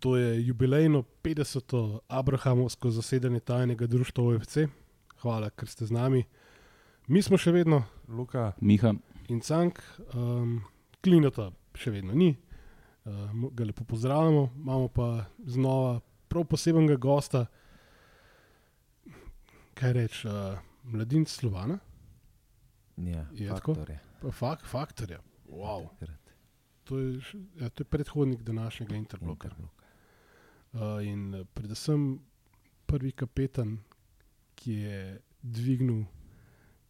To je jubilejno 50. Abrahamovsko zasedanje tajnega društva OFC. Hvala, ker ste z nami. Mi smo še vedno, Luka, Miha, in Cank, um, klinota še vedno ni, um, ga lepo pozdravljamo, imamo pa znova prav posebnega gosta, kaj reč, uh, mladinc Slovana, Ja, Je tako? faktor je. pa fak, faktorja. Wow. To je, ja, to je predhodnik današnjega Interbloka. Interblok. Uh, in eh, predvsem prvi kapetan, ki je dvignil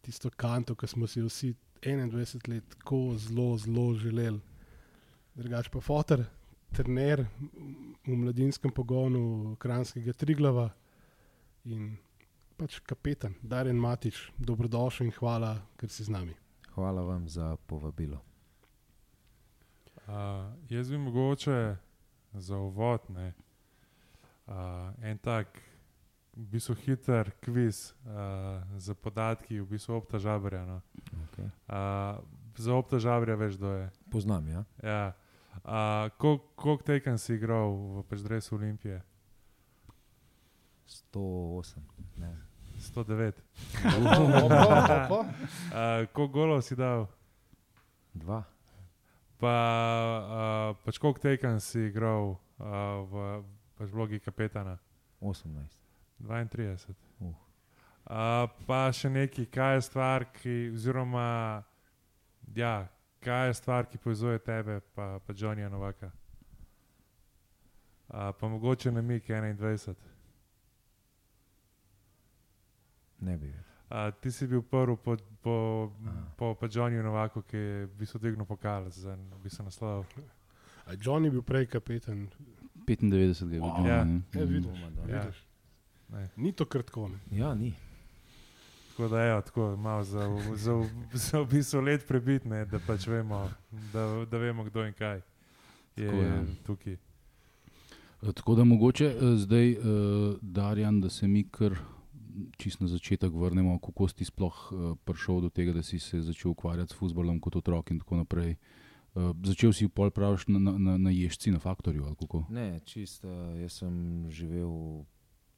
tisto kanto, ki smo si vsi 21 let tako zelo, zelo želeli. Drugač pa fotor, trener v mladinskem pogonu Kranskega Triglava in pač kapetan Darjen Matič, dobrodošel in hvala, ker si z nami. Hvala vam za povabilo. uh, jaz bi mogoče za uvod ne, uh, en tak, v bistvu hiter kviz uh, za podatki, v bistvu obtažabrja. No. Okay. Uh, za obtažabrja veš, kdo je. Poznam, ja. Ja. Uh, Koliko tekem si igral v Peždresu Olimpije? 108. Ne. 109. Opa, opa. Uh, Koliko golov si dal? Dva. Pa uh, pač koliko tekem si igral uh, v pač vlogi kapetana? 18. 32. Uh. Uh, pa še nekaj, kaj je stvar, ki, oziroma, ja, kaj je stvar, ki povezuje tebe, pa, pa Johnnyja Novaka. Uh, pa mogoče na Mik 21. Ne bi vedel. Uh, ti si bil prvi po, po, Aha. po, po Johnnyju Novaku, ki je v bistvu dvignil pokal za v bistvu naslov. A John je bil prej kapetan. 95 je bil. Wow. Ja. ne? Ja, Mhm. vidiš, Madonna. Ja. vidiš. Ne. Ni to kratko. Ne? Ja, ni. Tako da je tako malo za, za, za v bistvu let prebitne, da pač vemo, da, da vemo, kdo in kaj je Tako je. tukaj. E, Tako da mogoče eh, zdaj, uh, Darjan, da se mi kar čist na začetek vrnemo, kako si sploh uh, prišel do tega, da si se začel ukvarjati s futbolom kot otrok in tako naprej. Uh, začel si pol praviš na, na, na, na ježci, na faktorju ali kako? Ne, čist, uh, jaz sem živel,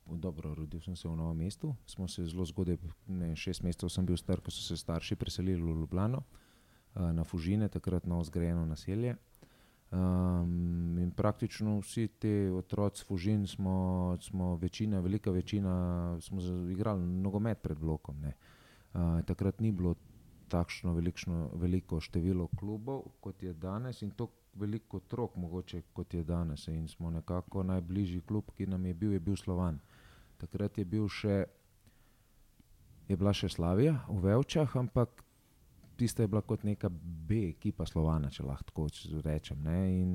dobro, rodil sem se v novem mestu. Smo se zelo zgodaj, ne, šest mesecev sem bil star, ko so se starši preselili v Ljubljano, uh, na Fužine, takrat novo zgrajeno naselje. Um, in praktično vsi ti otroci Fužin smo, smo večina, velika večina, smo igrali nogomet pred blokom. ne. Uh, takrat ni bilo takšno velikšno, veliko število klubov, kot je danes, in to veliko otrok, mogoče kot je danes. In smo nekako najbližji klub, ki nam je bil, je bil Slovan. Takrat je, bil še, je bila še Slavija v Velčah, ampak tista je bila kot neka B ekipa Slovana, če lahko tako rečem. Ne? In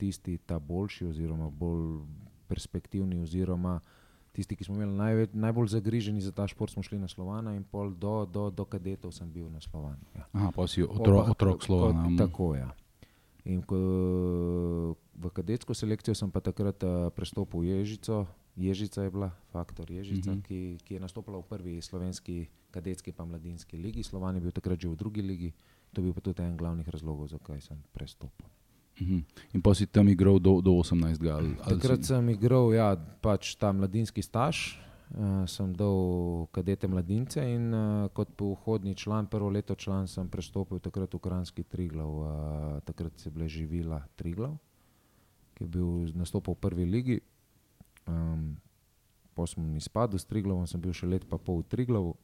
tisti, ta boljši, oziroma bolj perspektivni, oziroma tisti, ki smo imeli največ, najbolj zagriženi za ta šport, smo šli na Slovana, in pol do, do, do kadetov sem bil na Slovanu. Ja. Aha, pa si otro, Oba, otrok kot- Slovana. mm. Tako je. Ja. In ko, v kadetsko selekcijo sem pa takrat uh, prestopil Ježico. Ježica je bila, faktor Ježica, Mhm. mm -hmm. ki, ki je nastopila v prvi slovenski kadetski pa mladinski ligi. Slovan je bil takrat že v drugi ligi. To je bil pa tudi en glavnih razlogov, zakaj sem prestopil. Mhm. In pa si tam igral do, do 18. Ali, ali Takrat si, sem igral ja, pač ta mladinski staž, uh, sem dal kadete mladince in uh, kot pohodni član, prvo leto član, sem prestopil takrat v Kranski Triglav. Uh, takrat se je bila živila Triglav, ki je bil nastopil v prvi ligi. Um, po sem izpadel s Triglavom, sem bil še let pa pol v Triglavu,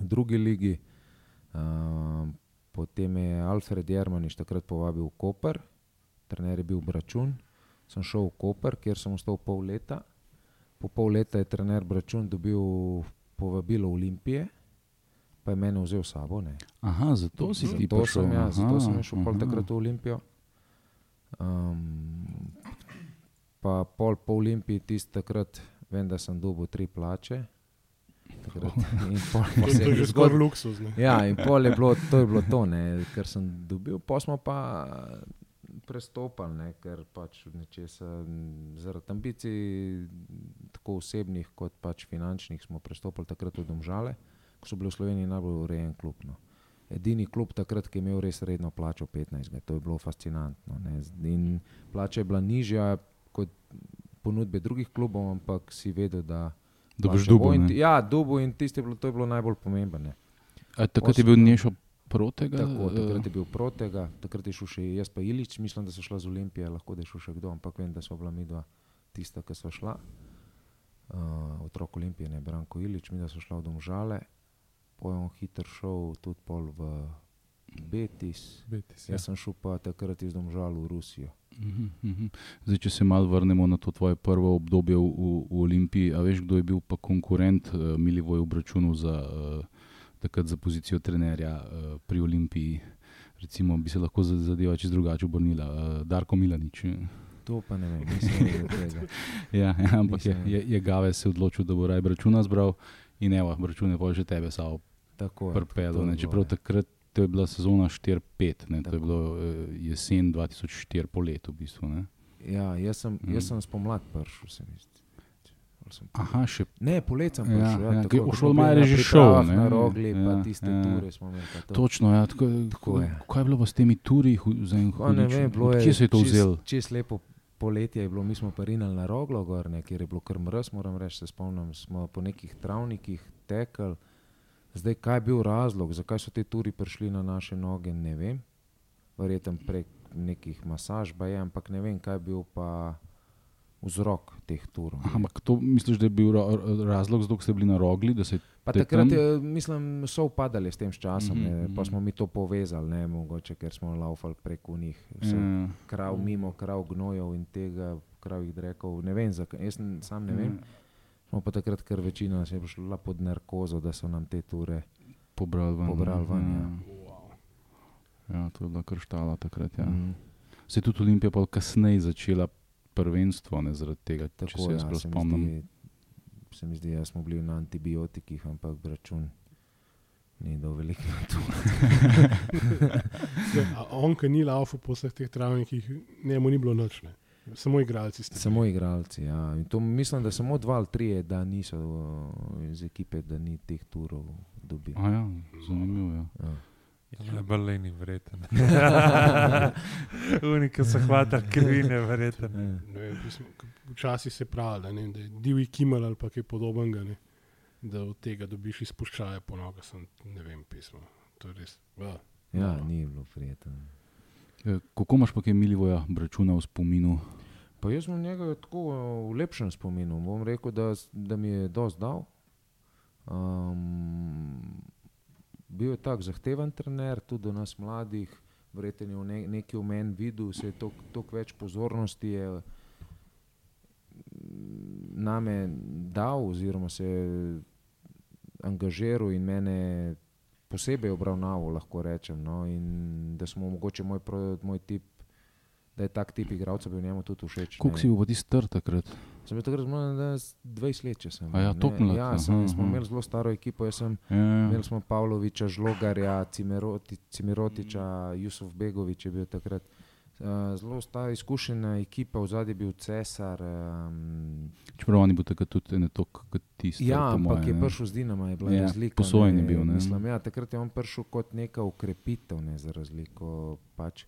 v drugi ligi. Um, potem je Alfred Jermaniš takrat povabil v Koper, trener je bil Bračun sem šel v Koper, kjer sem ostal pol leta. Po pol leta je trener Bračun dobil povabilo Olimpije, pa je mene vzel s sabo. Ne. aha, zato si ti Zato prišel. sem, ja, zato sem aha, šel pol aha. takrat v Olimpijo. Um, pa pol po Olimpiji tisti takrat, vem, da sem dobil tri plače. Takrat, pol To, je že skoraj luksuz. Ne? Ja, in pol je bilo, to je bilo to, ne, kar sem dobil. Pa smo pa prestopali, ne, ker pač nečesa, zaradi ambicij, tako osebnih kot pač finančnih, smo prestopili takrat v Domžale, ko so bili v Sloveniji najbolj urejen klub. No. Edini klub takrat, ki je imel res redno plačo 15, to je bilo fascinantno. Ne. In plača je bila nižja, kot ponudbe drugih klubov, ampak si vedel, da če bo dubo. in ne. ti- Ja, dubo in tisto je bilo, to je bilo najbolj pomembno. Takrat je bil Osem- Nešo protega. Tako, takrat eh, je bil protega, takrat je šel še jaz, pa Ilič, mislim, da so šla z Olimpije, lahko da je šel še kdo, ampak vem, da so bila mi dva tista, ki so šla. Uh, otrok Olimpije, ne Branko Ilič, mi da so šla v Domžale, pojem hiter šel tudi pol v Betis. Betis, ja. Jaz sem šel pa takrat iz Domžal v Rusijo. Mhm, mhm. Zdaj, če se malo vrnemo na to tvoje prvo obdobje v, v, v Olimpiji, a veš, kdo je bil pa konkurent uh, Milivoju Bračunu za, uh, takrat za pozicijo trenerja uh, pri Olimpiji? Recimo, bi se lahko za- zadeva čez drugače obrnila. Uh, Darko Milanič. To pa ne vem, nisem vedel tega. Ja, ja, ampak je, Nisem je, je Gave se odločil, da bo raj Bračuna zbral in evo, Bračun je pa že tebe samo je. prpelo. je Čeprav ja. takrat to je bila sezona 4-5, ne, to je bilo uh, jesen 2004 polet v bistvu. Ne. Ja, jaz sem, jaz sem spomlad prišel, se mi zdi. Sem Aha, še Ne, poletje sem Ja, prišel. ja, Ja, tako, Šolmajer bili je že šel. Na rogli, ja, pa tiste ja. ture smo imeli. to. Točno, ja, tako, Tako je. kaj je bilo pa s temi turi? za en je Kje se je to čist- vzel? Čist lepo poletje je bilo, mi smo pa rinali na roglo gor, ne, kjer je bilo kar mrz, moram reči, se spomnim, smo po nekih travnikih tekli. Zdaj, kaj je bil razlog, zakaj so te turi prišli na naše noge, ne vem. Verjetno prek nekih masaž, je, ampak ne vem, kaj je bil pa vzrok teh turov. Ampak to misliš, da je bil ra- ra- razlog, zato ste bili na rogli? Se, Pa takrat tam- je, mislim, so upadali s tem s časom, mm Mhm, -hmm. pa mhm. smo mi to povezali, ne mogoče, ker smo laufali preko njih. Vse, Ja. krav mimo, krav gnojev in tega, kravih drekov. Ne vem, zakaj, jaz sam ne vem. Smo pa takrat, ker večina nas je šla pod narkozo, da so nam te ture. Pobrali ven. Pobrali ven, ja. Ja, to je bila krštala takrat. Ja. Mm, Se je tudi Olimpija pa kasneje začela prvenstvo, ne zaradi tega, če tako se je, jaz ja, prav se mi spomnim. zdi, se mi zdi, da smo bili na antibiotikih, ampak račun ni do veliko. A on, ki ni laufal po vseh teh travnikih, njemu ni bilo noč. Ne. Samo igralci ste. Samo igralci. Ja. In to mislim, da samo dva ali tri, da niso uh, iz ekipe, da ni teh turov dobili. A ja, zanimivo. Ja. Ja. Ja, Berlini, verjeten. Unika so krivine, verjeten. Ne k- Včasih se pravi, da, ne, da je divji kimal ali pa kaj podobnega, ne, da od tega dobiš izpuščaje po nogah. Sem, ne vem, pismo. To je res. Ja. ja, ni bilo prijetno. Eh, Kako imaš pa kaj Milivoja Bračuna v spominu? Pa jaz sem njega tako v lepšem spominu. Bom rekel, da, da mi je dosti dal. Um, bil je tak zahteven trener, tudi do nas mladih, verjetno je v ne, nekaj v meni videl, se je toliko več pozornosti je mm, name dal, oziroma se je angažiral in mene posebej obravnaval, lahko rečem. No, in da smo mogoče moj, moj tip. Da je tak tip igralca bil njemu tudi všeč. Ne. si bil pa ti star takrat? Sem bil takrat s- 20 let, če sem. A ja, mlad, Ja, aha, sem, smo aha. imeli zelo staro ekipo. Sem, Ja, ja. imeli smo Pavloviča, Žlogarja, Cimeroti, Cimerotiča, Jusuf Begovič je bil takrat. Uh, zelo stara izkušena ekipa, v zadnji je bil Cesar. Um, Čeprav on je bil takrat tudi ne toliko kot tisti. ja, ampak moje, je prišel z Dinama, je bila Ja, razlika. posojen je bil, ne. Mislim, ja, takrat je on prišel kot neka ukrepitev, ne, za razliko. Pač.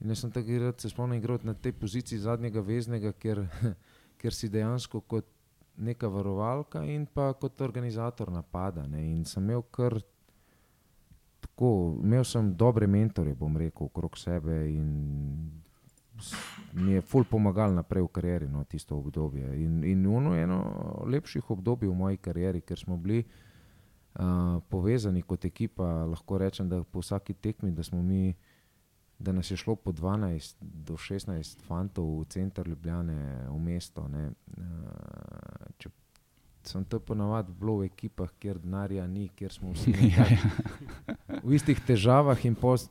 In jaz sem takrat se spomnim igrati na tej poziciji zadnjega veznega, ker, ker si dejansko kot neka varovalka in pa kot organizator napada. Ne. In sem imel kar tako, imel sem dobre mentore, bom rekel, okrog sebe in mi je ful pomagal naprej v karieri, no, tisto obdobje. In, in ono je eno lepših obdobij v moji karieri, ker smo bili uh, povezani kot ekipa. Lahko rečem, da po vsaki tekmi, da smo mi. Da nas je šlo po 12 do 16 fantov v center Ljubljane, v mesto. Ne. Če sem to ponavadi bilo v ekipah, kjer denarja ni, kjer smo vsi Ja, ja. v istih težavah in pos,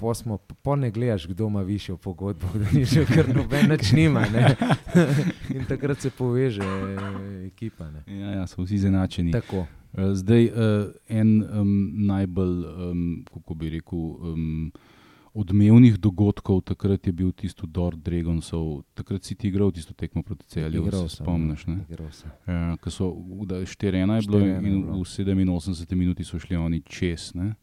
po smo, po ne gledaš, kdo ima višjo pogodbo, da ni že kar noben več nima. Ne? in takrat se poveže eh, ekipa. Ne? Ja, ja, so vsi izenačeni. Tako. Eh, Zdaj, uh, en um, najbolj, um, kako bi rekel, um, odmevnih dogodkov takrat je bil tisto Dor Dragonsov. Takrat si ti igral tisto tekmo proti celju, Igral se sem, spomniš. ja, Ne? Ja, ko so, da je 4-1 je bilo 4:1 je in v 87 minuti so šli oni čez. Ne?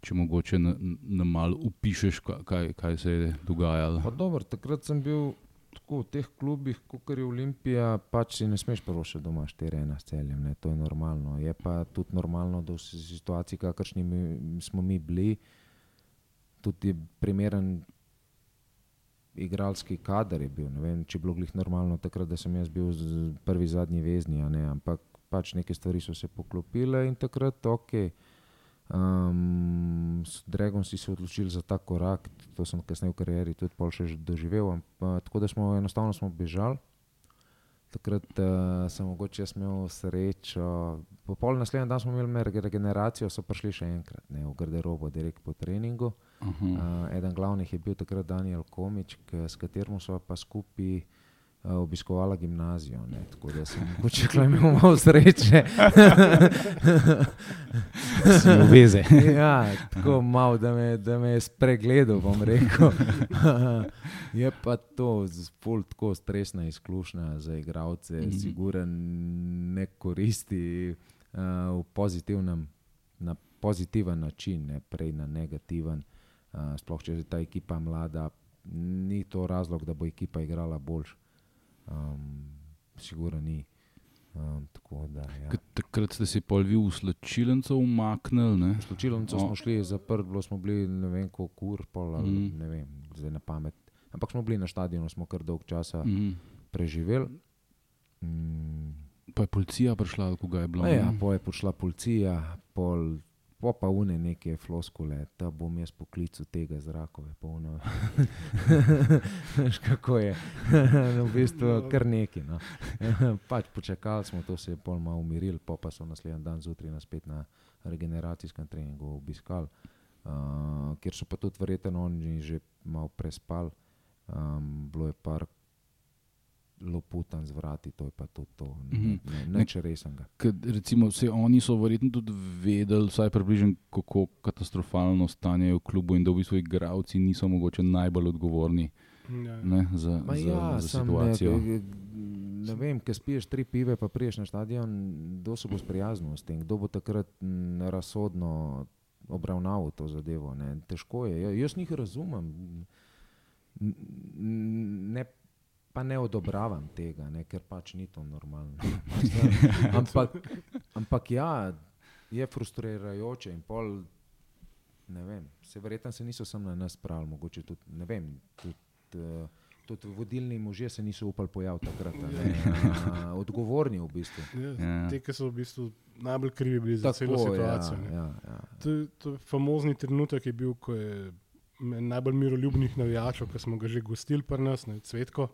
Če mogoče na, na malo upišeš, ka- kaj, kaj se je dogajalo. Pa Dobro, takrat sem bil tako, v teh klubih, kot je Olimpija, pač si ne smeš prvošiti doma 4-1 s celjem, ne, to je normalno. Je pa tudi normalno, da v si- situaciji, kakršni smo mi bili, tudi primeren igralski kader je bil. Ne vem, če je bilo glih normalno takrat, da sem jaz bil prvi zadnji vezni, ne, ampak pač neke stvari so se poklopile in takrat ok. Um, s Dragom si se odločili za ta korak, to sem kasneje v karieri tudi pol še doživel. Ampak, tako da smo enostavno bežali. Takrat uh, sem mogoče imel srečo. Po pol naslednji dan smo imeli rege- regeneracijo, so prišli še enkrat ne, v garderobo, direkt po treningu. Aha. Uh, eden glavnih je bil takrat Daniel Komič, k, s katerim smo pa skupaj uh, obiskovala gimnazijo. Ne, tako da sem mogoče tukaj imel malo sreče. Si v veze. ja, tako malo, da me, da me je spregledal, bom rekel. je pa to zelo tako stresna izkušnja za igralce, mm. -hmm. siguren ne koristi uh, v pozitivnem, na pozitiven način, ne prej na negativen. Uh, sploh če je ta ekipa mlada, ni to razlog, da bo ekipa igrala boljš. Um, Sigurno ni. Um, tako da, ja. Takrat ste si pol vi v slačilnico umaknili. ne? Slučilnico O. smo šli zaprt, bilo smo bili ne vem koliko ur, pol ali mm. ne vem, zdaj na pamet. Ampak smo bili na stadionu, smo kar dolg časa mm. Mhm. preživeli. Mm. Pa je policija prišla, ko ga je bilo. Ja, ne? po je prišla policija, pol, po pa une neke floskule, da bom jaz poklical tega zrakove, polno. Veš kako je, no, v bistvu kar neki. No. pač počakali smo, to se je pol malo umiril, po pa so naslednji dan zjutraj nas spet na regeneracijskem treningu obiskali, uh, kjer so pa tudi verjetno oni že malo prespali. Um, bilo je par loputan z vrati, to je pa tudi to, Mhm. ne, ne, neč resnega. Ker recimo vse oni so verjetno tudi vedeli, vsaj približno, kako katastrofalno stanje je v klubu in da v bistvu igravci niso mogoče najbolj odgovorni Ja. ne, za, Ma za, ja, za situacijo. Ne, ne vem, ker spiješ tri pive, pa priješ na stadion, kdo se bo sprijaznil s tem, kdo bo takrat m, razsodno obravnaval to zadevo. Ne. Težko je, ja, jaz njih razumem. Ne, pa ne odobravam tega, ne, ker pač ni to normalno. ampak, ampak ja, je frustrirajoče in pol. Ne vem, se verjetno se niso samo na nas pravili, mogoče tudi, ne vem, tudi, uh, tudi vodilni možje se niso upali pojaviti takrat, a ne, a, odgovorni v bistvu. Ja, Ja. Te, ki so v bistvu najbolj krivi bili za celo situacijo. ja, ne. ja, ja. To, to famozni trenutek je bil, ko je najbolj miroljubnih navijačev, ki smo ga že gostili pri nas, ne, Cvetko,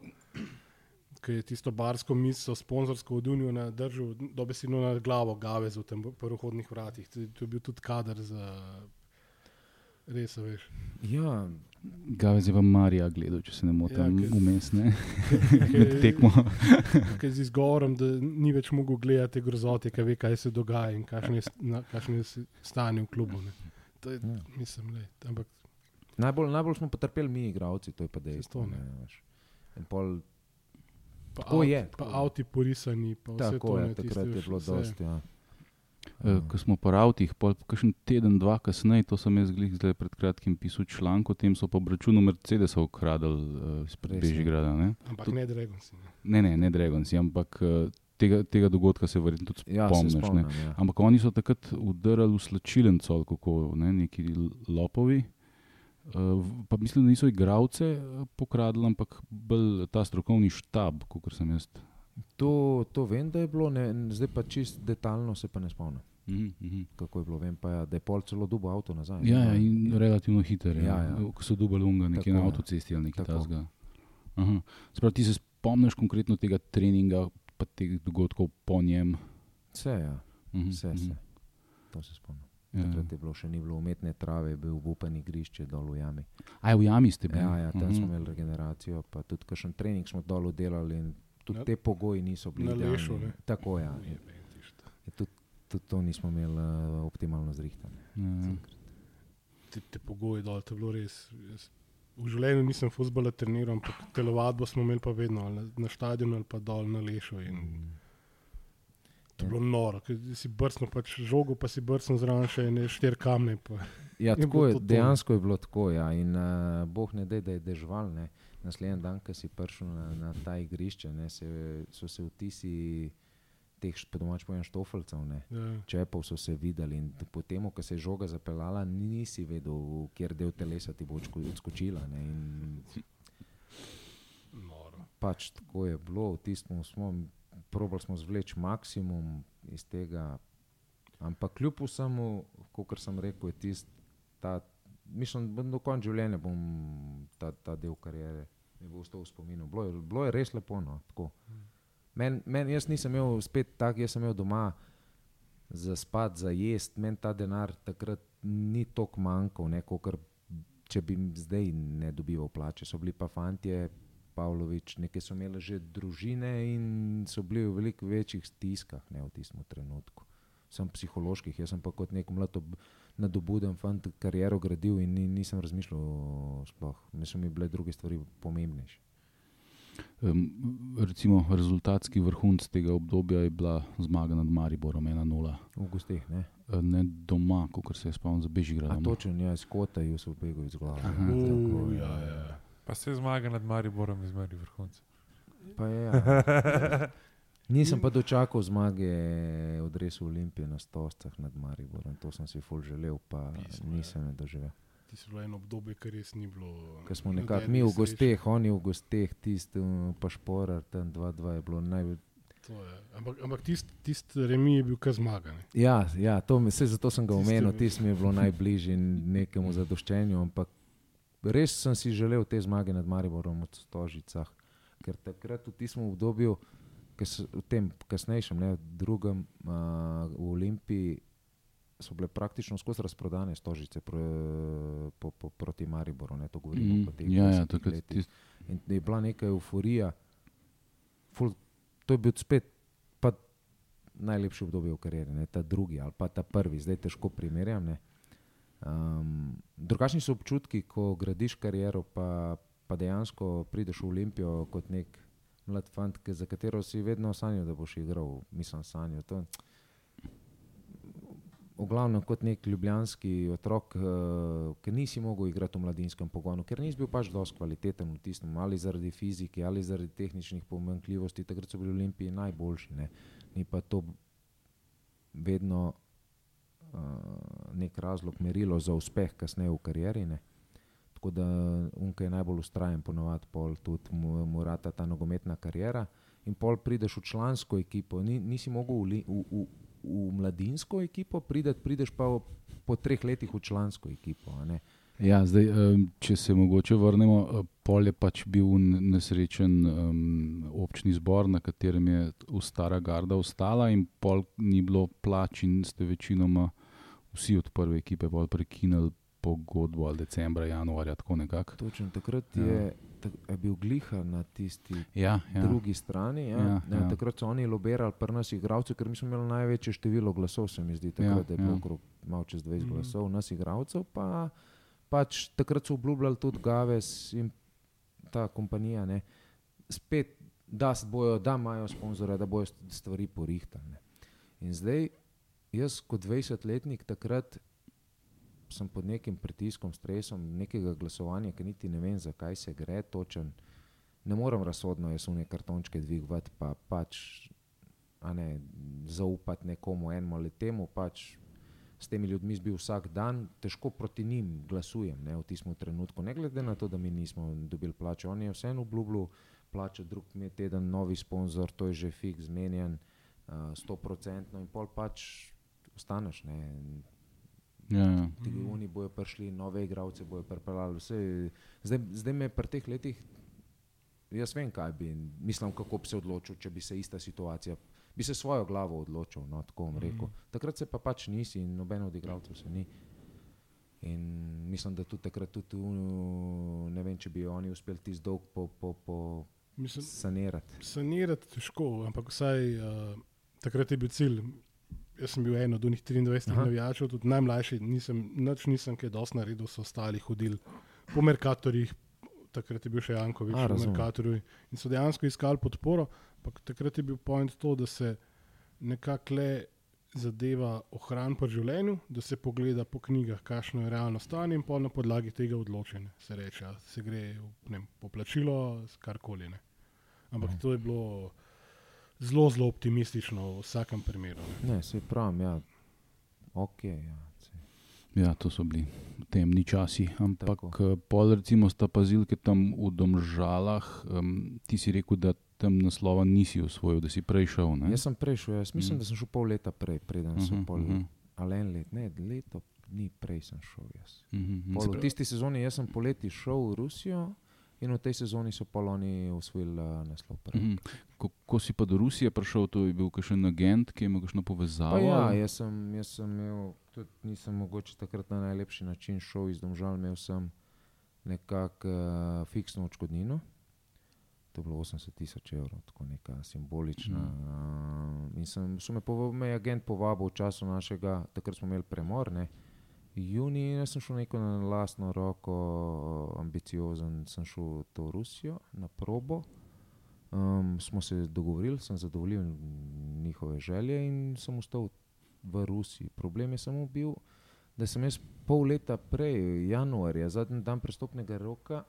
ki je tisto barsko misel, sponzorsko od Unijo držal, dobesedno nad glavo Gavez v tem prvohodnih vratih. To, je- to je bil tudi kader za res, veš. ja Gavez je pa Marija gledal, če se ne motim, Ja, ker- vmes, ne, Ker- med tekmo. Ker z izgovorom, da ni več mogel gledati te grozote, ki ve, kaj se dogaja in kakšno je, kakšno je stanje v klubu. Ne. To je, Ja. mislim, le, ampak najbolj, najbolj smo potrpeli mi, igravci, to je pa to, dejstvo. ne. ne, veš. In pol, pa Tako avt- je, Pa tako je. avti porisani, pa vse tako to. je, ne, takrat je bilo dosti. Ja. Uh, ko smo po avtih, pol kakšen teden, dva kasneje, to sem jaz glih zdaj pred kratkim pisal članek, o tem so po računu Mercedesa ukradli uh, iz. Bežigrada. Ne? Ampak Tudi- ne Dragons. Ne. ne, ne, ne Dragonsi, ampak uh, tega, tega dogodka se verjetno tudi Ja, spomniš. ne. spomnim, ja. Ampak oni so takrat udarili v slačilnico, ali kako ne, neki lopovi. Pa mislim, da niso igravce uh, pokradili, ampak bolj ta strokovni štab, kot sem jaz. To, to vem, da je bilo, ne, zdaj pa čist detaljno se pa ne spomnim, Mhm, mhm. kako je bilo. Vem pa, ja, da je pol celo dubo avto nazaj. Ja, ja, in relativno hiter. Ja, Ja, ja. Ko so dubali unga, nekje Tako, na ja. avtocesti ali nekaj takega. Sprav, ti se spomniš konkretno tega treninga, pa teh dogodkov po njem. Vse, ja, Mhm, vse, mhm. vse. To se spomnim. Ja. Takrat je bilo še ni bilo umetne trave, je bil upan igrišče dol v jami. A je v jami ste bili? Ja, ja, tam Mhm. smo imeli regeneracijo, pa tudi kakšen trening smo dol delali in tudi Na- te pogoji niso bili na Lešu, ne? Tako ja. je. Je Tudi, tudi to nismo imeli uh, optimalno zrihtano. Ja. Te, te pogoji dol, to je bilo res. Jaz, v življenju nisem futbola treniral, ampak telovadbo smo imeli pa vedno ali na, na stadionu ali pa dol na Lešu. In to je bilo noro, si brcnil pač žogo, pa si brcnil zraven še štiri kamne. Pa. Ja, tako je, to dejansko je bilo tako. Ja. In uh, boh ne da, da je dežval. Ne. naslednji dan, ko si prišel na, na ta igrišče, ne, se, so se vtisi teh, po domač povem, štofelcev, ne, Ja. čepov so se videli in potem, ko se je žoga zapeljala, nisi vedel, kjer del telesa ti bo odsko- odskočila. Pač tako je bilo, v tistem smo, probali smo zvleči maksimum iz tega. Ampak kljub vsemu, kot sem rekel, je tisti, ta, mislim, da do konca življenja bom ta, ta del karijere. Mi bo ostal v spominu. Bilo je, bilo je res lepo. No, men, men, jaz nisem imel spet tako, jaz sem imel doma za spat, za jesti, meni ta denar takrat ni tako manjkal, ne, kot če bi zdaj ne dobival plače. So bili pa fantje, Pavlović, nekaj so imeli že družine in so bili v veliko večjih stiskah ne, v tistem trenutku. Sem psiholoških, jaz sem pa kot nek mlad, ob- nadobuden fant kariero gradil in ni, nisem razmišljal sploh. Mislim, mi bile druge stvari pomembnejše. Um, recimo, rezultatski vrhunc tega obdobja je bila zmaga nad Mariborom 1-0. V gostih, ne? Ne doma, kot se je spomnil za A Bežigradom. točen, ja, iz kota je se ubegal iz glave. Aha. Tako, Uh, ja, ja. Pa se zmaga nad Mariborom izmeri vrhunce. Pa je, ja. Nisem pa dočakal zmage odresu Olimpije na stoscah nad Mariborom. To sem si ful želel, pa Pismo, nisem je doživel. Ti si bilo eno obdobje, kar res ni bilo. Ker smo nekako mi v gosteh, oni v gosteh, tisti uh, pa šporar, tam 2-2 je bilo najbolj. To je. Ampak, ampak tisti tist remi je bil kar zmagan. Ja, ja to, saj zato sem ga omenil, tisti mi je bilo najbližje nekemu zadoščenju, ampak res sem si želel te zmage nad Mariborom v Stožicah, ker takrat v tistem obdobju, ke s- v tem kasnejšem, ne, drugem uh, v Olimpiji, so bile praktično skozi razprodane stožice pro, po, po, proti Mariboru. Ne, to govorimo Mm, o teh ja, ja, 20 takrat letih. tist, In je bila neka euforija. Ful, to je bil spet pa najlepši obdobje v karieri, ne ta drugi ali pa ta prvi, zdaj težko primerjam. ne. Um, drugačni so občutki, ko gradiš kariero, pa, pa dejansko prideš v Olimpijo kot nek mlad fant, za katero si vedno sanjal, da boš igral. Mislim, sanjal. To, v glavnem kot nek ljubljanski otrok, uh, ki nisi mogel igrati v mladinskem pogonu, ker nisi bil pač dovolj kvaliteten v tistem, ali zaradi fizike, ali zaradi tehničnih pomanjkljivosti. Takrat so bili v Olimpiji najboljši, ne. ni pa to vedno nek razlog, merilo za uspeh kasneje v karieri. Ne. Tako da unka je najbolj ustrajen, ponovadi pol tudi mu, mu rata ta nogometna karijera. In pol prideš v člansko ekipo, Ni, nisi mogel v, li- v, v, v mladinsko ekipo, prideti, prideš pa v, po treh letih v člansko ekipo. Ja, zdaj, če se mogoče vrnemo, eh, pol je pač bil nesrečen um, občni zbor, na katerem je stara garda ostala, in pol ni bilo plač, in ste večinoma vsi od prve ekipe prekinili pogodbo ali decembra, januarja, tako nekako. Točno takrat Ja. je, tak, je bil gliha na tisti Ja, ja. ja. drugi strani. Ja. Ja, Ja, ja. ja. Takrat so oni lobirali pri nas igralcev, ker mi smo imeli največje število glasov, se mi zdi, takrat Ja, ja, je bilo ja. okrog malo čez 20 Mhm. mm. glasov, nas igralcev pa pač takrat so obljubljali tudi Gaves in ta kompanija, ne, spet, da, bojo, da imajo sponzorje, da bojo st- stvari porihtali. ne. In zdaj, jaz kot 20-letnik takrat sem pod nekim pritiskom, stresom, nekega glasovanja, ki niti ne vem, zakaj se gre točen. Ne morem razsodno, jaz vne kartončke dvigovati, pa pač ne, zaupati nekomu enemu ali temu. Pač s temi ljudmi bil vsak dan, težko proti njim glasujem ne, v tistem trenutku. Ne glede na to, da mi nismo dobili plače, on je vseeno obljubljal plače, drug mi je teden, novi sponzor, to je že fiks, zmenjen, uh, procentno in pol pač ostaneš. Ne. Ja, ja. Ti oni bojo prišli, nove igralce bojo pripeljali. Vse, zdaj, zdaj me pri teh letih, jaz vem, kaj bi, mislim, kako bi se odločil, če bi se ista situacija, bi se svojo glavo odločil, no, tako bom rekel. Takrat se pa pač nisi in noben od igralcev se ni. In mislim, da tudi takrat, tudi, ne vem, če bi oni uspeli ti zdolg po, po, po Mislim, sanirati. sanirati težko, ampak vsaj uh, takrat je bil cilj. Jaz sem bil eden od unih 23 Aha. navijačev, tudi najmlajši, nisem, nič nisem kaj dosti naredil, so ostali hodili po Merkatorjih, takrat je bil še Jankovič A, v razumem. Merkatorju in so dejansko iskali podporo. Ampak takrat je bil point to, da se nekako le zadeva ohrani pri življenju, da se pogleda po knjigah, kakšno je realno stanje in pa na podlagi tega odločene. Se reče, se gre v ne, poplačilo, karkoli. Ne. Ampak Mhm. to je bilo zelo, zelo optimistično v vsakem primeru. Ne. Ne, se pravi, ja. ok. Ja. saj. Ja, to so bili temni časi. Ampak Tako. eh, pol, recimo, sta pazilke tam v Domžalah. Um, ti si rekel, da tam naslova nisi osvojil, da si prej šel. Ne? Jaz sem prej šel, jaz mislim, Mhm. da sem šel pol leta prej, preden sem Mhm, pol, mhm, ali en let, ne, leto dni prej sem šel jaz. mhm. Pol, Se v pravi- tisti sezoni sem poleti šel v Rusijo in v tej sezoni so pol oni osvojili uh, naslov. prvi. Mhm. Ko, ko si pa do Rusije prišel, to je bil kakšen agent, ki je imel kakšno povezavo. Pa ja, jaz sem, jaz sem imel, tudi nisem mogoče takrat na najlepši način šel iz domžal, imel sem nekako uh, fiksno odškodnino. To je bilo 80 tisoč evrov, tako neka simbolična. Mm. Uh, in sem, so me, pova- me je agent povabil v času našega, takrat smo imeli premor, ne. Juni, jaz sem šel neko na lastno roko, ambiciozen, sem šel to Rusijo na probo. Um, smo se dogovorili, sem zadovoljil njihove želje in sem ostal v Rusiji. Problem je samo bil, da sem jaz pol leta prej, januarja, zadnji dan prestopnega roka,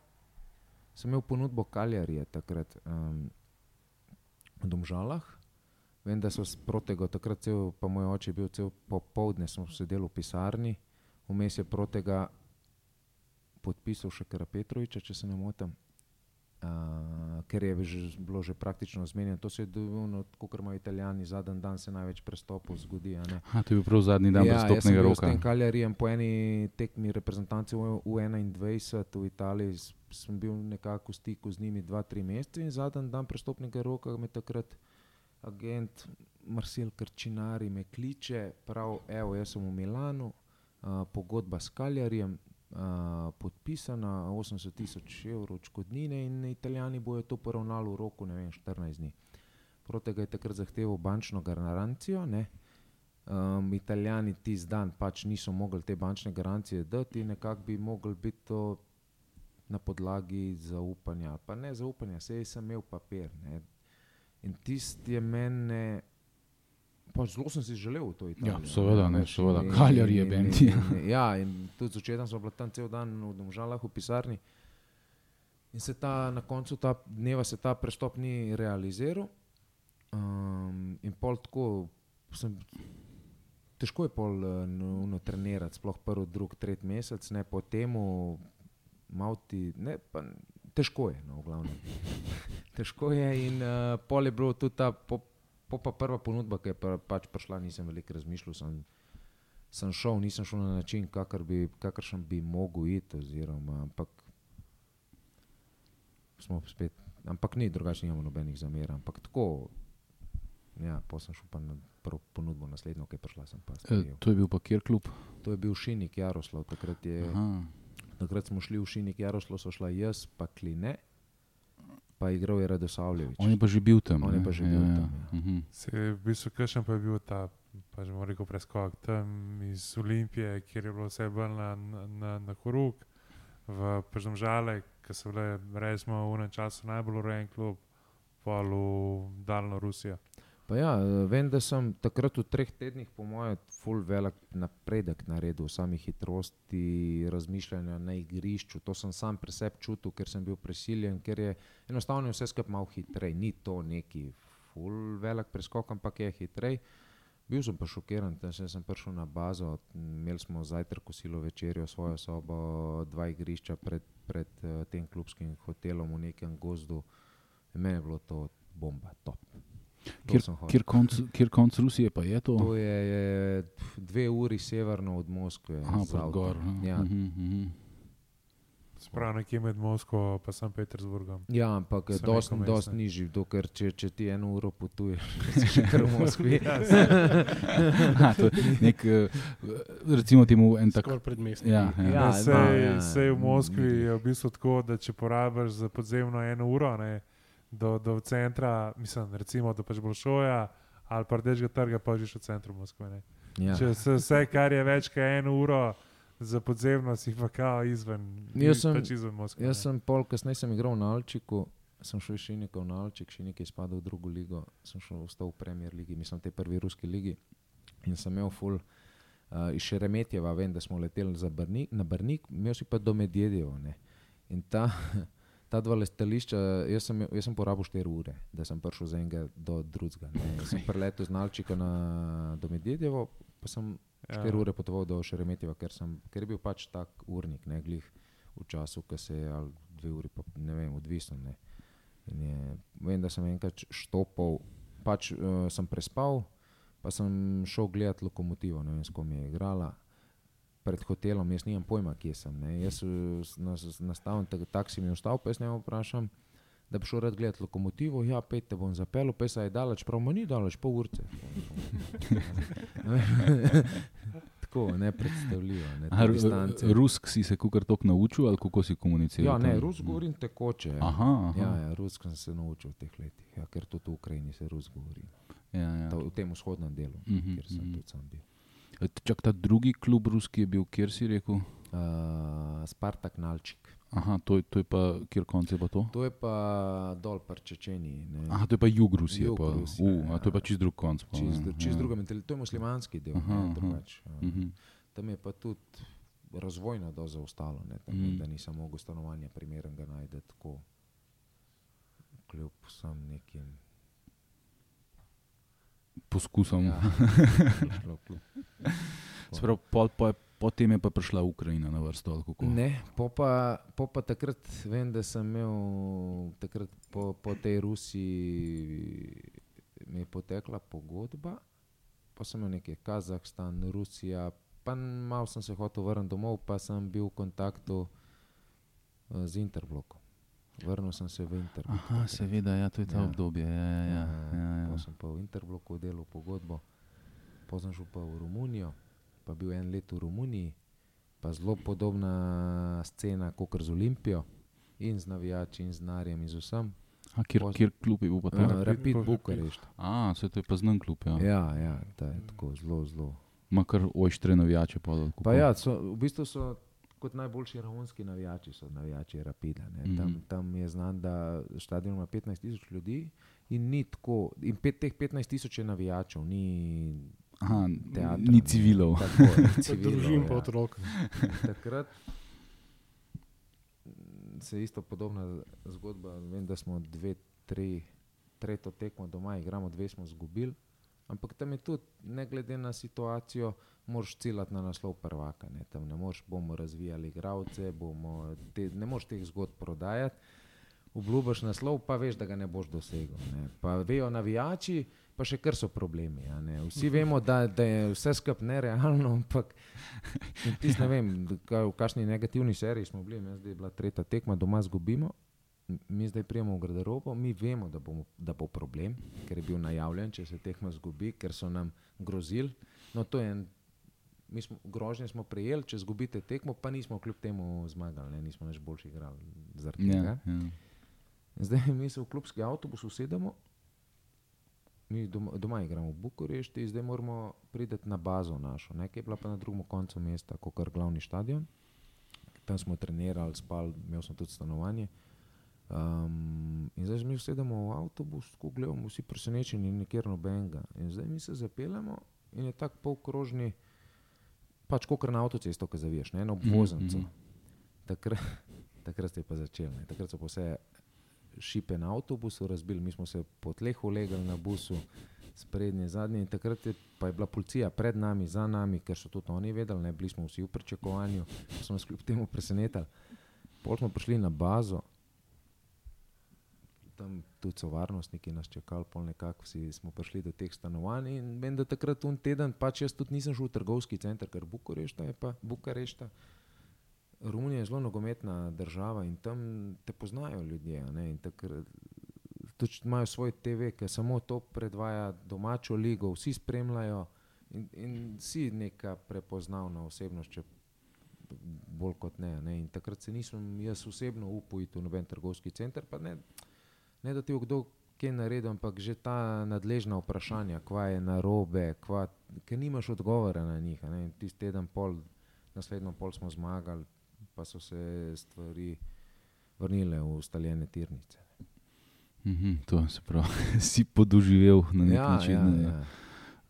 sem imel ponudbo Kaljarije takrat um, v Domžalah. Vem, da so sprotega takrat, cel, pa moj oče je bil cel popoldne, smo sedeli v pisarni, vmes je protega podpisal še Kara Petroviča, če se ne motim. Uh, ker je že, bilo že praktično zmenjeno, to se je dovoljeno, kot imajo italijani, zadnji dan se največ prestopov zgodi. a. Ha, to je bil prav zadnji dan Ja, jaz sem prestopnega bil s roka. tem Kaljarijem po eni tekmi reprezentanci v U21 v Italiji, s- sem bil nekako v stiku z njimi 2-3 mesece in zadnji dan prestopnega roka me takrat agent Marcel Krčinari me kliče, prav, evo, jaz sem v Milanu, uh, pogodba s Kaljarjem, uh, podpisana, 80 tisoč evrov odškodnine in italijani bojo to poravnali v roku, vem, 14 dni. Protega je takrat zahteval bančno garancijo, ne, Um, Italijani tisti dan pač niso mogli te bančne garancije dati, nekako bi mogli biti to na podlagi zaupanja. Pa ne zaupanja, sej sem imel papir. Ne. In tisti je mene, pač zelo sem si želel to Italijo. Ja, seveda, ne, seveda. Cagliari je in- ja. in- tudi začetek smo bili tam cel dan v Domžalah v pisarni. In se ta, na koncu ta dneva se ta prestop ni realiziral. Um, in pol tako, sem, težko je pol no, no, trenirati, sploh prvi, drugi, tretji mesec, ne po temu, malo ti, ne, pa težko je, no, v glavnem. težko je in uh, pol je bilo tudi ta, po, po pa prva ponudba, ki je pa, pač prišla, nisem veliko razmišljal, sem, sem šel, nisem šel na način, kakor bi, kakršen bi mogel iti, oziroma, ampak smo spet, ampak ni drugače, nimamo nobenih zamer, ampak tako, ja, pa sem šel pa na prvo ponudbo, naslednjo, ki je prišla, E, to je bil pa kjer klub? To je bil Šinik Jaroslav, takrat, je, Aha. takrat smo šli v Šinik Jaroslav, so šla jaz, pa Kline, pa igral je Radosavljevič. On je pa že bil tam. On je pa že bil tam, ja. Mhm. Se je v bistvu kakšen pa je bil ta, pa že moram reči, preskok tam iz Olimpije, kjer je bilo vse bolj na, na, na, horuk, v Pežomžale, ki so bile, recimo, v enem času najbolj urejen klub, pa v daljno Rusijo. Pa ja, eh, vem, da sem takrat v treh tednih, po mojem, full velik napredek naredil, sami hitrosti, razmišljanja na igrišču. To sem sam pri sebi čutil, ker sem bil prisiljen, ker je enostavno vse skupaj malo hitrej. Ni to neki full velik preskok, ampak je hitrej. Bil sem pa šokiran, da sem prišel na bazo, imeli smo zajtrk, kosilo, večerjo, svojo sobo, dva igrišča pred, pred uh, tem klubskim hotelom v nekem gozdu. In meni je bilo to bomba, top. To Kjer, kjer, konc, kjer konc Rusije pa je to? To je, je dve uri severno od Moskve. Aha, gor. Ja. Mhm, mhm. Sprav nekje med Moskvo in St. Petersburgom. Ja, ampak dosti dost nižji, dokler če, če ti eno uro potuješ, si kar v Moskvi. To je nek, eh, recimo temu en tak. Skoraj predmestni. Ja, ja. Ja, Sej, no, ja. sej v Moskvi je v bistvu tako, da če porabiš za podzemno eno uro ne, do, do centra, mislim, recimo do pač Bolšoja ali pa rdečega trga, pa že v centru Moskve. Ne. Ja. Če se vse, kar je več kot eno uro za podzemno, si pa kao izven, Jaz sem- pač izven Moskve. Jaz ne. sem pol, kasneje sem igral na Alčiku, sem šel še nekaj na Alčik, še nekaj spadal v drugo ligo, sem šel v Premier ligi, mislim, v tej prvi ruski ligi. In sem imel ful. Uh, iz Šeremetjeva vem, da smo leteli Brnik, na Brnik, imel si pa do Medvedjevo. ne. In ta, ta dva letališča, jaz sem, jaz sem porabil 4 ure, da sem prišel z enega do drugega. Sem preletel z Nalčika na, do Medvedjevo, pa sem 4 Ja. ure potoval do Šeremetjeva, ker, sem, ker je bil pač tak urnik, ne glih v času, ko se je ali dve uri, pa, ne vem, odvisno. Ne. In Je, vem, da sem enkrat štopal, pač uh, sem prespal, pa sem šel gledat lokomotivo, ne vem, s kom je igrala. Pred hotelom, jaz nimam pojma, kje sem. Ne. Jaz eh, nastavim tak, taksi, mi je vstal, pa jaz ne vprašam, da bi šel rad gledat lokomotivo. Ja, pet te bom zapeljal, pa se je daleč, prav mu ni daleč, pol urce. Tako, ne predstavljivo. Ne, A. Rusk si se kukar tok naučil ali kako si komuniciral? Ja, ne, tam? rus govorim tekoče. Aha, aha. Ja, ja, rusko sem se naučil v teh letih, ja, ker tudi v Ukrajini se rus govori. Ja, ja. Ta, v tem vzhodnem delu, Mhm, kjer sem mhm. tudi sam bil. Čak ta drugi klub ruski je bil, kjer si rekel? Uh, Spartak Nalčik. Aha, to je, to je pa, kjer konc je pa to? To je pa dol pri Čečeniji. ne. Aha, to je pa jug Rusije. Jug pa. Rusije, uh, a to je pa ja. čist drug konc. Pa, Čist, čist ja. druga mentaliteta, to je muslimanski del. Aha, ne, aha. drugače, a. Mhm. Tam je pa tudi razvojno do zaostalo, ne, tam, mm. da nisem mogel stanovanja primernega najti tako, kljub vsem nekim. Poskusom. Ja. Sprav, pol, po, potem je pa prišla Ukrajina na vrsto. ali kako? Ne, po pa, po pa takrat vem, da sem imel takrat po, po tej Rusiji, mi je potekla pogodba, pa sem imel nekaj Kazahstan, Rusija, pa malo sem se hotel vrniti domov, pa sem bil v kontaktu eh, z Interblokom. Vrnil sem se v Interblok. Aha, seveda, ja, to je ta Ja. obdobje. Ja, ja, ja, ja, ja. Potem sem pa v Interbloku delal pogodbo, potem šel pa v Romunijo, pa bil en let v Romuniji, pa zelo podobna scena kot z Olimpijo in z navijači in z narjem in z vsem. A, kjer, Poz- kjer klub je bil pa to? Uh, Rapid. Bukarešti. A, se to je pa znan klub. Ja. Ja, ja, ta je tako zelo, zelo. Ma kar ojštre navijače. Pa? Pa ja, so, v bistvu so kot najboljši romunski navijači, so navijači Rapida. ne. Mhm. Tam, tam je znan, da stadion ima 15 tisoč ljudi in ni tako. In pet, teh 15 tisoč je navijačev, ni Aha, teatra. ni civilov. Tako, ni civilov, družin ja. pa otrok. Takrat mm, se je isto podobna zgodba. Vem, da smo dve, tri, tretjo tekmo doma, igramo dve, smo izgubili. Ampak tam je tudi, ne glede na situacijo, moraš ciljati na naslov prvaka. Ne, Tam ne moreš, bomo razvijali igralce, te, ne moreš teh zgodb prodajati. Obljubiš naslov, pa veš, da ga ne boš dosegel. Ne. Pa vejo navijači, pa še kar so problemi. Vsi vemo, da, da je vse skupaj nerealno, ampak tisti, ne vem, ka- v kakšni negativni seriji smo bili, ne, zdaj je bila tretja tekma, doma zgubimo. M- Mi zdaj prijemo v garderobo, mi vemo, da, bomo, da bo problem, ker je bil najavljen, če se tekma zgubi, ker so nam grozili. No, to je en, mi smo, grožnje smo prejeli, če zgubite tekmo, pa nismo kljub temu zmagali, ne, nismo več boljši igrali. zaradi Ja, ja. Zdaj mi se v klubski avtobus usedemo, mi doma, doma igramo v Bukurešti, zdaj moramo priti na bazo našo, ne, ki je bila pa na drugem koncu mesta, kot kar glavni stadion. Tam smo trenirali, spali, imel sem tudi stanovanje. Um, in zdaj mi sedemo v avtobus, ko gledamo, vsi presenečeni, nikjer nobenega. In zdaj mi se zapeljemo in je tako polkrožni, pač kot na avtocesto, ki zaviješ, ne, eno obvoznico. mhm. Takrat, takrat ste pa začeli, ne. takrat so pa vse šipe na avtobusu razbili, mi smo se po tleh ulegali na busu, sprednje, zadnje. In takrat je, je bila policija pred nami, za nami, ker so tudi oni vedeli, ne bili smo vsi v pričakovanju, smo nas kljub temu presenetili. Pol smo prišli na bazo, tam tudi so varnostniki nas čakali, pol nekako vsi smo prišli do teh stanovanj. In vem, da takrat un teden, pač jaz tudi nisem šel v trgovski center, ker Bukarešta je pa Bukarešta. Romunija je zelo nogometna država in tam te poznajo ljudje. takrat Tudi imajo svoj TV, ki samo to predvaja domačo ligo, vsi spremljajo in, in si neka prepoznavna osebnost, če bolj kot ne. ne. In takrat se nisem jaz osebno upal iti v noben trgovski center, pa ne, ne da ti bo kdo kaj naredil, ampak že ta nadležna vprašanja, kva je narobe, kva, ker nimaš odgovora na njih. Tisti teden pol, naslednjo pol smo zmagali, pa so se stvari vrnile v ustaljene tirnice. Mhm, to se pravi, si podoživel na nek Ja, način. ja, ne. ja.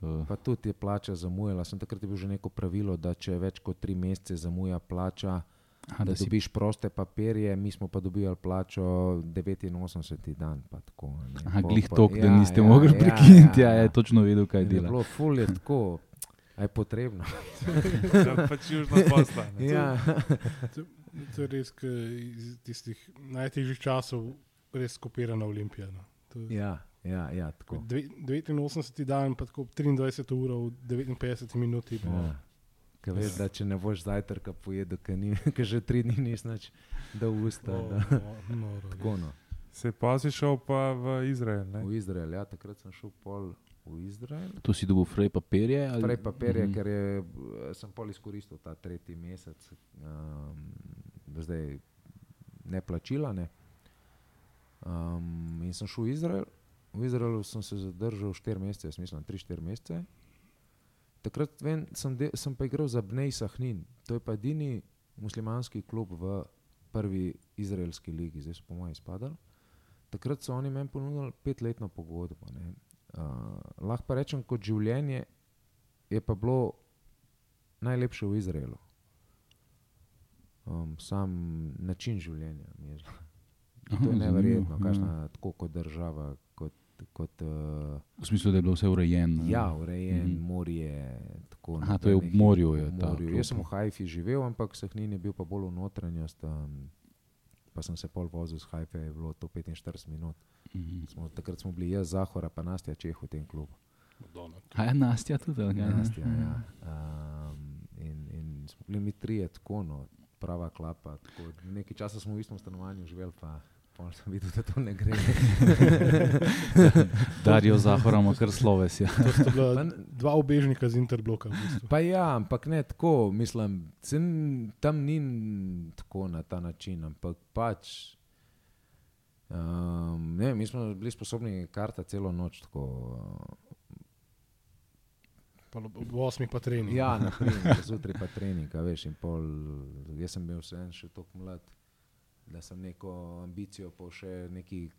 Uh, Pa tudi je plača zamujala. Sem takrat je bilo že neko pravilo, da če več kot tri mesece zamuja plača, aha, da, da si dobiš proste papirje, mi smo pa dobivali plačo 89 dan. pa Tako, a ne. aha, Po- glih tok, da ja, niste ja, mogli ja, prekiniti, ja, ja, je točno vedel, kaj dela. Bilo ful je tako, a je potrebno. Ja, pač južno posla. ne. ja. To je res iz tistih najtežjih časov, res kopirana olimpija. No. To ja, ja, ja, tako. dve- 89 dan, pa tako 23 ur v 59 minuti. pa- Ja. Kaj veš, da če ne boš zajtrka pojedel, ker že tri dni nisi nič, da v usta. O, Da. no, noro, res. Tako no. Se pa si šel pa v Izrael. Ne? V Izrael, ja, takrat sem šel pol v Izrael. To si dobil frej papirje? Ali? Prej papirje, Mhm. ker je, eh, sem pol izkoristil ta tretji mesec, um, zdaj ne plačila. Ne. Um, in sem šel v Izrael. V Izraelu sem se zadržal 4 mesece, jaz mislim 3-4 mesece. Takrat vem, sem, de, sem pa igral za Bnej Sahnin, to je pa edini muslimanski klub v prvi izraelski ligi, zdaj so po mojem izpadali. Takrat so oni meni ponudili petletno pogodbo. ne. Uh, lahko pa rečem, kot življenje je pa bilo najlepše v Izraelu. Um, sam način življenja mi je. To je neverjetno, ja. kakšna tako kot država. Kot, kot, uh, V smislu, da je bilo vse urejeno. ja, urejen, Mhm. mm. morje. Tako, Aha, to je ob nobenih- morju je ta morju. Jaz sem v Haifi živel, ampak Sahnin je bil pa bolj v notranjost. Um, pa sem se pol vozil z Haife, je bilo to 45 minut. Mhm. Smo, takrat smo bili jaz, Zahora, pa Nastja Čeh v tem klubu. Madonna. A je Nastja tudi? kaj, ne? Nastja, ja. Um, in, in smo bili mi trije tako, no, prava klapa. Tako, nekaj časa smo v istem stanovanju živeli, pa pol sem videl, da to ne gre. Darijo Zahora ima kar sloves. Ja. To sta dva obežnika z interbloka. V bistvu. Pa ja, ampak ne tako, mislim, cen, tam ni tako na ta način, ampak pač. Um, ne, mi smo bili sposobni karta celo noč. Tako, Pa ob osmih pa trening. ja, naprimer, zjutraj pa trening, a veš. in Pol, jaz sem bil vseeno še tako mlad, da sem neko ambicijo po še neki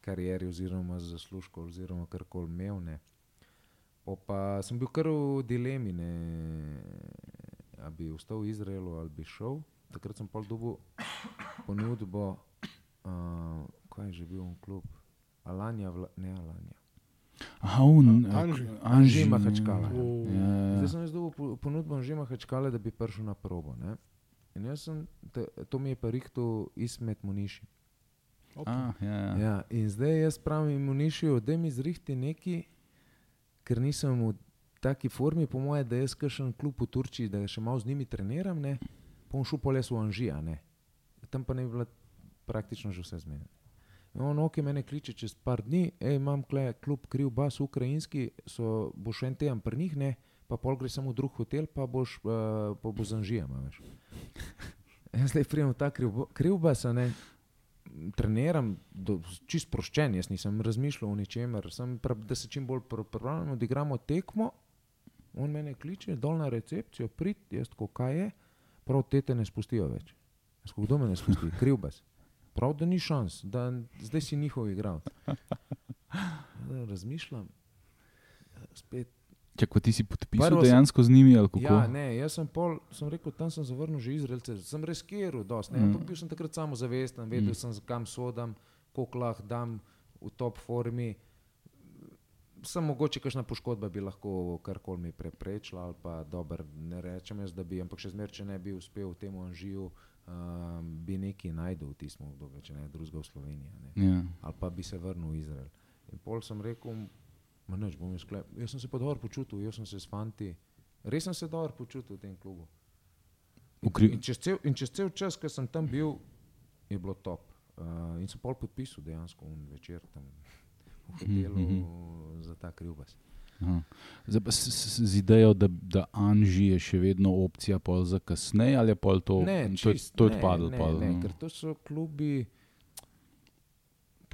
karieri oziroma zaslužku oziroma karkoli imel. Ne. Po pa sem bil kar v dilemi, ne, ali bi ostal v Izraelu ali bi šel. Takrat sem pol dobil ponudbo, uh, kaj je že bil on klub, Alanja, vla, ne Alanja. Aha, un, Anži. Anži Mahačkala. Ja. Zdaj sem jaz dobil po- ponudbo že Mahačkale, da bi prišel na probo. Ne. In jaz sem, te, to mi je pa rihto Ismet Muniši. opa. A, ja, ja. Ja, in zdaj jaz pravim Munišiju, da mi zrihti neki, ker nisem v taki formi, po moje, da jaz kažem klub v Turčiji, da še malo z njimi treniram, ne, pa bom šel jaz v Anžija, ne. Tam pa ne bi bila praktično že vse zmeden. In on, ok, mene kliče čez par dni, ej, imam kle klub kriv bas ukrajinski, so, bo še en teden pri njih, ne, pa pol gre samo v drug hotel, pa boš, uh, pa bo z Anžijem. Jaz zdaj prijem ta kriv, kriv bas, a ne, treniram, do, čist sproščen, jaz nisem razmišljal o ničemer, sem, pra- da se čim bolj pr- pripravljam, odigramo tekmo. On me kliče dol na recepcijo, prid, jaz tako kaj je, prav te te ne spustijo več. Jaz tako, kdo me ne spusti, kriv bas. Prav, da ni šans, da zdaj si njihov igral. Razmišljam, spet Pa ti si podpisal Prvo sem- dejansko z njimi ali kako? Ja, ne, jaz sem, pol, sem rekel, tam sem zavrnil že Izraelce, sem reskiral, dosti, ne, Mm. ampak bil sem takrat samo zavesten, vedel Mm. sem, kam sodam, koliko lahko dam v top formi. Sem mogoče kakšna poškodba bi lahko karkoli mi preprečila, ali pa dober, ne rečem jaz, da bi, ampak še zmeraj, če ne bi uspel v tem anžiju, um, bi nekaj najdel v tistem obdobju, če ne drugega v Sloveniji. Ne Ja. ali pa bi se vrnil v Izrael. In pol sem rekel, ma neč bom izklep. Jaz sem se pa dobro počutil, jaz sem se s fanti, res sem se dobro počutil v tem klubu. In, in, čez cel, in čez cel čas, ko sem tam bil, je bilo top. Uh, in sem pol podpisal dejansko un večer tam v hotelu Mhm. za ta krivbas. Aha. Zdaj pa s, s, z idejo, da, da Anži je še vedno opcija pol za kasneje, ali je pol to, Ne, to, je- čist, to je ne, odpadlo? Ne, pol, ne, no. ker to so klubi.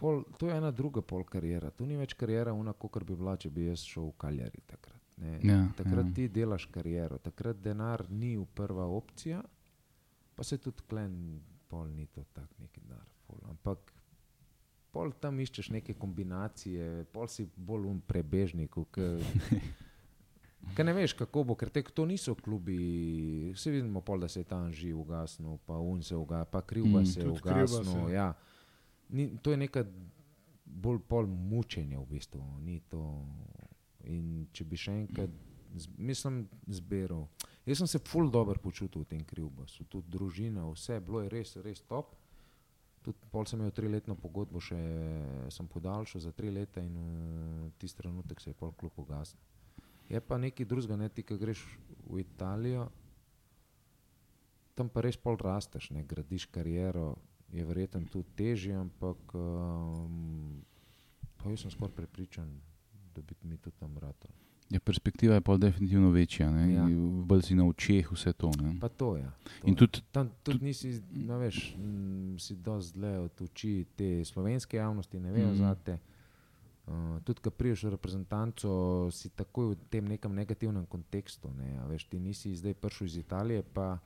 Pol, to je ena druga pol karijera. To ni več karijera, kot bi bila, če bi jaz šel v Kaljari. Takrat, ne. Ja, takrat ja. ti delaš kariero, takrat denar ni prva opcija, pa se tudi klen, pol ni to tak neki denar. Pol. Ampak pol tam iščeš neke kombinacije, pol si bolj um prebežnik. ke- Ker ne veš, kako bo, ker te, to niso klubi. Vsi vidimo, pol, da se je tam živ ugasnil, pa un se ugasnil, pa krivba Mm. se je ugasnil. ja. Ni, to je neka bolj pol mučenje v bistvu. Ni to. In če bi še enkrat, z, mislim, zbiral. Jaz sem se ful dobro počutil v tem krivbasu, tudi družina, vse bilo je res, res top. Tudi pol sem imel triletno pogodbo, še sem podaljšal za tri leta in uh, tisti trenutek se je pol kljub ugasnil. Je pa nekaj drugega, ne ti, ki greš v Italijo, tam pa res pol rasteš, ne gradiš kariero, je verjetno tudi težje, ampak um, pa jaz sem skoraj prepričan, da bi mi tudi tam vrtal. Ja, perspektiva je pa definitivno večja, ne? Ja. bolj si na očeh vse to. Ne? Pa to je. To In je. tudi Tam tudi nisi, no, veš, m, si dosti dlje od oči te slovenske javnosti, ne vejo mm. za te. Uh, tudi, ko priješ v reprezentanco, si takoj v tem nekem negativnem kontekstu. Ne, a veš, ti nisi zdaj prišel iz Italije, pa.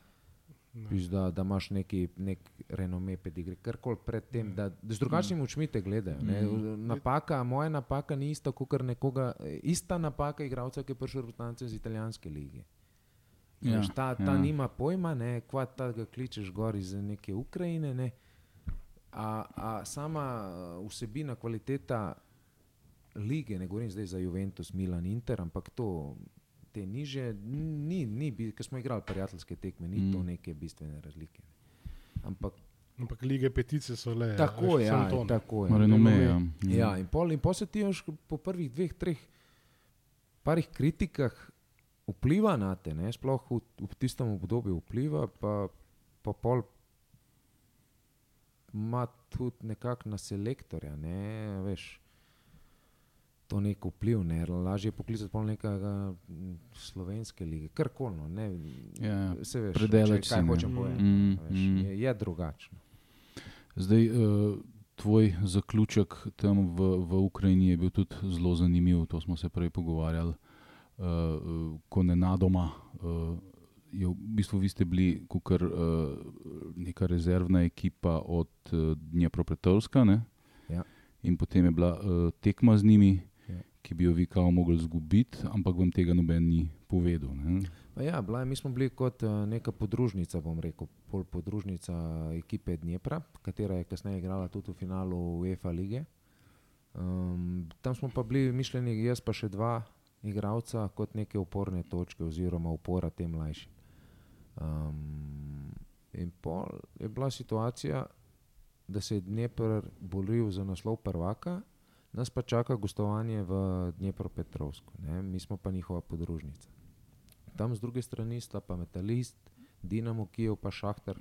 Piš, da, da imaš neki nek renome, pedigre, karkoli predtem, da, da z drugačnimi očmi te gledajo. Ne. Mhm. Napaka, moja napaka ni ista kot nekoga, ista napaka igralca, ki je prišel v reprezentanco iz italijanske lige. Ja, Ja, ta ta ja. ja. nima pojma, ne, kva ta ga kličeš gor iz neke Ukrajine. Ne. A, a sama uh, vsebina, kvaliteta lige, ne govorim zdaj za Juventus, Milan, Inter, ampak to, te niže, ni, ni, bi- ker smo igrali prijateljske tekme, ni mm. to neke bistvene razlike. Ampak Ampak lige petice so le. tako je, ja, to, ne. tako je. renome. renome. Ja. Ja, in pol, in pol se ti još po prvih dveh, treh, parih kritikah vpliva na te, ne? sploh v, v tistem obdobju vpliva, pa, pa pol ima tudi nekako na selektorja, ne, veš. To nek vpliv, ne, lažje je poklicati pol nekega m, slovenske lige, karkoli, no, ne, Ja, se veš, predaleč če- kaj ne. hočem Mm, povedati, mm, veš, mm. je, je drugačno. Zdaj, uh, tvoj zaključek tam v, v Ukrajini je bil tudi zelo zanimiv, to smo se prej pogovarjali. Uh, ko nenadoma uh, je v bistvu vi ste bili kot uh, neka rezervna ekipa od uh, Dnepropetrovska, ne? Ja. in potem je bila uh, tekma z njimi, Ja. Ki bi jo vi kao mogli izgubiti, ampak vam tega noben ni povedal. Ja, bila, mi smo bili kot uh, neka podružnica, bom rekel, pol podružnica ekipe Dnepra, katera je kasneje igrala tudi v finalu UEFA lige. Um, tam smo pa bili mišljeni, jaz pa še dva igralca, kot neke oporne točke oziroma opora tem mlajšim. Um, in pol je bila situacija, da se je Dnepr boril za naslov prvaka, nas pa čaka gostovanje v Dnepropetrovsku, ne, mi smo pa njihova podružnica. Tam z druge strani sta pa metalist, Dinamo, Kijev pa Šahtar.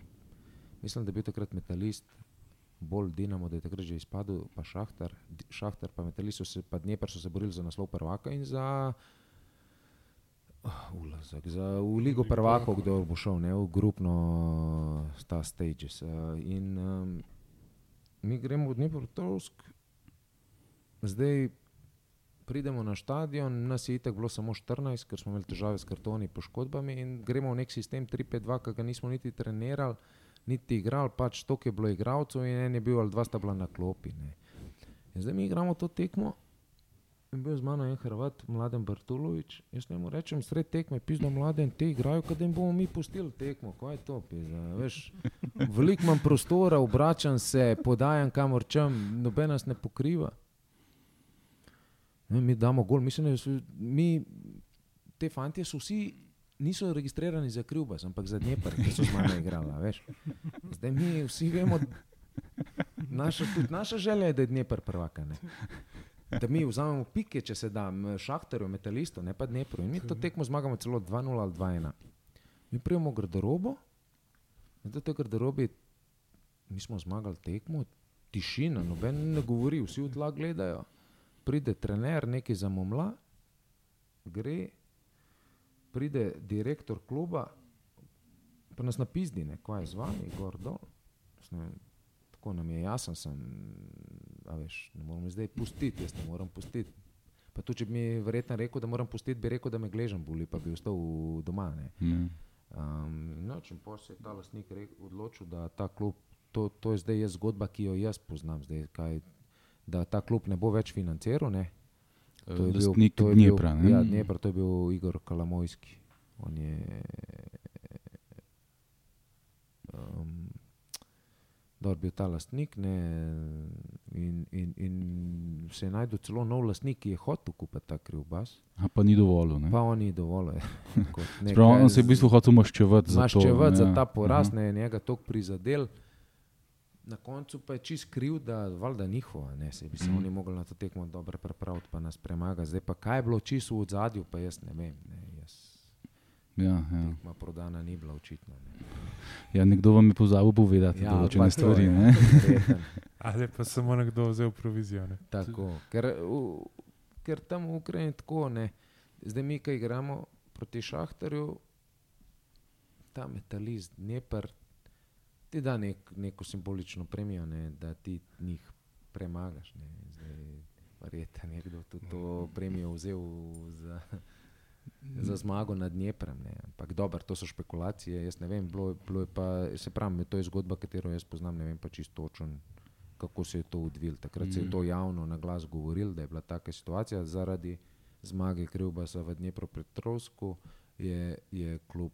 Mislim, da je bil takrat metalist, bolj Dinamo, da je takrat že izpadel, pa Šahtar, Di- Šahtar pa metalist, so se, pa Dnepr so se borili za naslov prvaka in za uh, ulazek, za v Ligo prvakov, kdo bo šel, ne v grupno sta stages. Uh, in um, mi gremo v Dnepropetrovsk, zdaj pridemo na stadion, nas je itak bilo samo 14, ker smo imeli težave s kartoni, poškodbami in gremo v nek sistem 3-5-2, ki ga nismo niti trenirali, niti igrali, pač to, ki je bilo igralcev in en je bil ali dva sta bila na klopi. Ne. In zdaj mi igramo to tekmo. In bil z mano en Hrvat, mladen Bartulovič. Jaz njemu rečem, sred tekme, pizdo mladen, te igrajo, da jim bomo mi pustili tekmo. Kaj je to? Veš, veliko imam prostora, obračam se, podajam kamor čem, noben nas ne pokriva. Ne, mi damo gol, mislim, da so, mi, te fantje so vsi, niso registrirani za Krivbas, ampak za Dnepr, ki so z mano igrali. veš. Zdaj mi vsi vemo, naša, tudi naša želja je, da je Dnepr prvaka. Ne? Da mi vzamemo pike, če se da, šahterju, metalistu, ne pa Dnepru. In mi to tekmo zmagamo celo 2-0 ali 2-1. Mi prijemo garderobo, in do te garderobe, mi smo zmagali tekmo, tišina, noben ne govori, vsi v tla gledajo pride trener, nekaj zamomla, gre, pride direktor kluba, pa nas napizdi, ne, kaj je z vami, gor dol. Ne Tako nam je jasen, sem, a veš, ne morem zdaj pustiti, jaz ne morem pustiti. Pa tudi, če bi mi verjetno rekel, da moram pustiti, bi rekel, da me gležem boli, pa bi ostal doma. Ne. Ne. Um, no, če pa se je ta lastnik rek- odločil, da ta klub, to, to je zdaj zgodba, ki jo jaz poznam, zdaj, kaj, da ta klub ne bo več financiral. Ne? Eh, To je bil- Lastnik to je. Bil, ne? ja, Dnepr, to je bil Igor Kalamojski. On je. Um, Dobro, bil ta lastnik ne, in, in, in se je najdel celo nov lastnik, ki je hotel kupiti ta kriv bas, A pa ni dovolj. ne. pa on ni dovolj. Sprav, on se je v bistvu hotel maščevati za to. maščevati za ne. ta poraz, Aha. ne je njega toliko prizadel. Na koncu pa je čist kriv, da valjda njihova, ne se bi se Mhm. oni mogli na to tekmo dobro pripraviti, pa nas premaga. Zdaj pa kaj je bilo čisto v zadju, pa jaz ne vem. Ne, jaz, Ja, ja. tekma prodana ni bila očitno. Ne. ja, nekdo vam je pozabil povedati Ja, določene stvari. je. Ali pa samo nekdo vzel provizijo. Ne? Tako, ker, v, ker tam v Ukrajini tako ne. Zdaj mi, ki igramo proti Šahtarju, ta metalist, Dnepr, ti da nek, neko simbolično premijo, ne, da ti njih premagaš. Ne. Zdaj, verjetno je nekdo tudi to premijo vzel za, za zmago nad Dneprem. Ne. Ampak dobro, to so špekulacije, jaz ne vem, bilo, bilo je pa, se pravi, to je zgodba, katero jaz poznam, ne vem pa čisto točen kako se je to odvilo. Takrat mm. se je Mhm. to javno na glas govorilo, da je bila taka situacija zaradi zmage Krivbasa v Dnepropetrovsku, je, je klub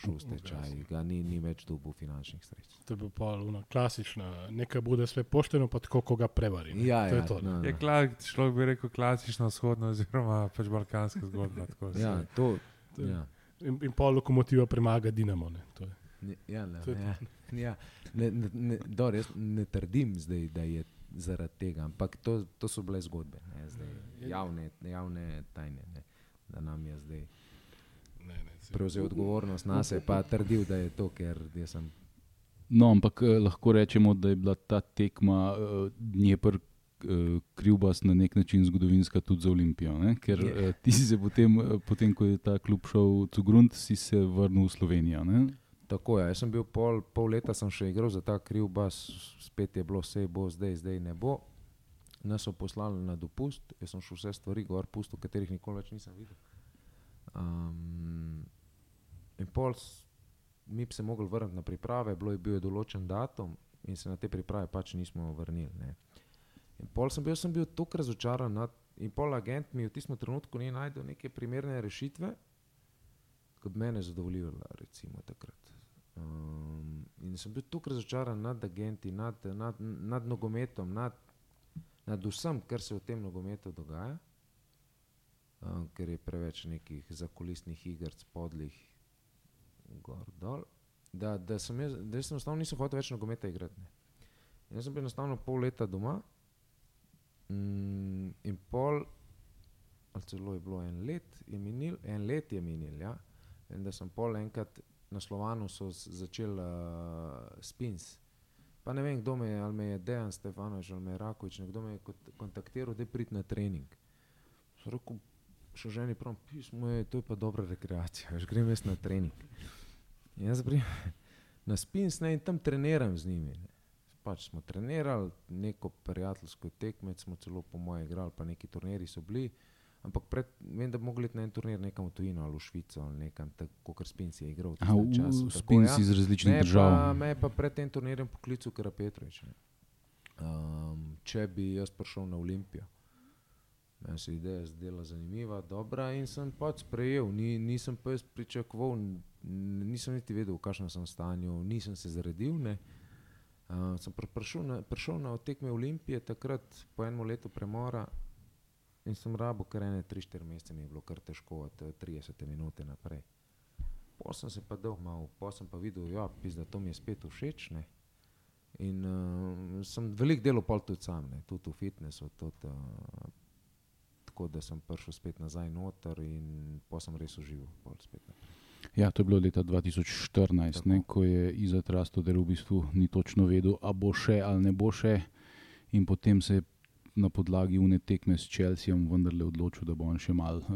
šel v stečaj, ga ni, ni več dobil finančnih sredstev. To je bila pa ona klasična, nekaj bude sve pošteno, pa tako, ko ga prevari. ne. Ja, to ja, je to. ne. no, no. Je kla, človek bi rekel klasična vzhodna oziroma pač balkanska zgodba. tako ja, to, To ja. In, in pol lokomotiva premaga Dinamo. Ne. To je. Ne, ja, ne, To je ja, ja. Ne, ne, ne, dobro, jaz ne trdim, zdaj, da je zaradi tega, ampak to, to so bile zgodbe, ne, zdaj, javne, javne tajne. Ne, da nam je zdaj prevzel odgovornost na sebe, pa trdil, da je to, ker jaz sem. No, ampak eh, lahko rečemo, da je bila ta tekma eh, Dnepr. eh, Krivbas na nek način zgodovinska tudi za Olimpijo, ne? ker Je. eh, ti si se potem, eh, potem, ko je ta klub šel v Cugrund, si se vrnil v Slovenijo. Ne? Tako je, jaz sem bil pol, pol leta, sem še igral za ta kriv bas, spet je bilo vse, bo zdaj, zdaj ne bo. Nas so poslali na dopust, jaz sem šel vse stvari gor, pustil, katerih nikoli več nisem videl. Um, in pol, mi bi se mogli vrniti na priprave, bilo je bil določen datum in se na te priprave pač nismo vrnili. Ne. In pol sem bil, sem bil tako razočaran nad, in pol agent mi v tistem trenutku ni najdel neke primerne rešitve, kot mene zadovoljila, recimo takrat. Um, in sem bil tako razočaran nad agenti, nad, nad, nad nogometom, nad, nad vsem, kar se v tem nogometu dogaja, um, ker je preveč nekih zakulisnih iger, podlih, gor dol. Da, da sem jaz, da jaz enostavno nisem hotel več nogometa igrati. Ne. Jaz sem bil enostavno pol leta doma mm, in pol, ali celo je bilo en let, je minil, en let je minil. Ja. In da sem pol enkrat na Slovanu so z- začeli uh, spins. Pa ne vem, kdo me je, ali me je Dejan Stefanovič ali me je Rakovič, nekdo me je kont- kontaktiral, da prid na trening. Sem rekel, še ženi prav, pismo je, to je pa dobra rekreacija, veš, grem jaz na trening. In jaz grem na spins ne, in tam treniram z njimi. Ne. Pač smo trenirali, neko prijateljsko tekmec smo celo po moje igrali, pa neki turniri so bili. Ampak pred, vem, da bi mogli na en turnir nekam v tujino ali v Švico ali nekam, tako kot Spins je igral. tistem v, času. v Tako, ja. iz različnih Me držav. Pa, me je pa pred tem turnirjem poklical Kara Petrovič. ne. Um, če bi jaz prišel na Olimpijo. Meni se ideja zdela zanimiva, dobra in sem pač sprejel. Ni, nisem pa jaz pričakoval, nisem niti vedel, v kakšnem sem stanju, nisem se zredil. Ne. Uh, sem pr prišel na, prišel na tekme Olimpije takrat po enem letu premora in sem rabo kar ene 3-4 mesece, mi je bilo kar težko od eh, 30 minut naprej. Pol sem se pa dal malo, pol sem pa videl, ja, da to mi je spet všeč. Ne. In uh, sem veliko delal pol tudi sam, ne, tudi v fitnessu, tudi, uh, tako da sem prišel spet nazaj noter in pa sem res užival. Ja, to je bilo leta 2014, ne, ko je Izet Rastoder v bistvu ni točno vedel, a bo še ali ne bo še. In potem se je na podlagi une tekme s Chelseaom vendarle odločil, da bo on še mal uh,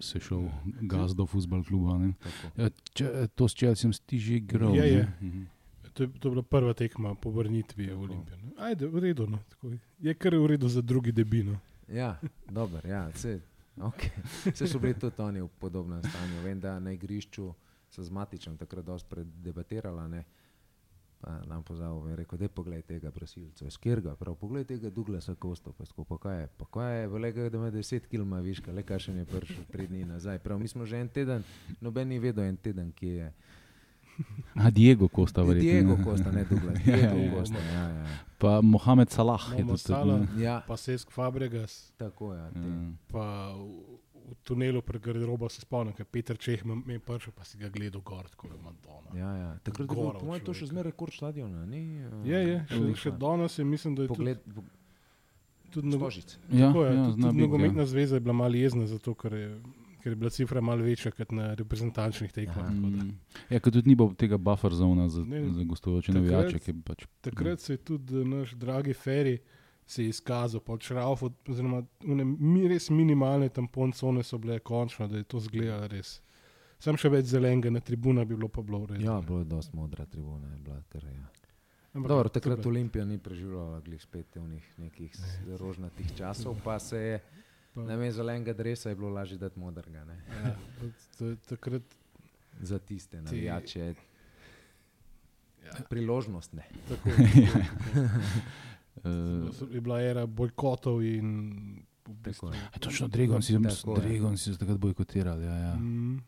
se šel gazdo futbol kluba. ne. Tako. Ja, če, to s Chelseaom si že igral. Ne? je. Mhm. To je, to je bila prva tekma po vrnitvi v Tako. Olimpijo. Ajde, v redu. No, tako je. je kar v redu za drugi debino. Ja, dobro, ja, vse, okay. vse so bili tudi oni v podobnem stanju. Vem, da na igrišču so z Matičem takrat dosti predebatirala. Ne. Pa nam pozval in rekel, da je pogled tega brasilca, skirga, prav pogled tega Douglasa Kosta, pa pa kaj je, pa kaj je, velega, da ima 10 km viška, le kaj še ne prišel tri dni nazaj. Prav mi smo že en teden, noben ni vedel en teden, kje je. A Diego Costa, verjetno. Diego? Kosta, ne Douglas, Ja, Diego ja, ja. Kosta, ja, ja. Pa Mohamed Salah je Mohamed tudi. Salah. Ja, Pa Sesk Fabregas, tako je. Ja, Ja. pa v, tunelu pred garderobo se spomnim, ker Peter Čeh me je prišel, pa si ga gledal gor, tako da Madonna. Ja, ja. Takrat je bil, Gora po mojem, to še zmeraj rekord stadiona. Ni, uh, Je, je, še, še danes je, mislim, da je Pogled, tudi, tudi, Stožic. Ja, tako je, ja, tudi, tudi biti, ja. nogometna zveza je bila malo jezna, zato ker je, ker je bila cifra malo večja kot na reprezentančnih tekmah. Mm. Ja, ker tudi ni bilo tega buffer zona za, Ne, za gostujoče navijače. ki je Pač, Takrat se je tudi eh, naš dragi Ferry se je izkazal, pač Rauf, oziroma une, mi, res minimalne tampon cone so bile končno, da je to zgledalo res. Sam še več zelenega na tribuna bi bilo pa bilo res. Ja, bilo je dosti modra tribuna. Je bila, kar, ja. Ampak Dobro, takrat je- Olimpija ni preživljala glih spet unih nekih rožnatih časov, pa se je pa- na mestu zelenega dresa je bilo lažje dati modrega. Ne? Ja, to je takrat Za tiste navijače. Ja. Priložnost ne. tako, uh, je bila era bojkotov in v bistvu, Tako je. Ja, Točno, Dregon si, Tako je. Dregon si se takrat bojkotirali. Ja, ja. Mm,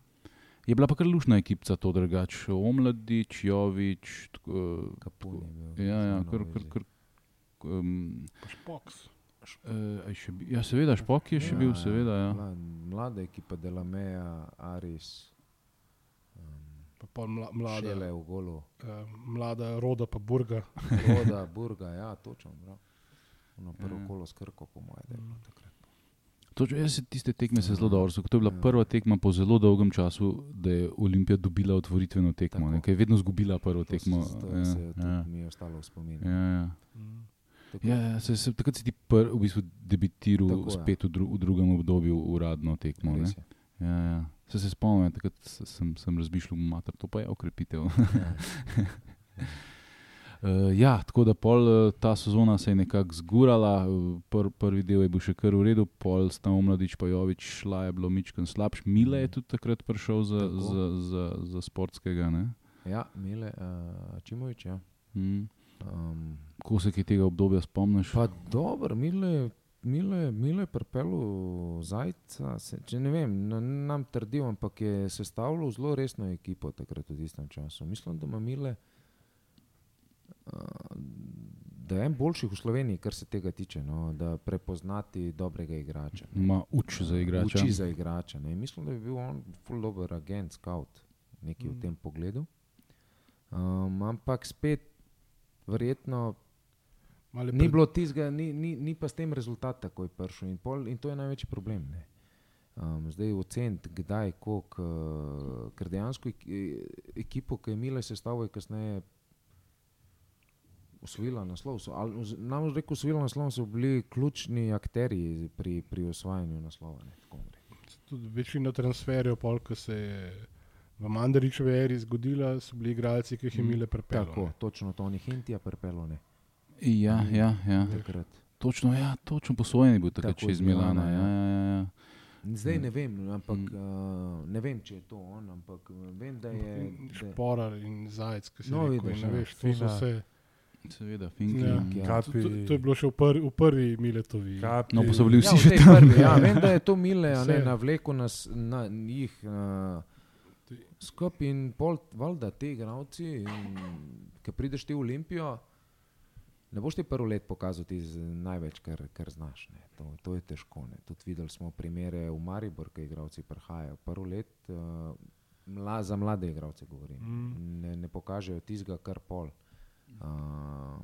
Je bila pa kar lušna ekipa, to drugače. Omladič, Jovič. tako, Kapun je bil. Ja, ja, kar, kar, vezi. kar, um, pa špoks. Uh, aj še bi, ja, seveda, Špok je še Ja, bil, ja, seveda. Ja. mla- Mlada ekipa Delameja, Aris, um, Pa pol mla, mlada, Šele v golu, uh, mlada roda, pa burga. Roda, Burga, ja, točno. Prav. Ono prvo Ja. kolo s Krko, po mojem, da je bilo takrat. Točno, jaz se tiste tekme se zelo dobro. spomnim. To je bila Ja. prva tekma po zelo dolgem času, da je Olimpija dobila otvoritveno tekmo. Ker je vedno izgubila prvo To tekmo. se- To ja, se je ja, mi je ostalo v spominu. ja, ja. Mm. Tako- Ja, ja, se, se, takrat si ti pr, v bistvu debitiral Tako, ja. spet v, dru, v drugem obdobju uradno tekmo. Ja, ja. Se, se spomnim, takrat se- sem, sem razmišljal, mater, to pa je okrepitev. Ja. Uh, ja, tako da pol uh, ta sezona se je nekako zgurala, uh, pr, prvi del je bil še kar v redu, pol sta omladič pa Jovič šla, je bilo mičken slabš. Mile je tudi takrat prišel za, Tako. za, za, za sportskega. Ne? Ja, Mile, uh, Čimovič, ja. Mm. Um, Ko se kaj tega obdobja spomniš? pa dobro, Mile, Mile, Mile je pripeljal zajca, se, če ne vem, nam trdijo, ampak je sestavljal zelo resno ekipo takrat v tistem času. Mislim, da ima Mile, uh, da je en boljših v Sloveniji, kar se tega tiče, no, da prepoznati dobrega igrača. ne. Ma uč za igrača. Uči za igrača. Ne. Mislim, da bi bil on ful dober agent, scout, nekaj. Mm. v tem pogledu. Um, ampak spet, verjetno, Malo je ni pred- bilo tistega, ni, ni, ni pa s tem rezultat takoj prišel. In, pol, in to je največji problem. Ne. Um, zdaj oceniti, kdaj, koliko, uh, ker dejansko ek, ekipo, ki je Mile sestavil, je kasneje osvojila naslov. So, ali, nam rekel, osvojila naslov so bili ključni akteri pri, pri osvajanju naslova. Ne, tudi večina transferjev, pol, ko se je v Mandaričevi eri zgodila, so bili igralci, ki jih je Mm, imele prepeljati. Tako, točno to ni Hintija prepelo, ne. Ja, ja, ja. Takrat. Točno, ja, točno posojen je bil takrat Tako, še iz Milana, Milana. Ja, ja, ja, ja. Zdaj ne vem, ampak Mm. uh, ne vem, če je to on, ampak uh, vem, da je. Da, je- Šporar in zajec, ki si No, rekel, vidiš, ne ja, veš, to so vse. Seveda, Finki. Ja. Ja. Ja. To, to, to je bilo še v, prvi, v prvi Miletovi. Kapi, No, pa so bili ja, vsi v že tam. Prvi, ja, vem, da je to mile, a ne, Vse. na vleku nas, na njih uh, skupaj in pol, valjda ti igravci, ki prideš ti v Olimpijo, ne boš ti prvo let pokazal ti z največ, kar, kar znaš. Ne. To, to je težko. Ne. Tudi videli smo primere v Maribor, ki igravci prihajajo. Prvo let, uh, mla, za mlade igravce govorim, Mm. ne, ne pokažejo tizga kar pol. Uh,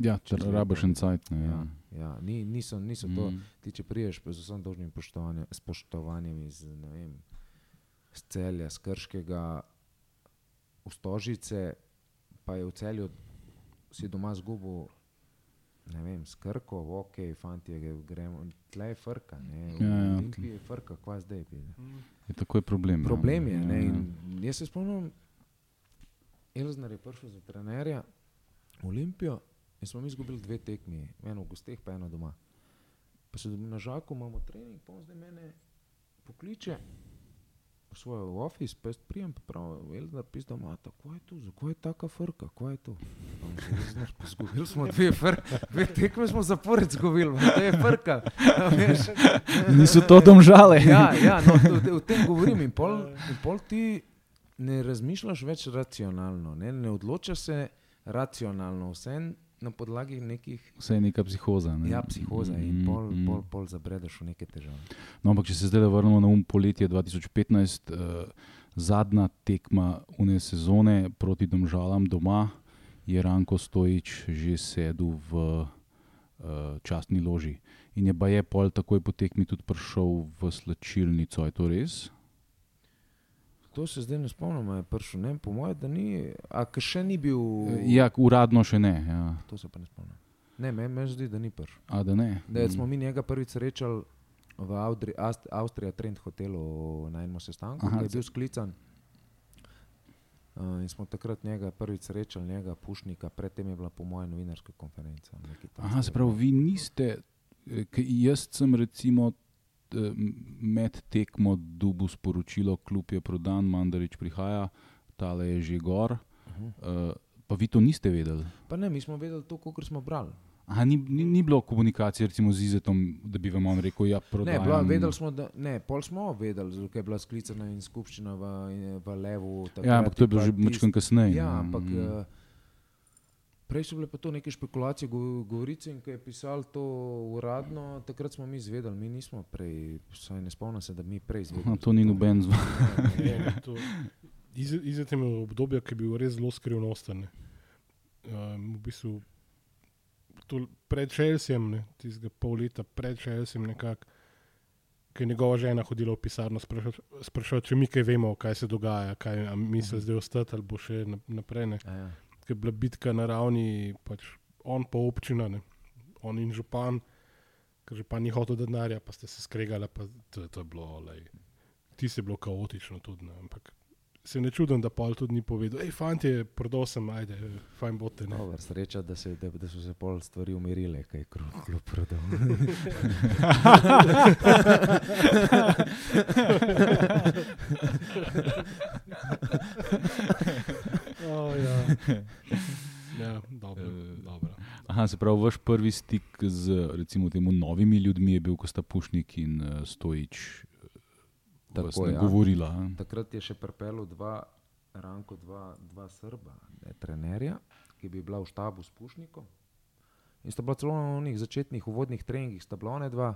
Ja, Če rabaš en cajt. Ne, ja, ja. ja, ni, niso, niso mm. to. Ti, če priješ z vsem dolžnim poštovanjem, spoštovanjem iz ne vem, z celja, skrškega, v Stožice, pa je v celju si doma zgubil, ne vem, skrko, ok, fanti, gremo, tle je frka, ne, v Ja, ja, Olimpiji je frka, kva zdaj. bi. Je tako je problem. Problem je, ja. ne, Ja, ja. jaz se spomnim, Elznar je prišel za trenerja v Olimpijo in smo mi izgubili dve tekmi, eno v gosteh, pa eno doma. Pa se na žaku, imamo trening, pa on zdaj mene pokliče v svoj office, pa jaz prijem, pa pravi, Eldar, pizda mata, kaj je to, zakaj je taka frka, kaj je to? Pa mi se, "Jaz, znaš, pa Zgubili smo dve frke, dve tekme smo zapored zgubili, to je frka. veš. Niso to domžale. Ja, ja no, o, o tem govorim. In pol, in pol ti ne razmišljaš več racionalno, ne, ne odločaš se racionalno, vse na podlagi nekih Vse je neka psihoza. Ne? ja, psihoza in Mm, pol, mm. pol, pol zabredeš v neke težave. No, ampak če se zdaj vrnemo na um poletje 2015, uh, zadnja tekma une sezone proti Domžalam doma, je Ranko Stojič že sedel v uh, častni loži. In je baje pol takoj po tekmi tudi prišel v slačilnico, je to res? To se zdaj ne spomnim, je prišel, ne, po mojem, da ni, a ka še ni bil. Ja, uradno še ne. Ja. To se pa ne spomnim. Ne, meni me zdi, da ni prišel. A da ne? Da smo mi njega prvič srečali v Audri, Ast, Avstrija Trend hotelu na enem sestanku, Aha, ki je bil sklican. Uh, in smo takrat njega prvič srečali, njega, Pušnika, predtem je bila po mojem novinarska konferenca. Aha, se pravi, vi niste. eh, Jaz sem recimo med tekmo dubu sporočilo, kljub je prodan, Mandarič prihaja, tale je že gor. Uh -huh. Uh, pa vi to niste vedeli. Pa ne, mi smo vedeli to, kar smo brali. Aha, ni, ni, ni bilo komunikacije recimo z Izetom, da bi vam on rekel, ja, Ne, prodajam. bila, vedeli smo, da ne, pol smo vedeli, zato je bila sklicana in skupščina v, v Levu. Ja, ampak to je bilo že mačkan kasneje. Ja, ne. ampak Mm. Prej so bile pa to neke špekulacije, go- govorice in ko je pisal to uradno, takrat smo mi izvedeli, mi nismo prej, vsaj ne spomnim se, da mi prej izvedeli. to ni noben ne. Izjeti imel obdobje, ki je bil res zelo skrivnosten. Um, v bistvu to pred Čelsijem, tistega pol leta pred Čelsijem, nekako, ki je njegova žena hodila v pisarno sprašovati, če mi kaj vemo, kaj se dogaja, kaj a misli zdaj ostati ali bo še nap- naprej. Ne. A Ja. Ker je bila bitka na ravni, pač on pa občina, ne. on in župan, ker župan ni hotel denarja, pa ste se skregali, pa to, to je bilo, lej, ti se je bilo kaotično tudi. Ne. Ampak se ne čudim, da pol tudi ni povedal, hej, fanti, prodal sem, ajde, fajn bote. Ne. Dobar, sreča, da, se, da, da so se pol stvari umirile, kaj je kruh kljub prodal. Oh, ja. ja, dobro, Eh, dobro. Aha, se pravi, vaš prvi stik z recimo temu novimi ljudmi je bil, ko sta Pušnik in uh, Stojič Tako, vas ne ja. govorila. Takrat je še pripeljal dva, Ranko, dva, dva Srba, ne, trenerja, ki bi bila v štabu s Pušnikom. In sta bila celo na onih začetnih uvodnih treningih, sta bila ona dva.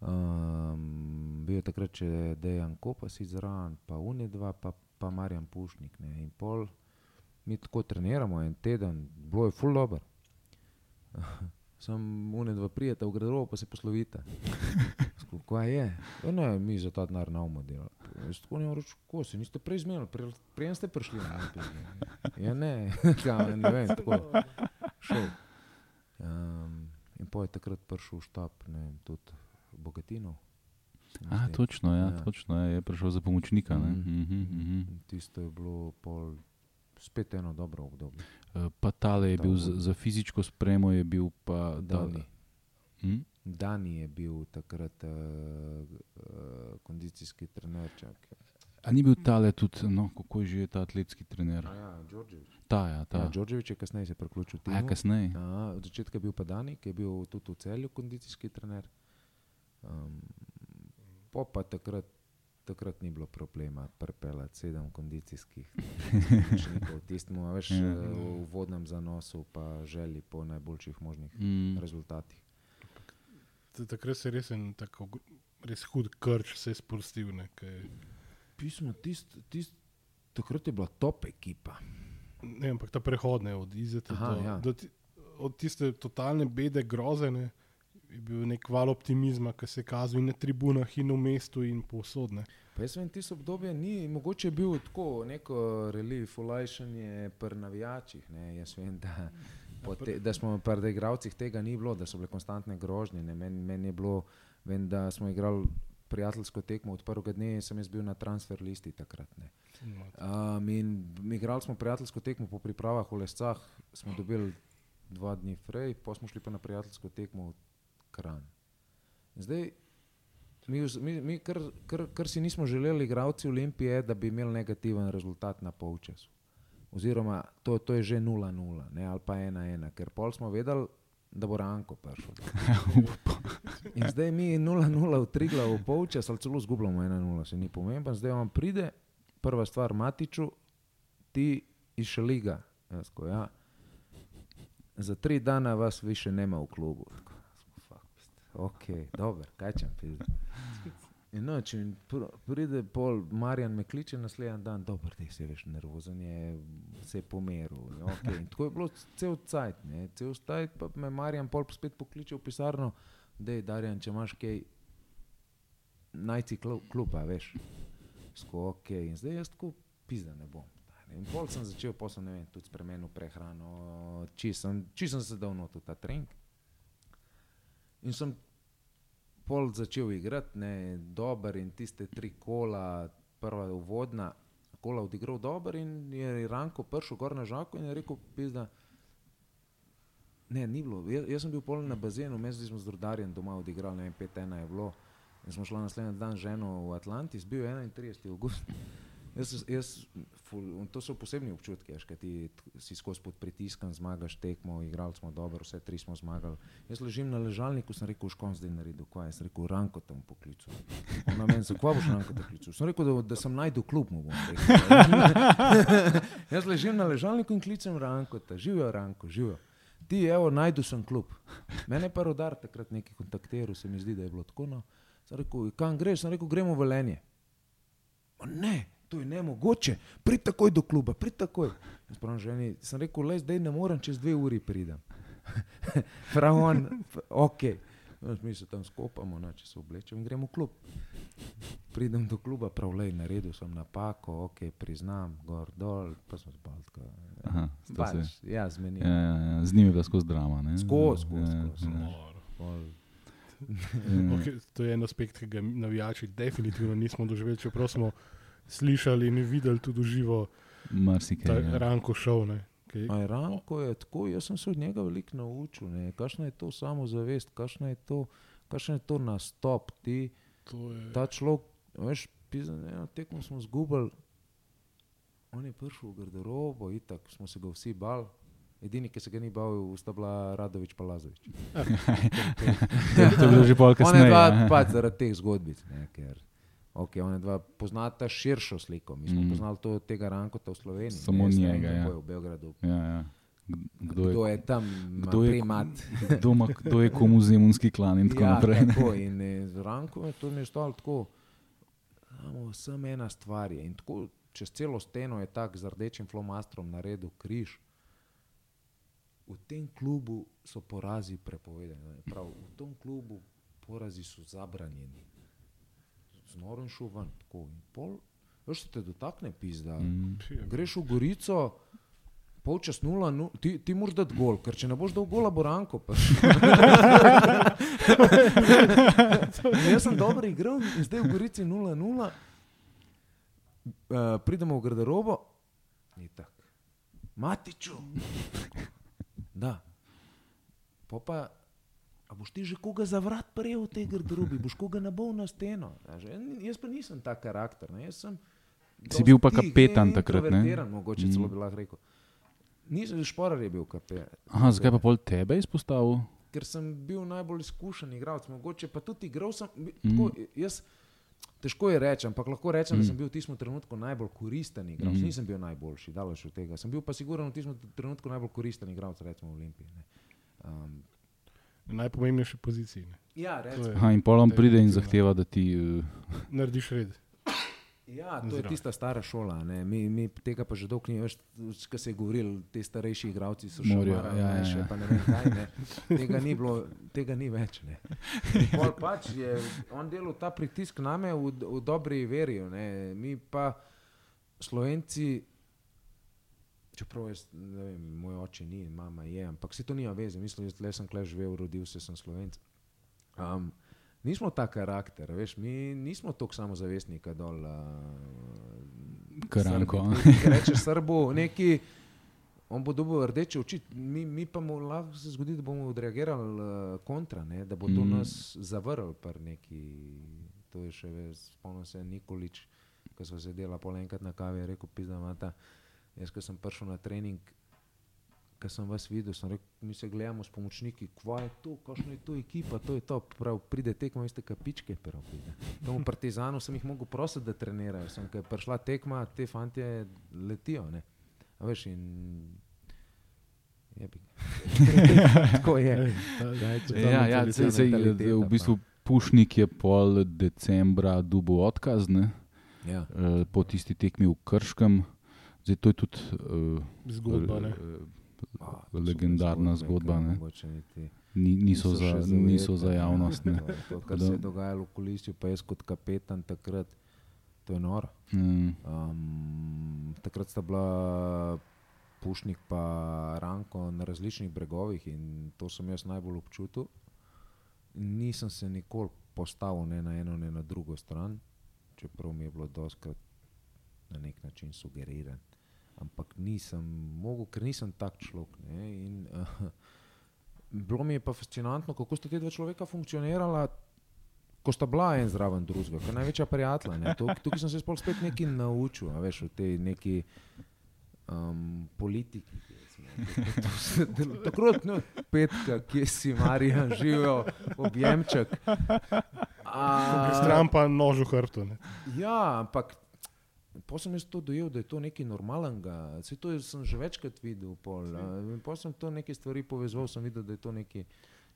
Um, bil je takrat še Dejan Kopas izran, pa Uni dva, pa, pa Marjan Pušnik. Ne. In pol mi tako treniramo en teden, bilo je full dobro. Sam Uni dva prijeta v garderobo, pa se poslovite. Kaj je? Ja, ne, mi za ta denar na umu delamo. Jaz tako ne rečem, ko se niste prej zmenili, prej, prej ste prišli na NPG. Ja, ne, ja, ne vem, tako. Šel. Um, in po je takrat prišel štab, ne vem, tudi Bogatinov. A, točno, ja, Ja. točno je, je prišel za pomočnika. ne. Mhm. Mhm, mhm. In Tisto je bilo pol, spet eno dobro obdobje. Eh, Pa tale je Ta bil za, za fizično spremo, je bil pa Dani. Hm? Dani je bil takrat uh, uh, kondicijski trener. čakaj. A ni bil tale tudi, no, kako je že ta atletski trener? A Ja, Đorđević. Ta, ja, ta. Ja, Đorđević je kasneje se priključil A ja, temu. kasneje. Ja, od začetka je bil pa Dani, ki je bil tudi v celju kondicijski trener. Um, po pa takrat, takrat ni bilo problema pripeljati sedem kondicijskih pomočnikov. Tistemu, a veš, Ja. eh, v vodnem zanosu pa želji po najboljših možnih Mm. rezultatih. Takrat se je res en tako res hud krč se je sprostil. Pismo, tist, tist, takrat je bila top ekipa. Ne, ampak ta prehod ne, od Izeta Aha, do, ja. do ti, od tiste totalne bede, grozene, je bil nek val optimizma, ki se je kazal in na tribunah, in v mestu, in povsod. Ne. Pa jaz vem, tisto obdobje ni, mogoče je bil tako neko relief, olajšanje pri navijačih. Ne. Jaz vem, da, te, da smo pri igravcih tega ni bilo, da so bile konstantne grožnje. Meni men je bilo, vem, da smo igrali prijateljsko tekmo od prvega dne, sem jaz bil na transfer listi takrat. Ne. Um, in mi igrali smo prijateljsko tekmo po pripravah v Lescah, smo dobili dva dni prej, pa smo šli pa na prijateljsko tekmo Kran. In Zdaj, Mi, mi, mi kar, kar, kar si nismo želeli, igravci Olimpije, je, da bi imeli negativen rezultat na polčasu. Oziroma, to, to je že 0-0 ne, ali pa 1-1, ker pol smo vedeli, da bo Ranko prišel. In zdaj mi 0-0 v Triglav v polčas, ali celo zgubljamo 1-0, se ni pomemben. Zdaj vam pride, prva stvar, Matiču, ti iz Šeliga. Jaz ko, ja. Za tri dana vas više nema v klubu. Ok, dobro, kaj če pizda. In noč, in pr pride pol, Marjan me kliče naslednji dan, dobro, ti si veš nervozen, je se je pomeril. in Okay. In tako je bilo cel cajt, ne, cel cajt, pa me Marjan pol spet pokliče v pisarno, da je Darjan, če imaš kaj, najci klub, klub a veš. Sko, ok, in zdaj jaz tako pizda ne bom. In pol sem začel, pol sem, ne vem, tudi spremenil prehrano, čisto sem, čist sem se dal not v ta trening. In sem pol začel igrati, dober in tiste tri kola, prva uvodna, kola odigral dober in je Ranko prišel gor na žako in je rekel, pizda, ne, ni bilo, jaz, jaz sem bil pol na bazenu, mes smo z Rudarjem doma odigrali, ne vem, 5-1 je bilo. In smo šli naslednji dan ženo v Atlantis, bil je 31. august. Jaz, jaz, ful, to so posebni občutki, veš, kaj ti si skozi pod pritiskom, zmagaš tekmo, igrali smo dobro, vse tri smo zmagali. Jaz ležim na ležalniku, sem rekel, škon zdaj naredil, kaj, sem rekel, ranko tam poklical. Ona meni, zakaj boš ranko tam klical? Sem rekel, da, da sem najdel klub, mu bom rekel. Jaz ležim na ležalniku in klicem ranko, živijo ranko, živijo. Ti, evo, najdu sem klub. Mene pa rodar takrat neki kontaktiral, se mi zdi, da je bilo tako. No. Sem rekel, kam greš? Sem rekel, gremo v Velenje. "Ma Ne, to je nemogoče, prid takoj do kluba, prid takoj. In Sprav ženi, sem rekel, le zdaj ne morem, čez dve uri pridem. Prav on, f- ok. Mi se tam skopamo, no, če se oblečem in gremo v klub. Pridem do kluba, prav le, naredil sem napako, ok, priznam, gor dol, pa smo spali tako. Aha, sta se- ja, zmenil. Ja, ja, ja. Z njimi je bila skozi drama. ne? Skozi, skozi, Ja, skozi. ja, Noro. Pol, ja. Okay, to je en aspekt, ki ga navijači definitivno nismo doživeli, čeprav smo slišali in videli tudi živo Marsikaj. ja. Ranko šov. Ne, ki, Aj, Ranko je tako, jaz sem se od njega veliko naučil, ne, kakšna je to samozavest, kakšna je to, kakšen je to nastop. Ti, to je, ta človek, veš, pizan, eno tekmo smo zgubili, on je prišel v garderobo, itak smo se ga vsi bal. Edini, ki se ga ni bal, sta bila Radovič pa Lazovič. To je bilo že pol On je kasneje. dva pač zaradi teh zgodbic, ne, ker okay, on je dva poznata širšo sliko. Mi smo Mm. poznali to, tega Rankota v Sloveniji. Samo ne, jaz ne njega, kako ja. je v Beogradu. Ja, ja. Kd- Kdo je, Kdo je tam, kdo kdo je- primat? kdo, ima, kdo je komu zemunski klan in tako ja, naprej. ne. Tako, in eh, z Rankom je to mi je stalo tako. Samo sem ena stvar je. In tako čez celo steno je tak z rdečim flomastrom naredil križ. V tem klubu so porazi prepovedani. Prav, v tem klubu porazi so zabranjeni. Znoro in šel ven. Tako. In pol, veš, se te dotakne pizda. Mm. Greš v Gorico, polčas nula, nu, ti, ti moraš dati gol, ker če ne boš dal gola, bo Ranko jaz sem dobro igral in zdaj v Gorici 0-0. Uh, pridemo v garderobo in tako. Matiču. Da. Po pa, a boš ti že koga za vrat prijel v tej garderobi, boš koga nabol na steno. A že, jaz pa nisem ta karakter. Ne? Jaz sem Si bil pa kapetan takrat, ne? Mogoče celo Mm. bi lahko rekel. Nisem, šporar je bil kapetan. Aha, zakaj pa pol tebe izpostavil? ker sem bil najbolj izkušen igralec, mogoče pa tudi igral sem. Mm. Tako, jaz, težko je reči, ampak lahko rečem, mm. Mm. da sem bil v tistem trenutku najbolj koristen igralec. Mm. Mm. Nisem bil najboljši, daleč od tega. Sem bil pa sigurno v tistem trenutku najbolj koristen igralec, recimo v Olimpiji. Ne. Um, najpomembnejši poziciji. Ne. ja, je, Aha, in pol on pride in zahteva, da ti. Uh, narediš red. Ja, to je Zdrav. tista stara šola. Ne. Mi, mi tega pa že dolgo ni več, kar se je govoril, ti starejši igralci so še malo ja, ja, mlajši, ja. pa ne vem kaj. Ne. Tega ni bilo, tega ni več. Pač je on delal ta pritisk name v, v dobri veri. Ne. Mi pa Slovenci, čeprav jaz, ne vem, moj oče ni, mama je, ampak se to nima veze. Mislim, da le sem kle živel, rodil se sem Slovenc. Um, nismo ta karakter, veš, mi nismo tako samozavestni, kot dol. Uh, Karanko. Rečeš Srbu, neki. On bo dobil rdeče oči, mi, mi pa mu lahko se zgodi, da bomo odreagirali uh, kontra, ne? da bo to Mm. nas zavrl pri neki To je še več, spomnim se Nikolič, ko smo sedeli pol enkrat na kavi, je rekel, pizda mata. Jaz, ko sem prišel na trening, ko sem vas videl, sem rekel, mi se gledamo s pomočniki, kva je to, kakšna je to ekipa, to je to. Prav, pride tekma, veste, kapičke, prav pride. Tomu partizanu sem jih mogel prositi, da trenirajo. Sem, ko je prišla tekma, te fantje letijo, ne. A veš, in je bi. Tako je. Ej, Ja, ja, sej, sej, v bistvu Pušnik je pol decembra dubu odkaz, ne, Ja. eh, po tisti tekmi v Krškem. Zdaj to je tudi uh, Zgodba, ne. A, to so legendarna zgodba, ne. mogoče niti ni, niso, še za, zavedati, niso za ne. javnost. Ne. To, to, kar Da- se je dogajalo v kulisju, pa jaz kot kapetan takrat, to je noro. Mm, Um, takrat sta bila Pušnik in Ranko na različnih bregovih in to sem jaz najbolj občutil. Nisem se nikoli postavil ne na eno, ne na drugo stran, čeprav mi je bilo doskrat na nek način sugeriran. Ampak nisem mogel, ker nisem tak človek. Ne, in, uh, bilo mi je pa fascinantno, kako sta te dva človeka funkcionirala. Ko sta bila en zraven drugega, kot največja prijatelja. ne. Tuk- Tukaj sem se spet nekaj naučil, veš, v tej neki um, politiki. Takrat, no, petka, kje si Marijan živel, objemček. Stran pa nož v hrbtu. Ja, ampak pa sem to dojel, da je to nekaj normalnega. Saj to je- sem že večkrat videl. Pa sem to neke stvari povezal, sem videl, da je to nekaj.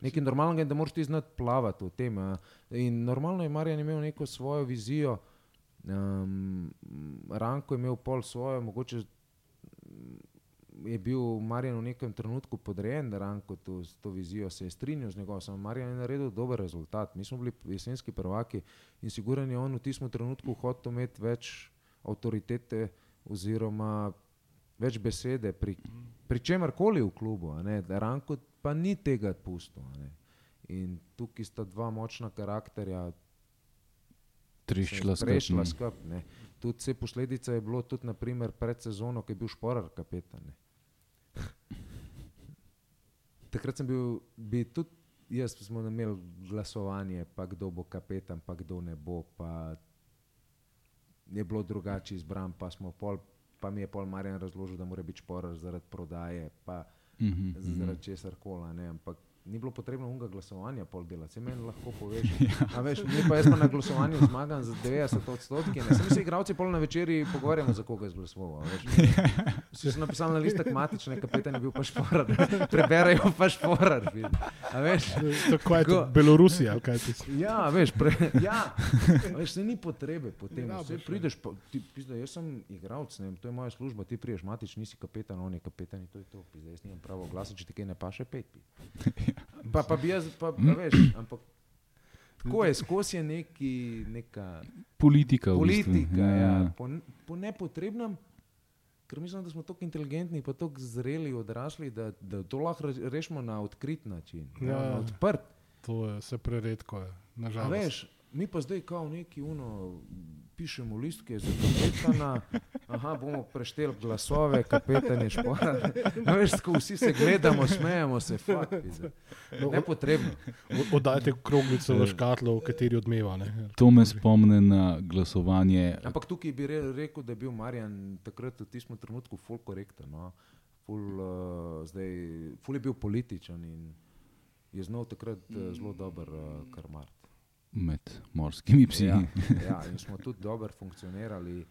Nekaj normalnega in da moraš ti znati plavati v tem. a. In normalno je Marjan imel neko svojo vizijo, um, Ranko je imel pol svojo, mogoče je bil Marjan v nekem trenutku podrejen, da Ranko to, s to vizijo se je strinjal z njegovo, samo Marjan je naredil dober rezultat. Mi smo bili jesenski prvaki in siguren je on v tistem trenutku hotel imeti več avtoritete oziroma več besede pri, pri čemarkoli v klubu. Da Ranko pa ni tega pustil. ne. In tukaj sta dva močna karakterja, prešla skupaj. skupaj. ne. Tudi vse posledice je bilo tudi naprimer, pred sezono, ki je bil šporar kapetan. Takrat sem bil, bi tudi jaz smo imeli glasovanje, pa kdo bo kapetan, pa kdo ne bo. Pa je bilo drugače izbran, pa, pol, pa mi je pol Marjan razložil, da mora biti šporar zaradi prodaje, pa Mhm, zaradi česar koli. Ampak ni bilo potrebno unga glasovanja pol delati, se meni lahko poveš. A veš, mi pa jaz pa na glasovanju zmagam z 90 odstotki. Ne. Sami se igravci pol na večerji pogovarjamo, za koga je glasoval. Vsi so napisali na listek matične, kapetan je bil pa šporar. Preberejo pa šporar. vidiš. A veš. Tako je to Belorusija, ali kaj ti si. Ja, veš, pre, ja. Veš, se ni potrebe po tem. Ne Vse rabiš, prideš, pa, ti, pizda, jaz sem igralec, ne, vem, to je moja služba, ti priješ, matič, nisi kapetan, on je kapetan in to je to. Pizda, jaz nimam pravo glasa, če ti kaj ne paše, pet. pi. Pa, pa bi jaz, pa, pa veš, ampak tako je, skozi je neki, neka Politika. v bistvu, politika, ja, po, po nepotrebnem. Ker mislim, da smo tako inteligentni, pa tako zreli, odrasli, da, da to lahko re- rešimo na odkrit način, ja. Ja. na odprt. To je vse preredko, je, A nažalost. veš, mi pa zdaj kao neki uno, pišemo listke za kapetana, aha, bomo prešteli glasove, kapetan je šporar. A veš, tako vsi se gledamo, smejemo se, fakt. pizda. Nepotrebno. Oddajte kroglico v škatlo, v kateri odmeva. Ne. To me spomne na glasovanje. Ampak tukaj bi re, rekel, da je bil Marjan takrat v tistem trenutku ful korekten. No? Ful, uh, zdaj, ful je bil političen in je znal takrat uh, zelo dober uh, karmar. Med morskimi psi. Ja, ja, in smo tudi dobro funkcionirali.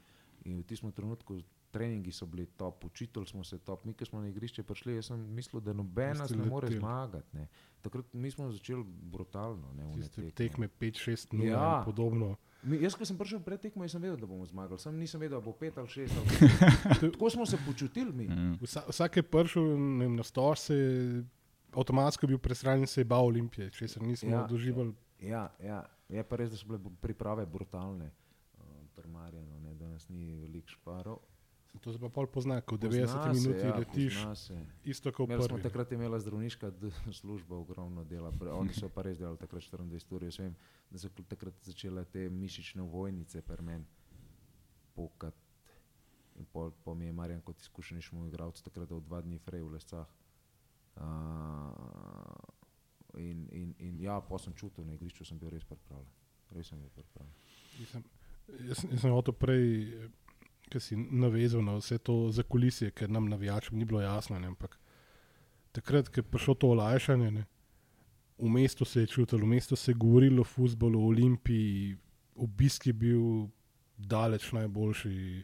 In v tistem trenutku treningi so bili top, učitelj smo se top. Mi, ki smo na igrišče prišli, jaz sem mislil, da noben nas ne more zmagati. Ne. Takrat mi smo začeli brutalno. Ne, tekme. tekme 5-6 0 Ja. ja. podobno. Mi, jaz, ko sem prišel pred tekmo, sem vedel, da bomo zmagali. Sam nisem vedel, da bo pet ali šest. Ali pet. Tako smo se počutili mi. Ja. Vsa, vsak je prišel vem, na stor, se je avtomatsko bil presranjen, se je bal Olimpije, če se nismo Ja. ja. Ja, ja, je pa res, da so bile priprave brutalne. Uh, Primarjeno, ne, da nas ni veliko šparov. To se pa pol pozna, ko v Pozna 90 se, minuti ja, letiš, isto kot Imeli smo takrat imela zdravniška služba ogromno dela. Oni so pa res delali takrat 24 ur. Jaz vem, da so takrat začele te mišične vojnice per meni pokati. In pol, pol mi je Marjan kot izkušeni šmo igralec takrat dal dva dni frej v lescah. Uh, in, in, in ja, pa sem čutil na igrišču, sem bil res pripravljen. prej sem bil pripravljen. Jaz jaz, jaz sem hotel prej, ki si navezal na vse to za kulisije, ker nam navijačem ni bilo jasno. Ne, ampak takrat, ko je prišlo to olajšanje, ne, v mestu se je čutilo, v mestu se je govorilo o futbolu, o Olimpiji, obisk je bil daleč najboljši.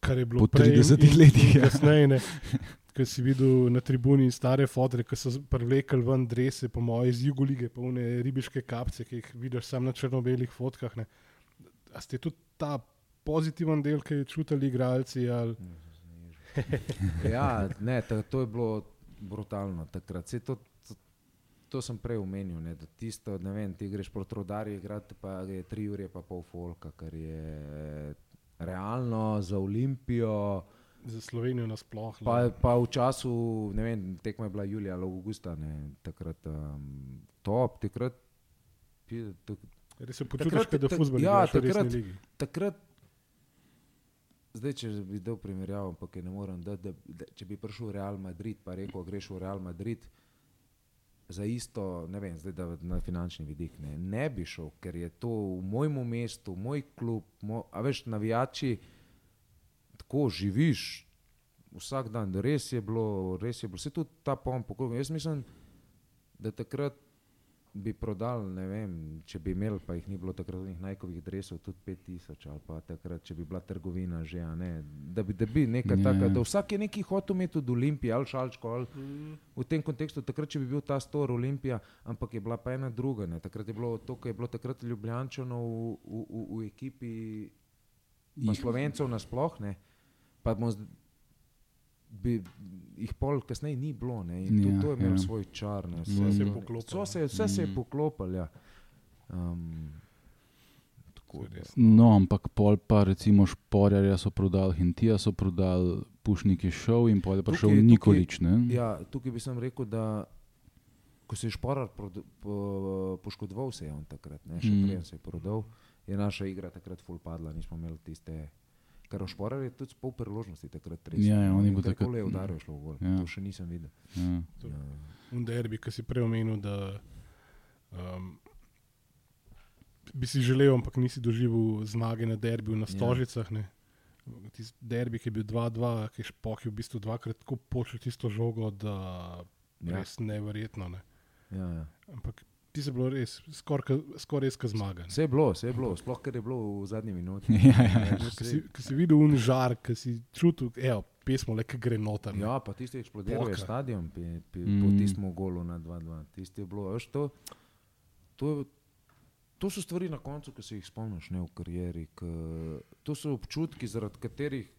Kar je bilo Po prej in- 30 in- letih, ja. Kasneje, ne, ko si videl na tribuni stare fotre, ki so privlekli ven drese, po moje iz Jugolige, polne ribiške kapce, ki jih vidiš samo na črno-belih fotkah. Ne. A ste tudi ta pozitiven del, ki je čutili igralci? Ali... Ja, ne, ta, to je bilo brutalno takrat. Saj To, to, to sem prej omenil. Ne, da tisto, ne vem, ti greš proti rodarju, igrati pa je tri ure, pa pol folka, kar je realno za Olimpijo. Za Slovenijo nasplošno. Pa, pa v času, ne vem, tekma je bila julija ali avgusta, ne, takrat um, top, takrat. tak- Res se počutiš, da tak- futbol ja, igraš v resni takrat- takrat, zdaj, če bi dal primerjavo, ampak je ne morem dati, da, da če bi prišel v Real Madrid, pa rekel, greš v Real Madrid. Za isto, ne vem, zdaj da na finančni vidik ne, ne bi šel, ker je to v mojem mestu, moj klub, moj, a veš, navijači, tako živiš vsak dan, res je bilo, res je bilo, vse tudi ta pomp. Jaz mislim, da takrat bi prodal, ne vem, če bi imel, pa jih ni bilo takrat najkovih dresov, tudi 5000 ali pa takrat, če bi bila trgovina že, a ne, da bi, da bi nekaj Ja, yeah. takega, ja. da vsak je neki hotel imeti od Olimpije ali šalčko ali v tem kontekstu, takrat, če bi bil ta stor Olimpija, ampak je bila pa ena druga, ne, takrat je bilo to, kar je bilo takrat Ljubljančanov v, v, v, v ekipi, pa Jih- Slovencev nasploh, ne, pa bomo zdaj- bi jih pol kasneje ni bilo, ne, in Ja, to, to je imelo ja. svoj čar, ne, Mm. Vse se je poklopilo. Vse se, vse se je Mm. poklopilo. Ja. Um. No, ampak pol pa recimo Šporjarja so prodali, Hentija so prodali, Pušnik je šel in pol je prišel Tukaj- tukaj- Nikolič. Ne? Ja, tukaj bi sem rekel, da ko se je Šporar prodo- po, poškodoval, se je on takrat, ne, še Mm. mm. prej se je prodal, je naša igra takrat full padla, nismo imeli tiste. Ker Šporar je tudi pol priložnosti takrat res. Ja, ja, on je bil takrat- Takole je udaril šlo v gol, Ja. ja. to še nisem videl. Ja. To- Ja. Derbi, ki si prej omenil, da um, bi si želel, ampak nisi doživel zmage na derbiju na Stožicah. Ne. Tisti derbi, ki je bil 2-2, ki je špok v bistvu dvakrat tako počel tisto žogo, da je Ja. res neverjetno. Ne. Ja, ja. Ampak ti si bilo res skoraj skor res kazmagan. Vse je bilo, vse je bilo, sploh ker je bilo v zadnji minuti. Ja, ja, ja. Ko si, ko si videl un žar, ki si čutil, evo, pesmo le, ki gre noter. ne. Ja, pa tisti je eksplodiral je stadion pi, pi, Mm. po tistem golu na 2-2. Tisti je bilo, veš, to, to, je- to so stvari na koncu, ki se jih spomniš ne, v karieri. K, to so občutki, zaradi katerih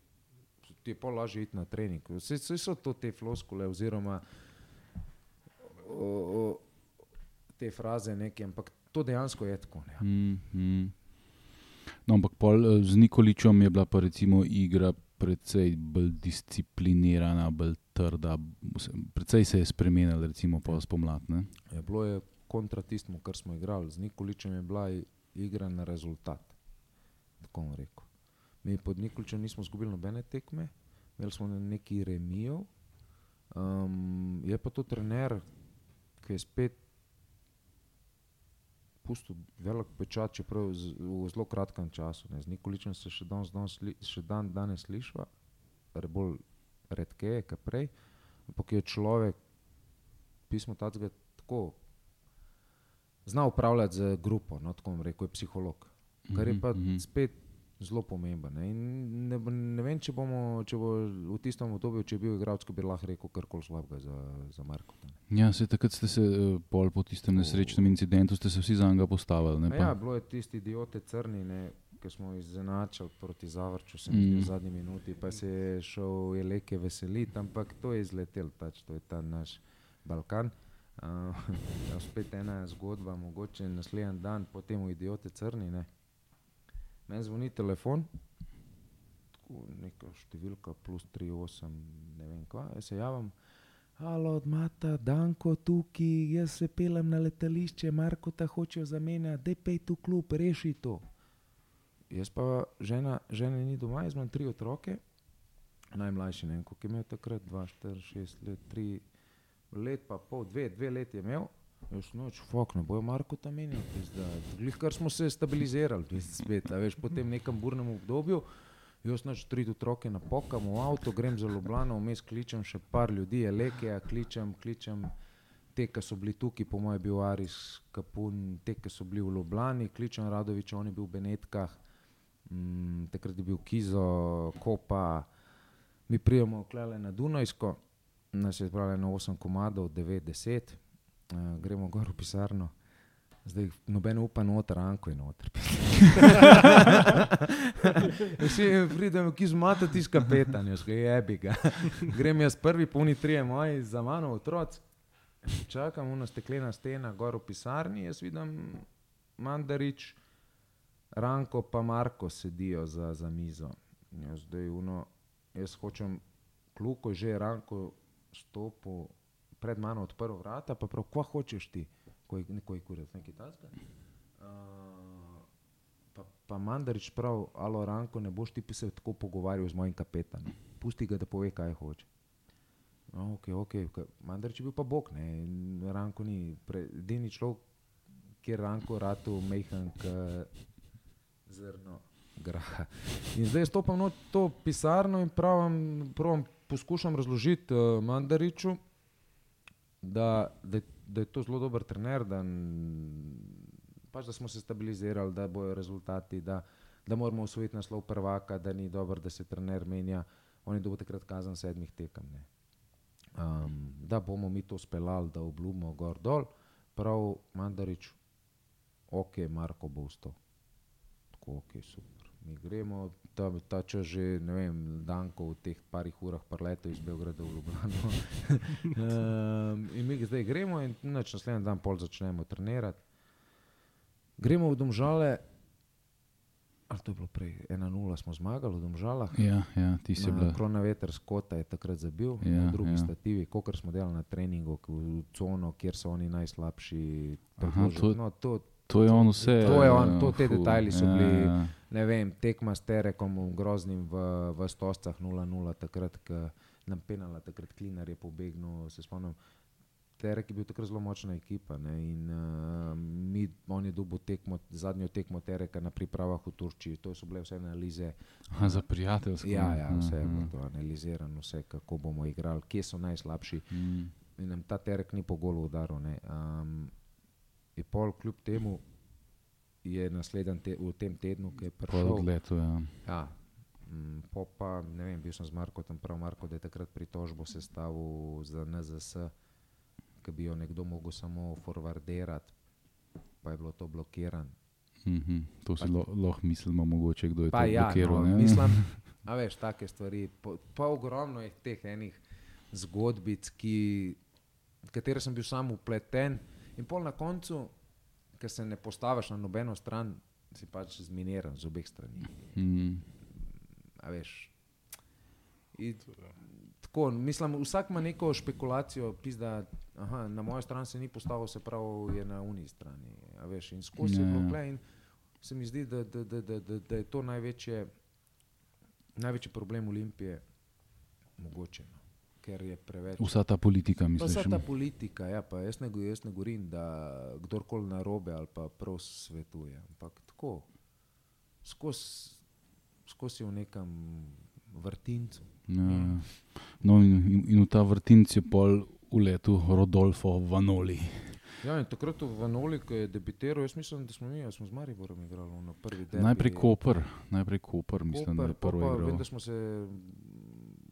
ti je pol lažje iti na trening. Vse, vse so to te floskule oziroma o, o, te fraze neke, ampak to dejansko je tako. Ne. Mm, mm. No, ampak pol, eh, z Nikoličem je bila pa recimo igra precej bolj disciplinirana, bolj trda. vse- Precej se je spremenila, recimo pa spomlad. Ne? Je bilo je kontra tistemu, kar smo igrali. Z Nikoličem je bila igra na rezultat. Tako bom rekel. Mi pod Nikoličem nismo izgubili nobene tekme, imeli smo neki remijev. Um, je pa to trener, ki je spet pustil velik pečat, čeprav z, v zelo kratkem času. Ne. Z Nikoličem se še, danes, danes, sli- še dan danes slišva, re- bolj redkeje, kot prej, ampak je človek, pismo tacga tako zna upravljati z grupo, no, tako bom rekel, je psiholog. Kar je pa Mhm, mhm. spet zelo pomembno. Ne, In ne, ne vem, če, bomo, če bo v tistem obdobju, če je bil igralec, ki bi lahko rekel karkoli slabega za, za Marko. Ja, se takrat ste se eh, pol po tistem nesrečnem incidentu, ste se vsi za njega postavili. Ne, Ja, bilo je tisti idiote crni, ne, ki smo izenačili proti Zavrču, se Mm. v zadnji minuti, pa se je šel Jeleke veseliti, ampak to je izletel, tač, to je ta naš Balkan. Uh, spet ena zgodba, mogoče naslednji dan, potem v idiote crni. Ne. Meni zvoni telefon, tako neka številka plus 38, ne vem kva, jaz se javim. Halo, odmata, Danko tukaj, jaz se pelem na letališče, Marko ta hoče zamenjati, da pej tu klub, reši to. Jaz pa žena, žene ni doma, jaz imam tri otroke, najmlajši, ne vem, koliko je imel takrat, 2, 4, 6 let, 3 let, pa pol, dve, dve let je imel. Jaz noč, fuk, ne bojo Marko tam menili, glih kar smo se stabilizirali, veš, spet, veš, po tem nekem burnem obdobju. Jaz noč tri otroke napokam v avto, grem za Ljubljano, vmes kličem še par ljudi, Elekija, kličem, kličem te, ki so bili tukaj, po mojem, bil Aris Kapun, te, ki so bili v Ljubljani, kličem Radovič, on je bil v Benetkah, mm, takrat je bil Kizo, Kopa, mi prijemo klele na Dunajsko, nas je zbralo na 8 komadov, 9-10, uh, gremo gor v pisarno. Zdaj, noben upa noter, Anko je noter. Vsi pridemo, ki zmata ti skapetan, jaz je bi ga. Grem jaz prvi, polni trije moji, za mano otroci. Čakam, ena steklena stena, gor v pisarni, jaz vidim Mandarič, Ranko pa Marko sedijo za, za mizo. Jaz, zdaj, uno, jaz hočem kluko, že Ranko stopil pred mano odprl vrata, pa prav, kva hočeš ti, ko je nekoj kurec, nekaj tasga. Uh, pa, pa Mandarič prav, alo Ranko, ne boš ti se tako pogovarjal z mojim kapetanom. Pusti ga, da pove, kaj hoče. No, ok, ok, Mandarič je bil pa bog, ne, Ranko ni, edini človek, kjer Ranko ratu mehan k zrno graha. In zdaj stopam v to pisarno in pravim, pravim poskušam razložiti uh, Mandariču, da, da, da je to zelo dober trener, da, pač, da smo se stabilizirali, da bojo rezultati, da, da moramo usvojiti naslov prvaka, da ni dobro, da se trener menja. On je dobil takrat kazen sedmih tekem. Um, da bomo mi to speljali, da obljubimo gor dol, prav Mandarič, ok, Marko bo vstal. Tako, ok, super. Mi gremo, ta, ta čas že, ne vem, danko v teh parih urah parleto iz Beograda v Ljubljano. um, in mi zdaj gremo in nač naslednji dan pol začnemo trenirati. Gremo v Domžale, ali to je bilo prej, 1-0 smo zmagali v Domžalah. Ja, ja, ti si bil. Krona veter skota je takrat zabil, Ja, na drugi ja. stativi, kot smo delali na treningu, v cono, kjer so oni najslabši. Aha, to- no, to, To je on vse. To je on, to te ful, detajli so ja, bili- ja. ne vem, tekma s Terekom, groznim v, v Stoscah 0-0, takrat, ko nam penala, takrat Klinar je pobegnil, se spomnim. Terek je bil takrat zelo močna ekipa ne, in uh, mi, on je dobil tekmo, zadnjo tekmo Tereka na pripravah v Turčiji, to so bile vse analize. Aha, za prijateljsko. Ja, ja, vse je bilo to analizirano, vse, kako bomo igrali, kje so najslabši. Mm. In nam ta Terek ni po golu udaril. ne. Um, je pol kljub temu je naslednji te, v tem tednu, ki je Po prišel. odletu, ja. Ja, mm, po pa, ne vem, bil sem z Marko tam prav, Marko, da je takrat pritožbo sestavil za NZS, ki bi jo nekdo mogel samo forwardirati, pa je bilo to blokirano. Mhm. To si lo- lahko mislimo, mogoče kdo je Pa to ja, blokiral. no, mislim, a veš, take stvari. Po- Pa ogromno je teh enih zgodbic, ki, v katere sem bil sam upleten, in pol na koncu, ker se ne postaviš na nobeno stran, si pač zminiran z obeh strani. Mhm. A veš. In, tako, mislim, vsak ima neko špekulacijo, pizda, aha, na mojo stran se ni postavil, se pravi, je na uni strani. Veš, in skozi je Ja, bilo ja. tle in se mi zdi, da, da, da, da, da, da je to največje, največji problem Olimpije, mogoče. No. Ker je preveč. Vsa ta politika, Pa misliš? vsa ta politika, ja, pa jaz ne, go- jaz ne govorim, da kdorkoli narobe ali pa prav svetuje, ampak tako, skozi skos je v nekem vrtincu. Ja, ja. No, in, in, v ta vrtinc je pol uletel Rodolfo Vanoli. Ja, in takrat v Vanoli, ko je debitiral, jaz mislim, da smo mi, jaz smo z Mariborom igrali na prvi derbi. Najprej Koper, najprej Koper, mislim, da je Koper, prvo pa Vem, da smo se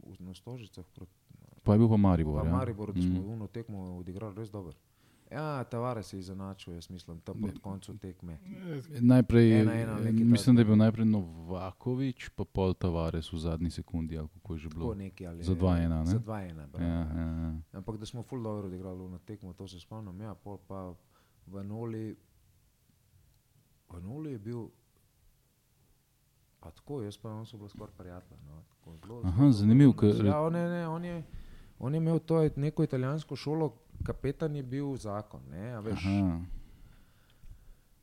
v- na Stožicah proti Pa je bil pa Maribor. pa ja. Mariboru, da smo Mm. uno tekmo odigrali res dobro. Ja, Tavare se je izenačil, jaz mislim, tam proti koncu tekme. Najprej, Ena, ena, nekaj mislim, da je bil najprej Novakovič, pa pol Tavares v zadnji sekundi, ali kako je že bilo. neki ali Za 2:1, ne? Za 2-1, bravo. Ja, ja, ja. Ampak da smo full dobro odigrali na tekmo, to se spomnim. Ja, pol pa v Noli, v Noli je bil. Pa tako, jaz pa on so bila skoraj prijatelja. No, tako zelo, Aha, zelo zanimivo, ker- Ja, on je, ne, on, je, on je imel to je neko italijansko šolo, kapetan je bil zakon. Ne, a veš, Aha.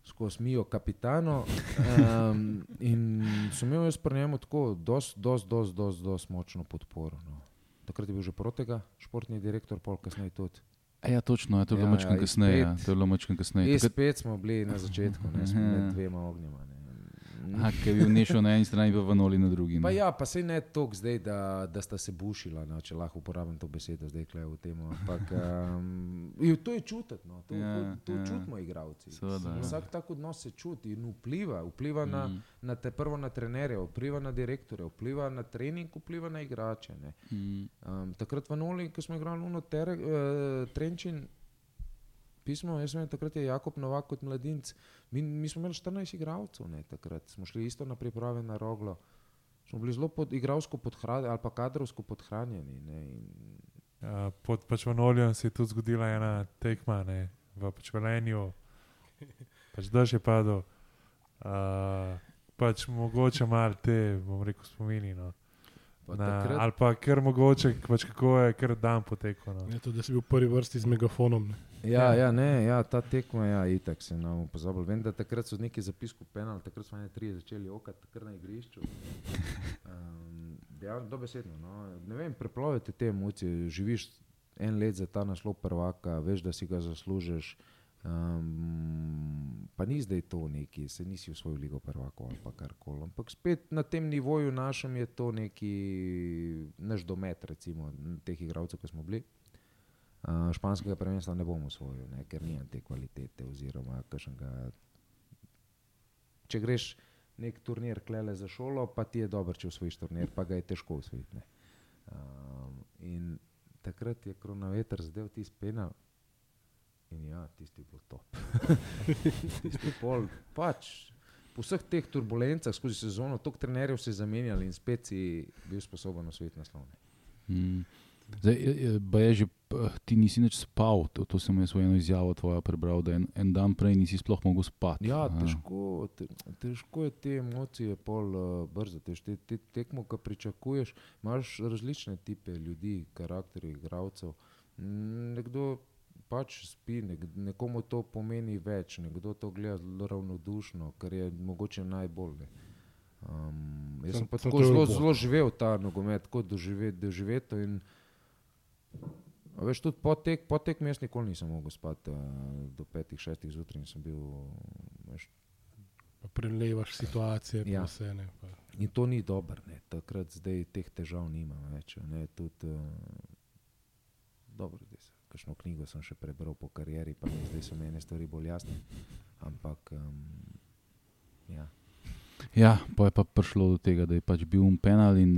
skozi mijo kapitano. Um, in sem imel jaz pri njemu tako, dosti, dosti, dosti, dosti, dosti močno podporo. No. Takrat je bil že protega, športni direktor, pol kasneje tudi. A ja, točno, ja, to je bilo Ja, mačkam ja, kasneje. Ja, to je bilo mačkam kasneje. E, Takrat- spet smo bili na začetku, ne smo Ja. med dvema ognjema. Ne. Aha, ki je bil nešel na eni strani, pa vanoli na drugi. Pa ne. ja, pa se ne toliko zdaj, da, da sta se bušila, no, če lahko uporabim to besedo zdaj v tem. Ampak um, je- to je čutiti, no, to, Ja, to, to ja. čutimo, igravci. Seveda, ja. Vsak tak odnos se čuti in vpliva. Vpliva mm. na, Mm, na te prvo na trenerje, vpliva na direktorje, vpliva na trening, vpliva na igrače. Ne. mm, Um, takrat v Noli, ko smo igrali Uno ter, uh, Trenčin, pismo, jaz sem takrat je Jakob Novak kot mladinc. Mi, mi smo imeli 14 igralcev, ne, takrat smo šli isto na priprave na roglo. Smo bili zelo pod, igralsko podhranjeni ali pa kadrovsko podhranjeni. Ne, in, Uh, pod pač v Nolju se je tudi zgodila ena tekma, ne, v pač Velenju, pač dež je padel. Uh, pač mogoče malo te, bom rekel, spomini. No. Na, takrat, ali pa ker mogoče, pač kako je kar dan potekel. No. Je to, da si bil v prvi vrsti z megafonom. Ne. ja, ja, ne, ja, ta tekma, ja, itak se nam pozabil. Vem, da takrat so neki zapiski penal, takrat smo ne tri začeli okati, takrat na igrišču. Um, ja, dobesedno. No. Ne vem, preplovite te emocije, živiš en let za ta naslov prvaka, veš, da si ga zaslužiš. Um, pa ni zdaj to neki, se nisi v svojo ligo prvako ali pa karkoli. Ampak spet na tem nivoju našem je to neki naš domet, recimo, teh igralcev, ki smo bili. Uh, španskega prvenstva ne bomo osvojili, ne, ker nimam te kvalitete. Oziroma, kakšnega, če greš nek turnir klele za šolo, pa ti je dobro, če osvojiš turnir, pa ga je težko osvojiti. ne. Um, in takrat je kronometer zdaj tisti penal. In ja, tisti je bil top. tisti pol, pač. Po vseh teh turbulencah skozi sezono, toliko trenerjev se je zamenjalo in spet si bil sposoben osvojiti naslovne. mm. Zdaj, je- je- že, p- ti nisi več spal, to, to sem jaz v eno izjavo tvojo prebral, da en, en dan prej nisi sploh mogel spati. Ja, težko, te, težko je te emocije pol uh, brzati. veš, Te, te tekmo, ki pričakuješ, imaš različne type ljudi, karakterjev, igralcev. Mm, Nekdo pač spi, nek, nekomu to pomeni več, nekdo to gleda zelo ravnodušno, kar je mogoče najbolj. Um, jaz sem pa tako zelo, zelo živel ta nogomet, tako doživet, doživeto. In, veš, tudi po tek, po tek jaz nikoli nisem mogel spati do petih, šestih zjutraj in sem bil veš, Pa Prelevaš situacije, Ja. ja. vse. Ne, pa. In to ni dobro, takrat zdaj teh težav nimam več. Ne. Tudi, uh, dobro, da se. Kakšno knjigo sem še prebral po karieri, pa mi zdaj so meni stvari bolj jasne. Ampak, um, ja. Ja, pa je pa prišlo do tega, da je pač bil un penal in,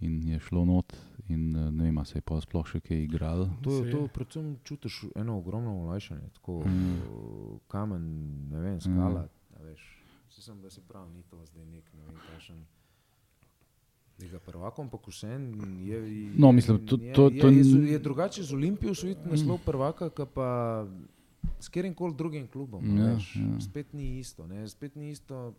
in je šlo not. In uh, ne vem, se je pa sploh še kaj igral. To, Se- to predvsem čutiš eno ogromno olajšanje, tako Mm. kamen, ne vem, skala. Mm. Veš, Saj sem, da se pravi, ni to zdaj nek, ne vem, kakšen. Liga prvakom, ampak vsem je. No, mislim, to- to- to je, je, je drugače z Olimpijo osvojiti naslov prvaka, kot pa s katerim koli drugim klubom. Ja, veš, ja. Spet ni isto. Ne? Spet ni isto.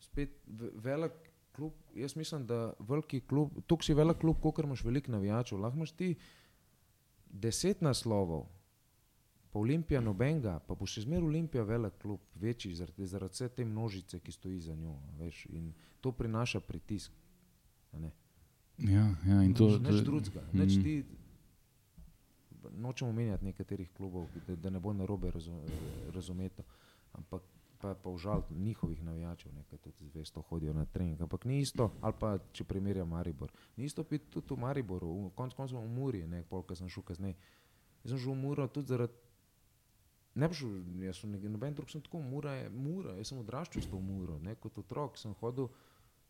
Spet ve- velik klub. Jaz mislim, da veliki klub, tukaj si velik klub, kot imaš veliko navijačev. Lahko imaš ti deset naslovov, pa Olimpija nobenega, pa bo še zmeraj Olimpija velik klub, večji zaradi, zaradi vse te množice, ki stoji za njo. Veš, in to prinaša pritisk. ne. Ja, ja, in to, Nič drugega. Nič Mm. ti, nočemo menjati nekaterih klubov, da, da ne bo narobe razu- razumeto. Ampak pa, pa užal njihovih navijačev, nekaj tudi zvesto hodijo na trening. Ampak ni isto, ali pa če primerjam Maribor. Ni isto biti tudi v Mariboru, v konc koncev v Muri, ne polk sem šel kasneje. Jaz sem šel v Muro tudi zaradi. Ne bi šel, jaz sem noben drug sem tako, Mura je Mura, jaz sem odraščal s to Muro, ne, kot otrok sem hodil.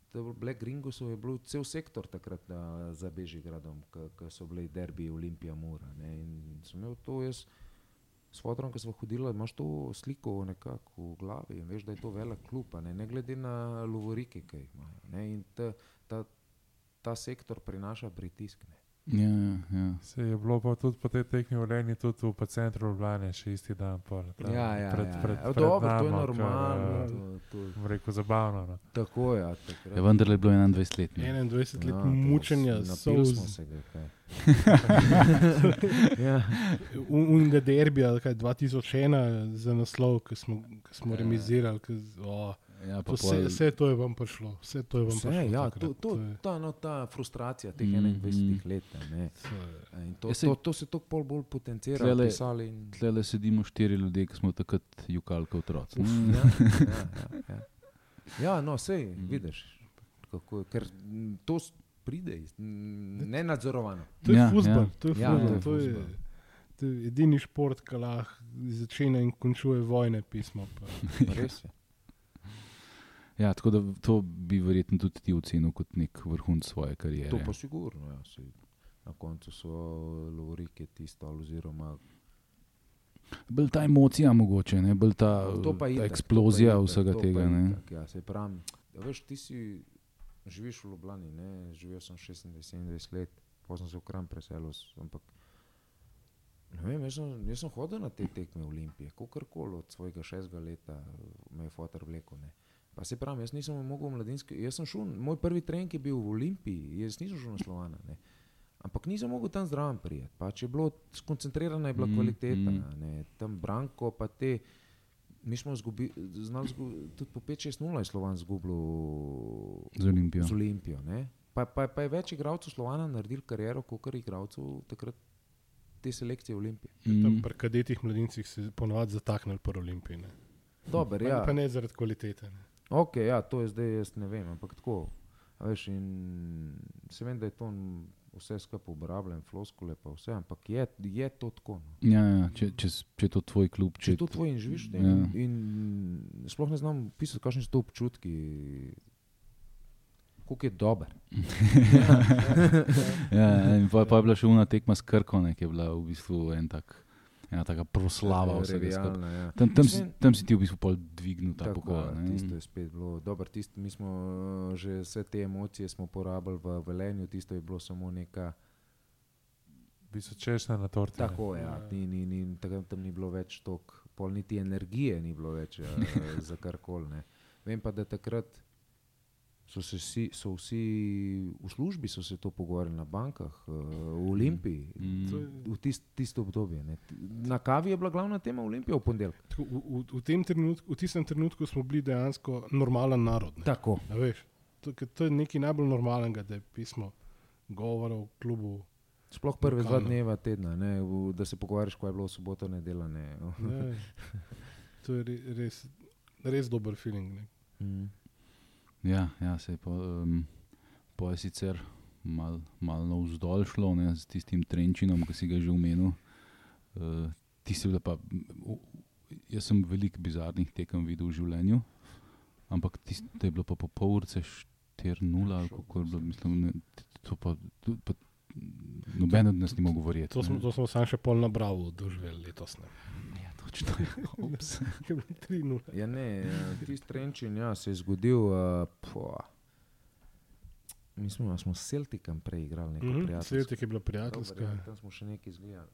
To je bil Black Ringosov je bil cel sektor takrat na, za Bežigradom, ko so bili derbi Olimpija Mura. Ne, in sem imel to jaz s fotorom, ki smo hodili, imaš to sliko nekako v glavi in veš, da je to velik klub, ne, ne glede na lovorike, ki jih imajo. Ne, in ta, ta, ta sektor prinaša pritisk. Ne. Ja, ja, ja. Se je bilo pa tudi po tej tekmi v Leni, tudi v centru Ljubljane, še isti dan. Pol, tam, Ja, ja, pred, ja, pred, ja. pred Dobro, to je normalno. Kar, To, to, bom rekel, zabavno. No. tako je. Ja, takrat. Ja, vendar je bilo 21 let. ne. 21 let Ja, ja, to mučenja, s- napili smo solz, ja. unega derbija, kaj 2001 za naslov, ki smo, ki smo Ja. remizirali. Ki, z- o, Ja, To Vse, pol- vse to je vam prišlo. Vse to je vam Vse, prišlo. ja, takrat. to, to, je- ta, no, ta frustracija teh Mhm. 21 let. Ne, to in to, Ja, to, to se tako pol bolj potencira. Tlele- pisali in- Tle sedimo štiri ljudje, ki smo takrat jukalka otroci. Uf, ne. ja, ja, ja, ja. ja, no, sej, Mhm. vidiš, kako, je, ker to pride iz- m, nenadzorovano. To je Ja, futbol. ja. To je Ja, futbol. to je To je, fuzbal. to je edini šport, ki lahko začne in končuje vojne pismo. Pa. Res je. Ja, tako da to bi verjetno tudi ti ocenil kot nek vrhunec svoje kariere. To pa sigurno. Ja, sej, na koncu so lovorike tisto, oziroma Bolj ta emocija, mogoče, ne? bolj ta, To pa ta itak, eksplozija to itak, vsega to tega. Itak, Ja, se pravim, ja, veš, ti si živiš v Ljubljani, ne? živel sem 26-27 let, potem sem se v Kram preselil, ampak ne vem, jaz, sem, jaz sem hodil na te tekme Olimpije, kakorkoli od svojega šestega leta me je fotor vlekel. Ne? Pa se pravim, jaz nisem mogel v mladinski, jaz sem šel, moj prvi trening je bil v Olimpiji, jaz nisem šel na Slovana. Ne? Ampak nisem mogel tam zraven prijeti. Pač je bilo skoncentrirana, je bila Mm, kvaliteta. mm. Mm. Tam Branko, pa te. Mi smo zgubi, znali zgu, tudi po 5-6-0 je Slovan zgubil Z Olimpijo. z Olimpijo. ne. Pa, pa, pa je več igralcev Slovana naredil kariero, kot kar igralcev takrat te selekcije Olimpije. Tam Mm. pri kadetih mladincih se ponovadi zataknili po Olimpiji. Ne. Dober, Pa, ja. pa ne zaradi kvalitete. Ne. Ok, ja, to je zdaj, jaz ne vem, ampak tako. Veš, in se vem, da je to vse skupaj uporabljen, floskule pa vse, ampak je, je to tako. No. Ja, ja, če, če, če je to tvoj klub, Če če je to tvoj in živiš v tem. Ja. Ja. In sploh ne znam pisati, kakšni so to občutki, kako je dober. ja, in pa, pa je bila še una tekma s Krko, ki je bila v bistvu en tak, ena taka proslava vsega ja. Tam, tam, si, tam si ti v bistvu dvignil ta Tako, pokal. ja, ne. tisto je spet bilo dobro. Tisto, mi smo že vse te emocije smo porabili v Velenju, tisto je bilo samo neka. V bistvu češnja na torti. Tako, ja, ni, ni, ni, tam, tam ni bilo več tok, pol niti energije ni bilo več uh, za karkoli. ne. Vem pa, da takrat so, se vsi, so vsi v službi so se to pogovarjali na bankah, uh, v Olimpiji. Mm. Je- V tist, tisto obdobje. Ne. Na kavi je bila glavna tema Olimpije v ponedeljek. Tako, V, v, v, tem trenutku, v tistem trenutku smo bili dejansko normalen narod. Ne. Tako. A veš, to, ker to je nekaj najbolj normalnega, da je pismo govorov v klubu. Sploh prve dva Lokalno. dneva tedna, ne, v, da se pogovarjaš, ko je bilo soboto nedela. Ne. Ne, to je re- res, res dober feeling. Ne. Mm. Ja, ja se je pa, um, pa je sicer malo mal navzdol šlo ne, s tistim trenčinom, ki si ga že omenil. Uh, je bila pa, u- jaz sem veliko bizarnih tekem videl v življenju, ampak tisto je bilo pa po pol urce 4-0 ali kako je bilo, mislim, ne, to pa, pa noben od nas ni mogel verjeti. To smo, smo sam še pol na bravo doživeli letos. Ne. Ja, točno. Je bilo 3-0. Ja, ne, eh, tisti trenčin ja, se je zgodil. Uh, po, mi smo, a smo s Celticom prej igrali, neko mm -hmm, prijateljsko. Celtic je bila Dober, prijateljska. ja, tam smo še nekaj izgledali.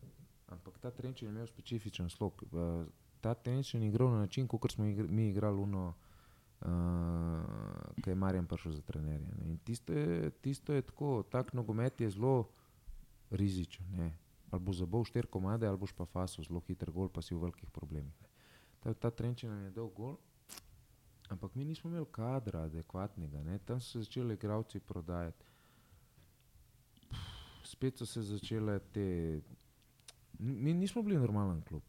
Ampak ta trenčin je imel specifičen slog. Uh, ta trenčin je igral na način, kot smo igr mi igrali uno. Uh, Kaj je Marjan prišel za trenerja. ne. In Tisto je, tisto je tako, tak nogomet je zelo rizičen. Ne. Ali boš zabol štiri komade, ali boš pa faso zelo hiter gol, pa si v velikih problemih. Ta, ta trenčin nam je dal gol, ampak mi nismo imeli kadra adekvatnega. Ne. Tam so se začeli igravci prodajati. Spet so se začele te. Mi nismo bili normalen klub.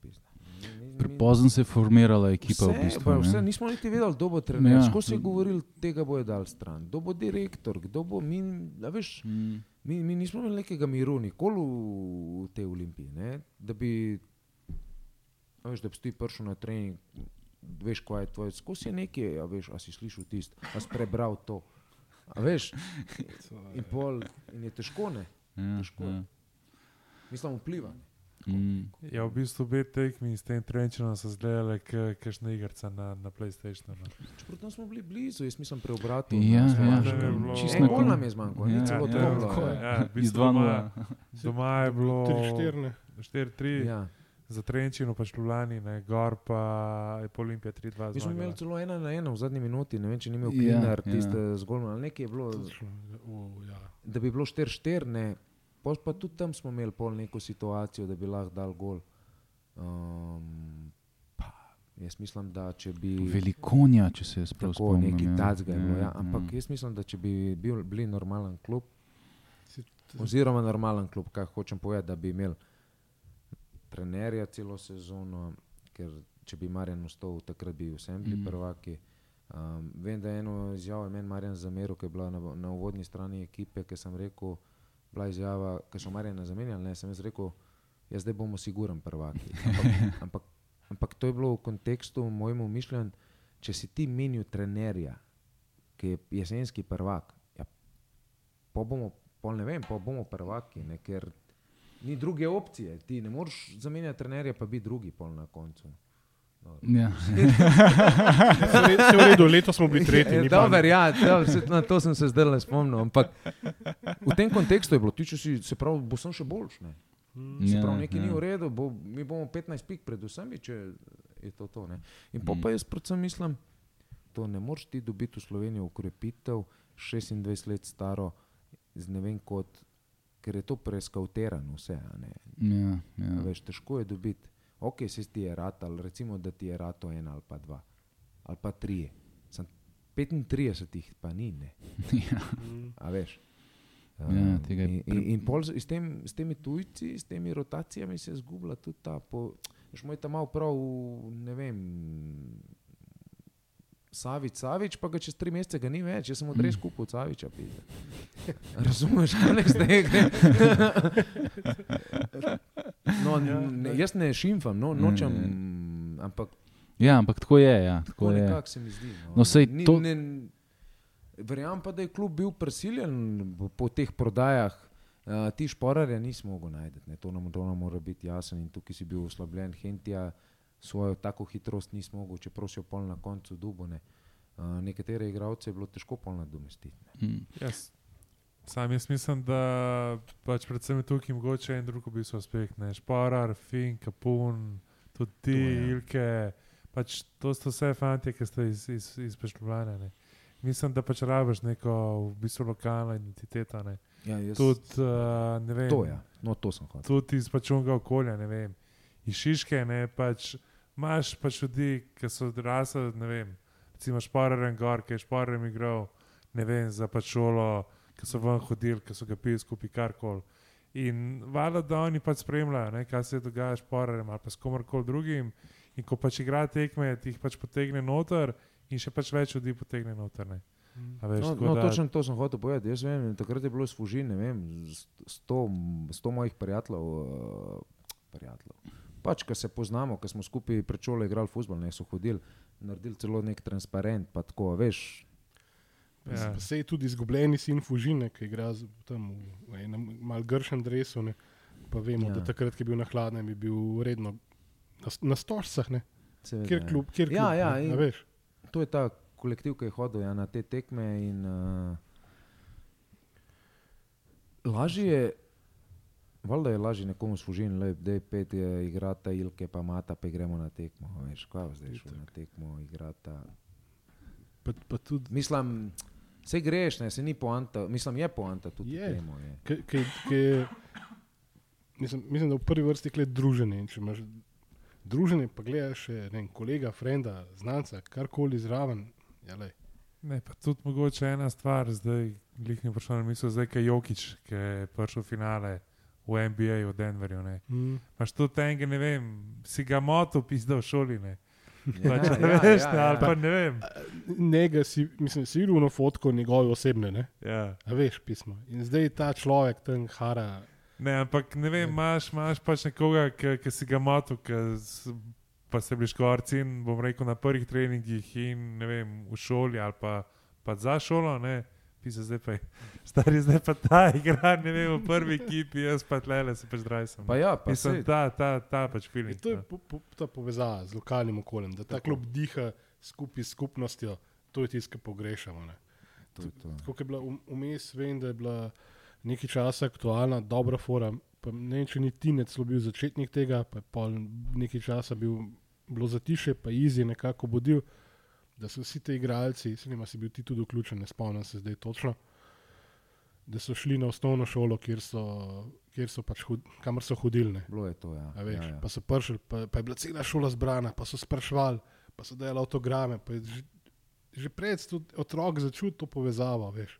Prepozno se je formirala ekipa v Vse, bistvu. pa ne. vse, nismo niti vedeli, kdo bo trener. Ja. Ko se je govoril, tega bojo dal stran, kdo bo direktor, kdo bo mi. a Veš, Mm. Mi, mi nismo imeli nekega miru, nikoli v, v tej olimpiji. Ne? Da bi, veš, da bi ti prišel na trening, veš, kaj je tvoje, skozi je nekaj, a veš, a si slišal tisto, a si prebral to. A veš, in, pol, in je težko, ne? Ja, Težko. ja. Mislim, vpliva. Mm. Ja, v bistvu obe tekmi s tem trenčinom so zdajale kakšna igrica na, na PlayStationu. no. Čeprav smo bili blizu, jaz mislim, preobratil. Ja, ja, ja, čisto na gol kon- nam je zmanjkalo, ni Ja, celo ja, tako ja. Ja, v Iz bistvu 2-0. doma, je bilo 3-4. 4-3 Ja. za Trenčino, pač Ljubljani, ne, gor pa je po Olimpiji 3-2. Mi smo imeli celo ena na ena v zadnji minuti, ne vem, če ni imel Ja, Klinar, ja. tiste zgolj, ali nekaj je bilo, Uh, ja. da bi bilo 4-4, ne. Pol pa tudi tam smo imeli pol neko situacijo, da bi lahko dal gol. Um, pa, Jaz mislim, da če bi. Velikonja, če se jaz prav spomnim. neki ja. tacga je bilo. Ja. Ja, Ampak ja. jaz mislim, da če bi bil, bili normalen klub, oziroma normalen klub, kaj hočem povedati, da bi imeli trenerja celo sezono, ker če bi Marjan ostal, takrat bi vsem bili mm. prvaki. Um, vem, da je eno izjavo je meni Marjan zameril, ki je bila na, na uvodni strani ekipe, ki sem rekel, bila izjava, ki so Marjana zamenjali, ne, sem jaz rekel, jaz zdaj bomo siguren prvaki. Ampak, ampak, ampak to je bilo v kontekstu mojemu mišljenju, če si ti menil trenerja, ki je jesenski prvak, ja, pa bomo, pol ne vem, pa bomo prvaki, ne, ker ni druge opcije. Ti ne moreš zamenjati trenerja, pa biti drugi pol na koncu. Ja. Se v redu- letos smo bili tretji. ni pa- Dober, ja, dobro, saj na to sem se zdaj le spomnil. Ampak v tem kontekstu je bilo, ti če si, se pravi, bo sem še boljš. Ne? Se Ja, pravi, nekaj ni ja. v redu, bo, mi bomo 15 pik, predvsem, če je to to. Ne? In po Mm. pa jaz predvsem mislim, to ne moreš ti dobiti v Slovenijo ukrepitev 26 let staro, z ne vem kot, ker je to preskauterano vse. a ne. Ja, Ja. ja. Veš, težko je dobiti, ok, se ti je ratal, recimo, da ti je rato en ali pa dva, ali pa tri. Sam 35 jih pa ni, ne. ja. A veš. Ja, Um, tega je in, in, in pol s, tem, s temi tujci, s temi rotacijami se zgublja tudi ta. Po, veš, moj tam malo prav, ne vem. Savič, Savič, pa ga čez tri mesece ga ni več, jaz sem Mm. odres kupil Saviča. pizda. Razumeš, kaj ne zdaj gre? No, Ja, ne, ja. jaz ne šimfam, no, nočem, ne. ampak ja, ampak tako je. Ja, tako tako je. nekako se mi zdi. No, No, sej Ni- to- ne- Verjamem pa, da je klub bil prisiljen po- po teh prodajah. Uh, ti šporarja nisi mogel najti, ne. to nam to nam mora biti jasno. In tukaj si bil oslabljen, Hentija svojo tako hitrost nisi mogel, čeprav si jo pol na koncu dubone. Uh, nekatere igralce je bilo težko pol nadomestiti. Mm. Jaz, sam jaz mislim, da pač predvsem je tukaj mogoče en drug bil uspeh. Ne? Šporar, Fin, Kapun, tudi ti, To je. Ilke. Pač to so vse fanti, ki ste iz, iz, iz Pešljubljana. Mislim, da pač rabiš neko v bistvu lokalno identiteto. Ne? Ja, jaz, Tudi, uh, ne vem, to, ja. no, to sem hotel. tudi iz pač unga okolja, ne vem, iz Šiške, ne, pač imaš pač ljudi, ki so odrasli, ne vem, recimo Špararen Gor, ki je Špararen igral, ne vem, za pač šolo, ki so ven hodili, ki so ga pili skupaj karkoli. In valjda, da oni pač spremljajo, ne, kaj se dogaja s Špararjem ali pa s komorkoli drugim. In ko pač igra tekme, ti jih pač potegne noter in še pač več ljudi potegne noter. Ne. A Veš, No, no, da- točno to sem hotel povedati. Jaz vem, takrat je bilo služin, ne vem, sto, sto mojih prijateljev. Uh, prijateljev. Pač, ki se poznamo, ki smo skupaj pred šolo igrali futbol, ne so hodili, naredili celo nek transparent, pa tako, veš. Ja. Pa Sej tudi izgubljeni sin Fužine, ki igra tam v, enem mal gršem dresu. Ne. Pa vemo, Ja. ja. da takrat, ko je bil na hladnem, je bil redno na, na stožcah, ne. Kjer ja. klub, kjer Ja, klub, ja, ne, veš. To je ta kolektiv, ki je hodil ja, na te tekme. In, uh, lažje je, valjda je lažje nekomu služiti, da je pet, je igrata ilke, pa mata, pa gremo na tekmo. a Veš, kaj bo zdaj šel na tekmo, igrata. Pa, pa tudi, Mislim, se greš, ne, se ni poanta, mislim, je poanta tudi Je. v tem. je. ki- ki- ki- mislim, mislim, da v prvi vrsti je druženje. Če imaš druženje, pa gledaš še ne vem, kolega, frenda, znanca, karkoli zraven. Ja, lej. Ne, pa tudi mogoče ena stvar, zdaj ni prišel na misel, zdaj kaj Jokič, ki je prišel v finale v NBA v Denverju. Ne. Mm. Maš tudi enega, ne vem, si ga moto pisal v šoli, ne. Ja, Pač, ja, ne ja, veš, ja, ja. ali pa ne vem. Njega si, mislim, si videl na fotko njegove osebne, ne? Ja. A veš pismo. In zdaj ta človek tam hara. Ne, ampak ne vem, imaš, imaš pač nekoga, ki ki si ga s- pa se bliž korci in bom rekel na prvih treningih in ne vem, v šoli ali pa, pa za šolo, ne. Pisa, zdaj pa je, stari zdaj pa ta igra, ne vem, v prvi ekipi, jaz pa tlele se pač zdrajsam. Pa ja, pa Mislim, ta, ta, ta pač film. In to je po, po, ta povezava z lokalnim okoljem, da ta klub diha skupaj s skupnostjo. To je tisto, kar pogrešamo. Ne? to je to. Tako je bila um- vmes, vem, da je bila nekaj časa aktualna, dobra fora. Pa ne vem, če ni Tinec bil začetnik tega, pa je pol nekaj časa bil, bilo zatiše, pa Izi je nekako budil, da so vsi ti igralci, se ne si bil ti tudi vključen, ne spomnim se zdaj točno. da so šli na osnovno šolo, kjer so, kjer so pač hud, kamor so hodili. Bilo je to, ja. A Veš, ja, ja. Pa so prišli, pa, pa je bila cela šola zbrana, pa so sprašvali, pa so delali avtograme. pa je Že, že prej tudi otrok začutil to povezavo. Veš.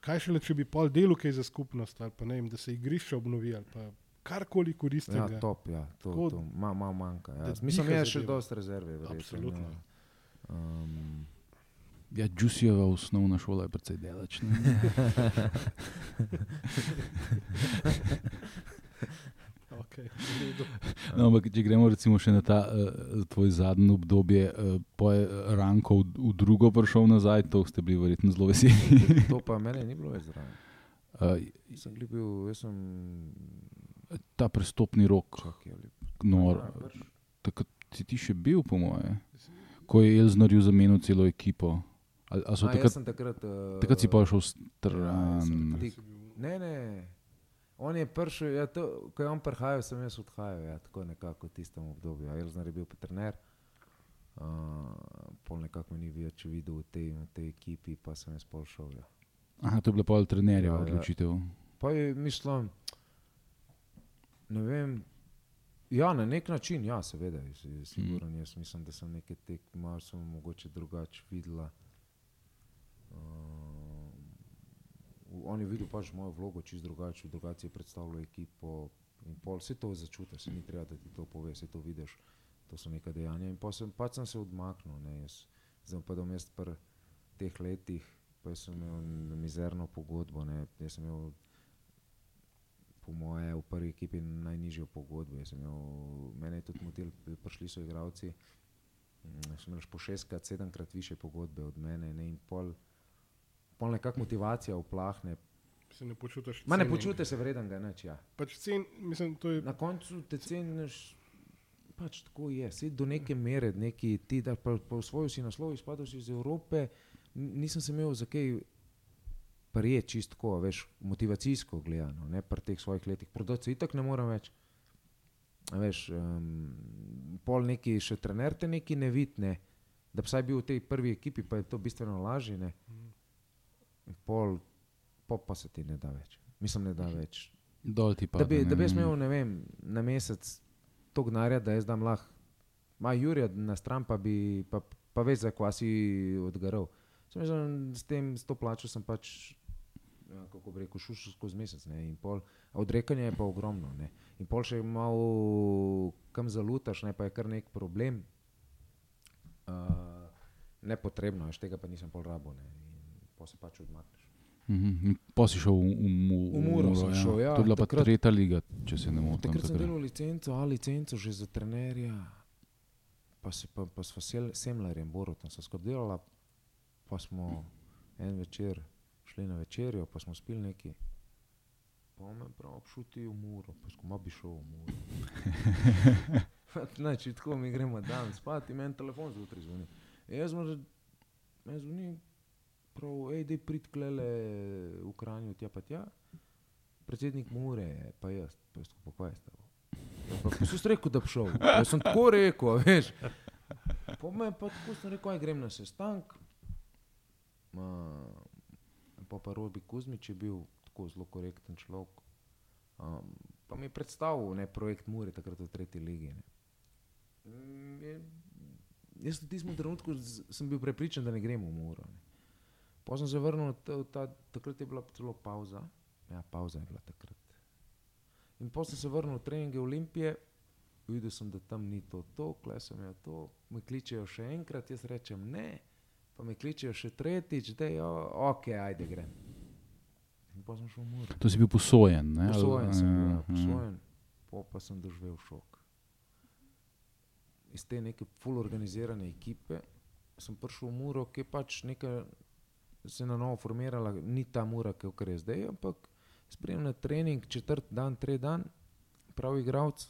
Kaj šele, če bi pol delal kaj za skupnost, ali pa ne vem, da se igrišče obnovi, ali pa karkoli koristnega. Ja, top, ja, to, Tako, to malo ma manjka. Ja. da Mislim, diha je še dosti rezerve. verjetno, Absolutno. ja. Um, Ja, Džusijeva osnovna šola je precej delač. Okay. No, ampak, če gremo recimo še na ta uh, tvoj zadnji obdobje, uh, pa je Ranko v, v drugo prišel nazaj, to ste bili verjetno zelo veseli. to pa mene ni bilo več zraven. Uh, sem bil, jaz sem ta prestopni rok, ali- nor, takrat si ti še bil, po moje, ko je Elznarju zamenil celo ekipo. So A, jaz takrat, takrat, uh, takrat si pa šel ja, stran? sem tik- Ne, ne. On je prišel, ja, to, ko je on prihajal, sem jaz odhajal, ja, tako nekako v tistem obdobju. Ja, Elznar je bil trener, uh, pol nekako ni več videl v tej, v tej ekipi, pa sem jaz šel. Ja. Aha, to je bila pol trenerjeva Ja, ja. odločitev. Pa je, mislim, ne vem, ja, na nek način, ja, seveda, sigurno, mm. jaz mislim, da sem nekaj tekmo, sem mogoče drugače videla. Uh, on je videl pač mojo vlogo čisto drugače, drugače je predstavljal ekipo in pol, vse to začutiš, ni treba, da ti to pove, vse to vidiš, to so neka dejanja in pa sem, pač sem se odmaknil, ne, jaz, zdaj pa dom jaz pri teh letih, pa sem imel mizerno pogodbo, ne, jaz sem imel po moje v prvi ekipi najnižjo pogodbo. Imel, mene je tudi motil, prišli so igravci, mm, sem imel po šestkrat, sedemkrat više pogodbe od mene ne, in pol, pol nekako motivacija uplahne. Se ne počutiš. Ma ne počutiš se vreden, ga neč. Ja. Pač cen, mislim, to je Na koncu te ceniš, pač tako je. Si do neke mere, neki, ti da pa, pa osvojil si naslov, izpadel si iz Evrope, nisem se imel za kaj prijeti čistko, veš, motivacijsko gledano, ne pri teh svojih letih. Prodati se itak ne morem več. Veš, um, pol neki še trener te neki ne vidne, da bi vsaj bil v tej prvi ekipi, pa je to bistveno lažje. Ne? Pol, pol pa se ti ne da več. Mislim, ne da več. Dol ti pa. Da bi, da bi jaz imel ne vem, na mesec to gnara, da jaz dam lahko, ma Jurija na stran, pa, bi, pa, pa veš, za kva si odgaral. Sem že s tem, s to plačo sem pač, ja, kako bi rekel, šušil skozi mesec. Ne, in pol, odrekanje je pa ogromno. Ne. In pol še malo kam zalutaš, ne, pa je kar nek problem. Uh, nepotrebno, veš, tega pa nisem pol rabo. Ne, in pol se pač odmakneš. Mhm. Pa si šel v, v, V Muro sem šel, ja, To je bila pa takrat- tretja liga, če se ne motim. Takrat sem takrat. delal licenco, a licenco že za trenerja, pa, se, pa, pa s Semlerjem, Borotom sem skupaj delala, pa smo en večer šli na večerjo, pa smo spili neki. Pa me prav obšuti v muro, pa skoma bi šel v muro. Znači, tako mi gremo dan spati, meni telefon zjutraj zvoni. E, Jaz sem že, meni zvoni, prav, ej, dej prid klele v Kranju, tja pa tja. Predsednik Mure, pa jaz, pa jaz pa kaj je s tabo. Ja, pa si rekel, da bi šel? Jaz sem tako rekel, veš. Po me pa tako sem rekel, aj grem na sestank. Ma, pa pa Robi Kuzmič je bil tako zelo korekten človek. Um, pa mi je predstavil ne, projekt Mure takrat v tretji ligi. Ne. Mm, je, jaz v tistem trenutku z- sem bil prepričan, da ne gremo v Muro. Potem sem se vrnil, ta, ta, takrat je bila celo pauza. Ja, pauza je bila takrat. In potem sem se vrnil v treninge Olimpije, videl sem, da tam ni to, to, kle sem jo to, me kličejo še enkrat, jaz rečem ne, pa me kličejo še tretjič, da je ok, ajde grem. To si bil posojen. Ne? Posojen sem bil, ja, ja. posojen, po pa sem doživel šok. Iz te neke full organizirane ekipe sem prišel v Muro, ki je pač neka se na novo formirala, ni ta Mura, ki je zdaj, ampak spremljam na trening, četrt dan, tri dan, pravi igralec.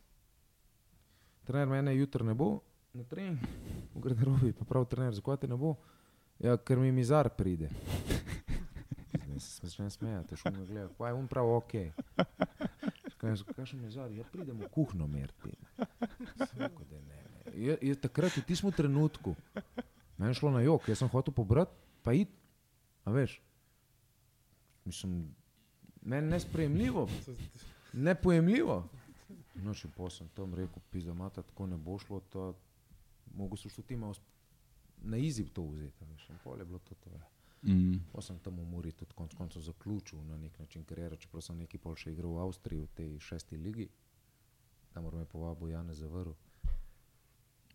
Trener mene jutro ne bo na trening, v garderobi, pa pravi trener, zakaj te ne bo? Ja, ker mi mizar pride. Zdaj se začne smejati, šum me gleda, pa je on prav ok. Kaj še mi zari, ja pridem v kuhno merti. Rekel, ne, ne. Je, je takrat v tistem trenutku, meni je šlo na jok, jaz sem hotel pobrati, pa id, a veš. Mislim, Meni nesprejemljivo, nepojemljivo. No, če pa sem tam rekel, pisa, mata, tako ne bo šlo, to mogo so šlo ti malo na izziv to vzeti. Veš, in pol je bilo to. to ja. Mm. Pa sem tam v Muri tudi konec koncev zaključil na nek način kariero, čeprav sem nekaj pol še igral v Avstriji v tej šesti ligi. Tam me je povabil Jan Zavrl.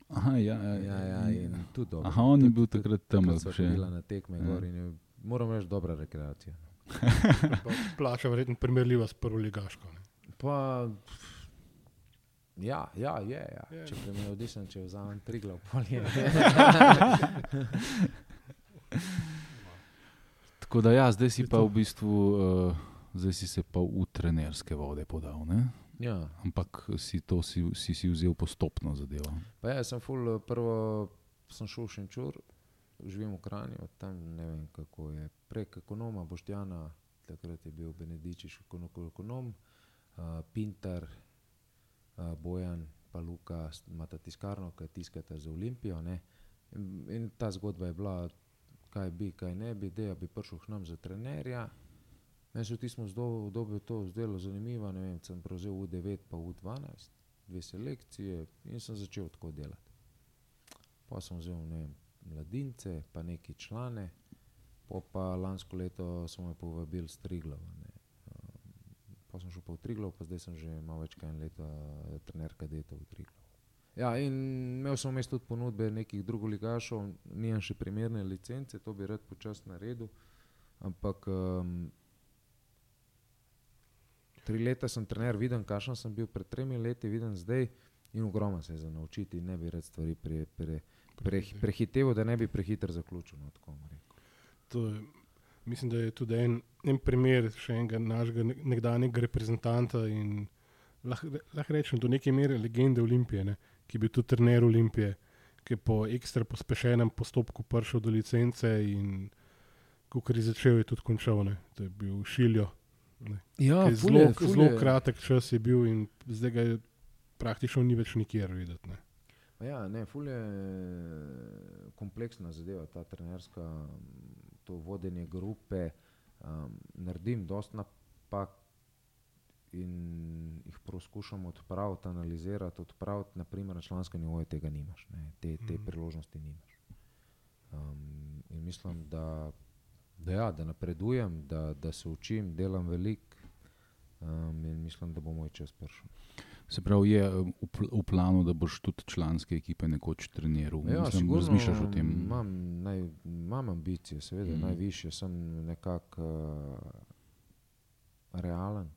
Aha, ja, ja, Ja, ja, in tudi dobro. Aha, on je bil takrat tam. še. hodila na tekme Ja. in je, moram reči, dobra rekreacija. Plača verjetno primerljiva s prvo ligaško. Ne? Pa, ja, ja, je. Ja. Je. Če primerjam odisen, če vzamem tri glav, pol je. Tako da, ja, zdaj si pa v bistvu, uh, zdaj si se pa v trenerske vode podal. Ne? ja. Ampak si to si, si, si vzel postopno zadevo. Pa ja, sem ful, eh, prvo sem šel v Šenčur, živim v Kranju, tam ne vem kako je. Prek ekonoma Boštjana, takrat je bil Benedičiš ekono- ekonom, uh, Pintar, Bojan, pa Luka, imata tiskarno, ki tiskata za Olimpijo. Ne? In, in ta zgodba je bila, kaj bi, kaj ne bi, da bi prišel k nam za trenerja. Meni se v tistem obdobju to zdelo zanimivo, ne vem, sem prevzel U9 pa U12, dve selekcije in sem začel tako delati. Pa sem vzel ne vem, mladince, pa neki člane, po pa lansko leto so me povabili s Triglava. Pa sem šel pa v Triglav, pa zdaj sem že malo več kot en leto eh, trener kadetov v Triglav. Ja, in imel sem vmes tudi ponudbe nekih drugoligašov, nimam še primerne licence, to bi rad počasi naredil, ampak um, tri leta sem trener, viden, kakšen sem bil pred tremi leti, viden zdaj in ogromno se je za naučiti ne bi rad stvari pre, pre, pre, prehiteval, da ne bi prehiter zaključil. No, tako. To je, mislim, da je tudi en, en primer še enega našega ne- nekdanjega reprezentanta in lahko lah rečem do neke mere legende Olimpije, ne, ki je bil tudi trener Olimpije, ki je po ekstra pospešenem postopku prišel do licence in ko je začel, je tudi končal. Ne. To je bil Šiljo. Ne. Ja, Zelo, zelo kratek čas je bil in zdaj ga je praktično ni več nikjer videti. Ne. Ja, ne, ful je kompleksna zadeva, ta trenerska, to vodenje grupe. Um, naredim dosta napak in jih poskušam odpraviti, analizirati, odpraviti. Naprimer, na članskem nivoju tega nimaš, ne, te, te Mhm. priložnosti nimaš. Um, in mislim, da, da, ja, da napredujem, da, da se učim, delam veliko um, in mislim, da bo moj čas prišel. Se pravi, je um, v, pl v planu, da boš tudi članske ekipe nekoč treniral. Ja, Mislim, razmišljaš o tem? Imam, naj, imam ambicije, seveda, mm. najvišje sem nekako uh, realen,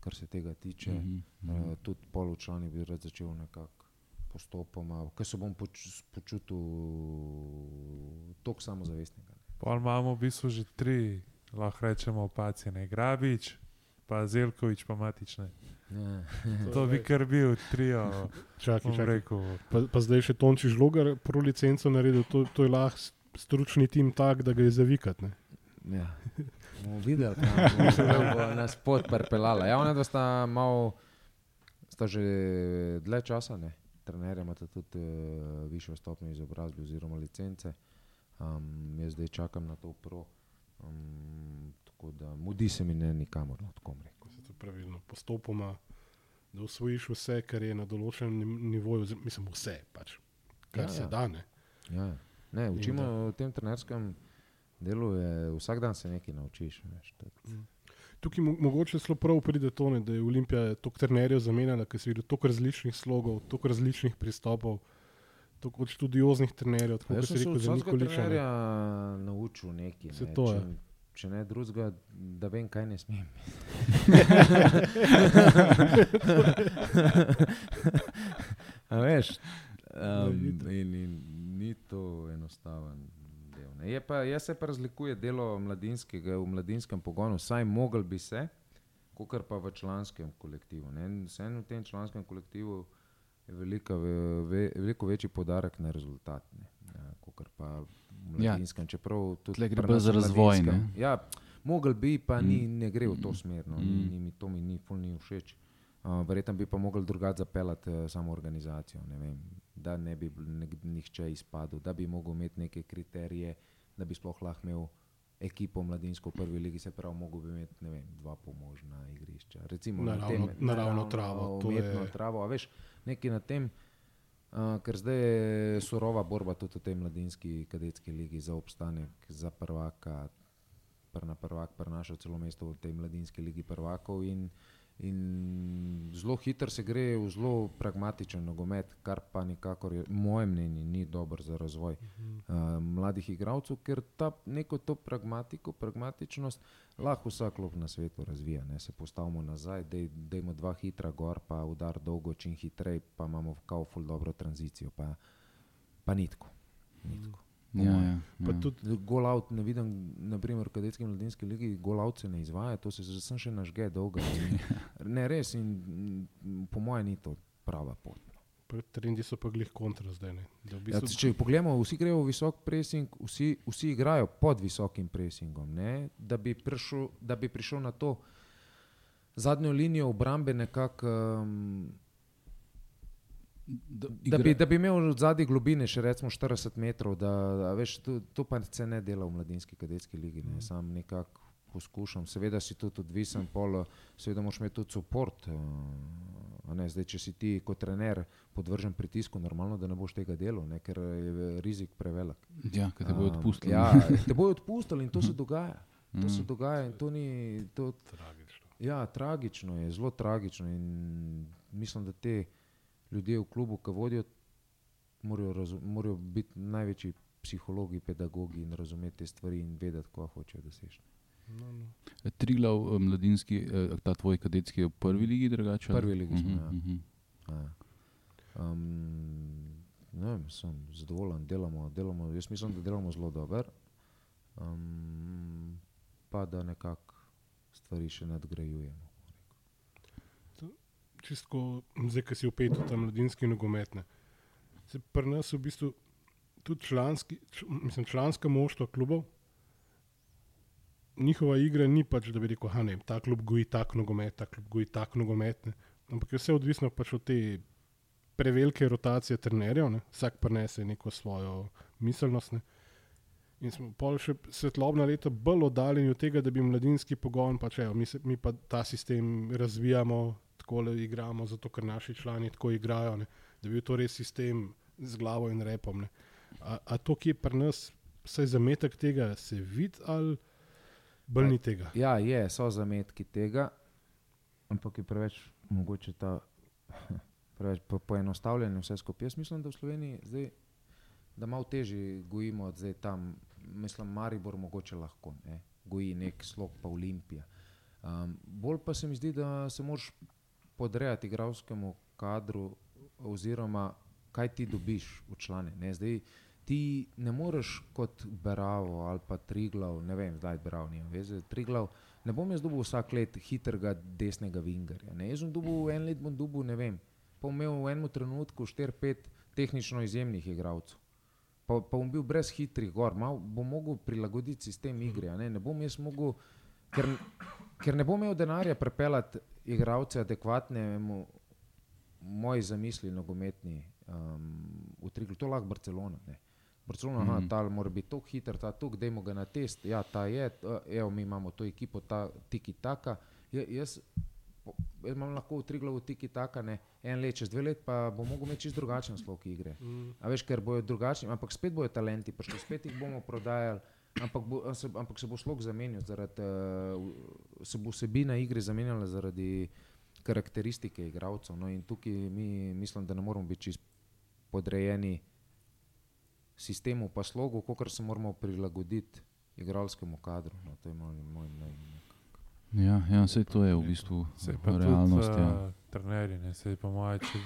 kar se tega tiče. Mm -hmm. uh, tudi polučlani bi rad začel nekako postopoma, ker se bom poč počutil tako samozavestnega. Pol imamo v bistvu že tri, lahko rečemo, opacije, Grabič, pa Zelkovič, pa Matične. Ja. To bi kar bil trio, Čakaj, čakaj. rekel. Pa, pa zdaj še Tonči Žlogar pro licenco naredil, to, to je lahko stručni tim tak, da ga je zavikati. ne. Ja. Bomo videli, kam bo- kam bo nas pot pripeljala. Ja, ona sta malo, sta že dlje časa, ne. Trenerja imata tudi uh, višjo stopnjo izobrazbe oziroma licence. Um, jaz zdaj čakam na to pro. Um, tako da mudi se mi ne nikamor, no, tako rekel. Se to pravilno postopoma, da usvojiš vse, kar je na določenem ni- nivoju, mislim, vse, pač, kar Ja, se ja. da. Ne. Ja, ne, učimo da- v tem trenerskem delu, je, vsak dan se nekaj naučiš. Veš, tudi. Tukaj mo mogoče zelo prav pride to, ne, da je Olimpija toliko trenerjev zamenjala, ker si videl toliko različnih slogov, toliko različnih pristopov, toliko študioznih trenerjev. Tako Jaz sem se rekel, od vsakega trenerja naučil nekaj. Ne. to če. Če ne drugega, da vem, kaj ne smem. A veš, um, in, in ni to enostaven del. Ne. Je pa, jaz se pa razlikuje delo mladinskega v mladinskem pogonu, saj mogel bi se, kot pa v članskem kolektivu. Vseeno v tem članskem kolektivu je velika, ve, ve, veliko večji podarek na rezultat. Ne. Ja, kakor pa v Ja. mladinskem, čeprav tudi Tle gre za razvoj. Ja, mogel bi, pa ni, Mm. ne gre v to smer. No. Ni, Mm. ni, mi, to mi ni, ful ni všeč. Uh, verjetno bi pa mogli drugače zapeljati uh, samo organizacijo, ne vem, da ne bi nek- nihče izpadel, da bi mogel imeti neke kriterije, da bi sploh lahko imel ekipo mladinsko v prvi ligi, se pravi, mogo bi imeti ne vem, dva pomožna igrišča. Recimo Naravno- na tem, naravno travo, to umetno je- travo, a veš, nekaj na tem. Uh, ker zdaj je surova borba tudi v tej mladinski kadetski ligi za obstanek, za prvaka, prna prvak, prnaša celo mesto v tej mladinski ligi prvakov. In, in zelo hitro se gre v zelo pragmatičen nogomet, kar pa nikakor, je, moje mnenje, ni dobro za razvoj uh, mladih igralcev, ker ta neko to pragmatiko, pragmatičnost lahko vsak klub na svetu razvija. Ne? Se postavimo nazaj, dej, dejmo dva hitra gor, pa udar dolgo, čim hitreje, pa imamo kao ful dobro tranzicijo, pa, pa nitko. nitko. Po Ja, mojem. ja, Pa ja. tudi Gol out, ne vidim, naprimer, v kadetski in mladinski ligi, gol out se ne izvaja, to se že sem še nažge dolgo. In, ne, res, in mm, po mojem ni to prava pot. trendi so pa glih kontra zdaj. Ne. Da v Ja, bistvu, če pogledamo, vsi grejo v visok pressing, vsi, vsi igrajo pod visokim pressingom, ne, da, bi prišel, da bi prišel na to zadnjo linijo obrambe nekako. Um, Da, Da bi, da bi imel zadnji globine, še recimo 40 metrov, da, da veš, to, to pa se ne dela v mladinski kadetski ligi. Ne. Sam nekako poskušam, seveda si tudi odvisen, pol, seveda moraš imeti tudi podport. Uh, ne, zdaj, če si ti kot trener podvržen pritisku, normalno, da ne boš tega delal, ne, ker je rizik prevelik. Ja, ker te bodo Um, odpustili. Ja, te bojo odpustili in to se dogaja. To se Mm. dogaja in to ni. To, tragično. Ja, tragično je, zelo tragično. In mislim, da te ljudje v klubu, ki vodijo, morajo, morajo biti največji psihologi, pedagogi in razumeti te stvari in vedeti, kaj hočejo doseči. No, no. Triglav, eh, mladinski, eh, ta tvoj kadetski je v prvi ligi drugače? Prvi ligi smo, Mhm, ja. mhm. Ja. Um, ne vem, sem zadovoljen, delamo, delamo, jaz mislim, da delamo zelo dobro. Um, pa da nekako stvari še nadgrajujemo. Čistko, zdaj, ki si upet v ta mladinski nogomet. Se pri nas v bistvu tudi članski, č, mislim, članska moštva klubov, njihova igra ni pač, da bi rekel, da ta klub goji tak nogomet, ta klub goji tak nogomet. Ne. Ampak je vse odvisno pač od te prevelike rotacije trenerjev, ne. vsak prenese neko svojo miselnost. Ne. In smo pol še svetlobna leta bolj oddaljeni od tega, da bi mladinski pogon, pač, evo, mi, se, mi pa ta sistem razvijamo, tako le igramo, zato ker naši člani tako igrajo, ne, da bi bil to res sistem z glavo in repom. Ne. A, a to, ki je pri nas, vsaj zametek tega, se vidi ali bolj ni tega? Ja, je, so zametki tega, ampak je preveč mogoče ta preveč po, poenostavljen vse skupaj. Jaz mislim, da v Sloveniji zdaj, da malo težje gojimo zdaj tam, mislim, Maribor mogoče lahko, ne, goji nek slog pa Olimpija. Um, bolj pa se mi zdi, da se moraš podrejati igralskemu kadru oziroma kaj ti dobiš v člane. Ne? Zdaj, ti ne moreš kot Bravo ali pa Triglav, ne vem, zdaj Bravo nima veze, Triglav, ne bom jaz dobil vsak let hitrega desnega vingarja. Ne? Jaz bom dobil en let, bom dobil, ne vem, pa imel v enem trenutku 4-5 tehnično izjemnih igralcev. Pa, pa bom bil brez hitrih gor, malo bom mogel prilagoditi sistem igre. Ne, ne bom jaz mogel, ker, ker ne bom imel denarja prepeljati igralce adekvatnemu moji zamisli nogometni um, v Triglu. To lahko Barcelona. Ne. Barcelona, mm. aha, Mhm. ta mora biti tako hiter, ta tuk, dajmo ga na test. Ja, ta je, evo, mi imamo to ekipo, ta tiki taka. Ja, jaz, jaz imam lahko v Triglavu tiki taka, ne, en let, čez dve let pa bo mogel imeti čisto drugačen slog igre. Mm. A veš, ker bojo drugačni, ampak spet bojo talenti, prišli spet jih bomo prodajali. Ampak, bo, se, ampak se bo slog zamenjal, zaradi, uh, se bo vsebina igre zamenjala zaradi karakteristike igralcev. No, in tukaj mi mislim, da ne moramo biti čist podrejeni sistemu, pa slogu, kot se moramo prilagoditi igralskemu kadru. No, to je moj, moj mnenje. Ja, ja sej to je v bistvu realnost. tudi Ja. uh, trenerji, ne, se pa moje, če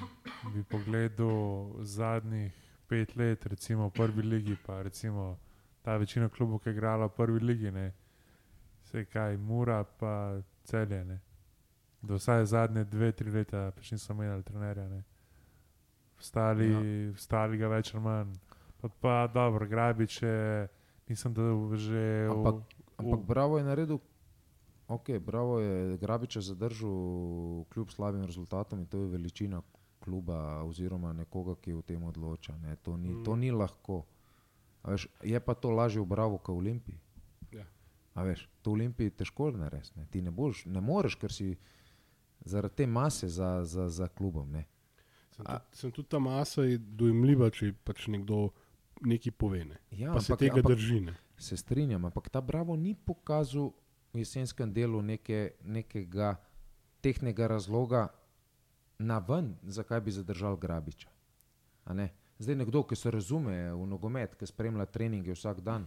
bi pogledal zadnjih pet let, recimo v prvi ligi, pa recimo ta večina klubov, ki je igrala v prvi ligi, ne, se kaj, Mura pa celje. Ne. Do vsaj zadnje dve, tri leta pač niso menjali trenerja. Ne. Vstali, ja. vstali ga več ali manj. Pa, pa dobro, Grabič je, mislim, da že v- Ampak, ampak v- Bravo je naredil, ok, Bravo je Grabiča zadržal kljub slabim rezultatom in to je veličina kluba oziroma nekoga, ki o tem odloča. Ne. To, ni, to Mm. ni lahko. Veš, je pa to lažje v Bravo kot v Olimpiji. Ja. A veš, to v Olimpiji težko narediti. Ne. Ti ne, boš, ne moreš, ker si zaradi te mase za, za, za klubom. Ne. Sem, A- tudi, sem tudi ta masa je dojemljiva, če pač nekdo nekaj pove. Ne. Ja, Pa se tega ampak, drži. Ne. se strinjam, ampak ta Bravo ni pokazal v jesenskem delu neke, nekega tehnega razloga na ven, zakaj bi zadržal Grabiča. Zdaj nekdo, ki se razume v nogomet, ki spremlja treninge vsak dan,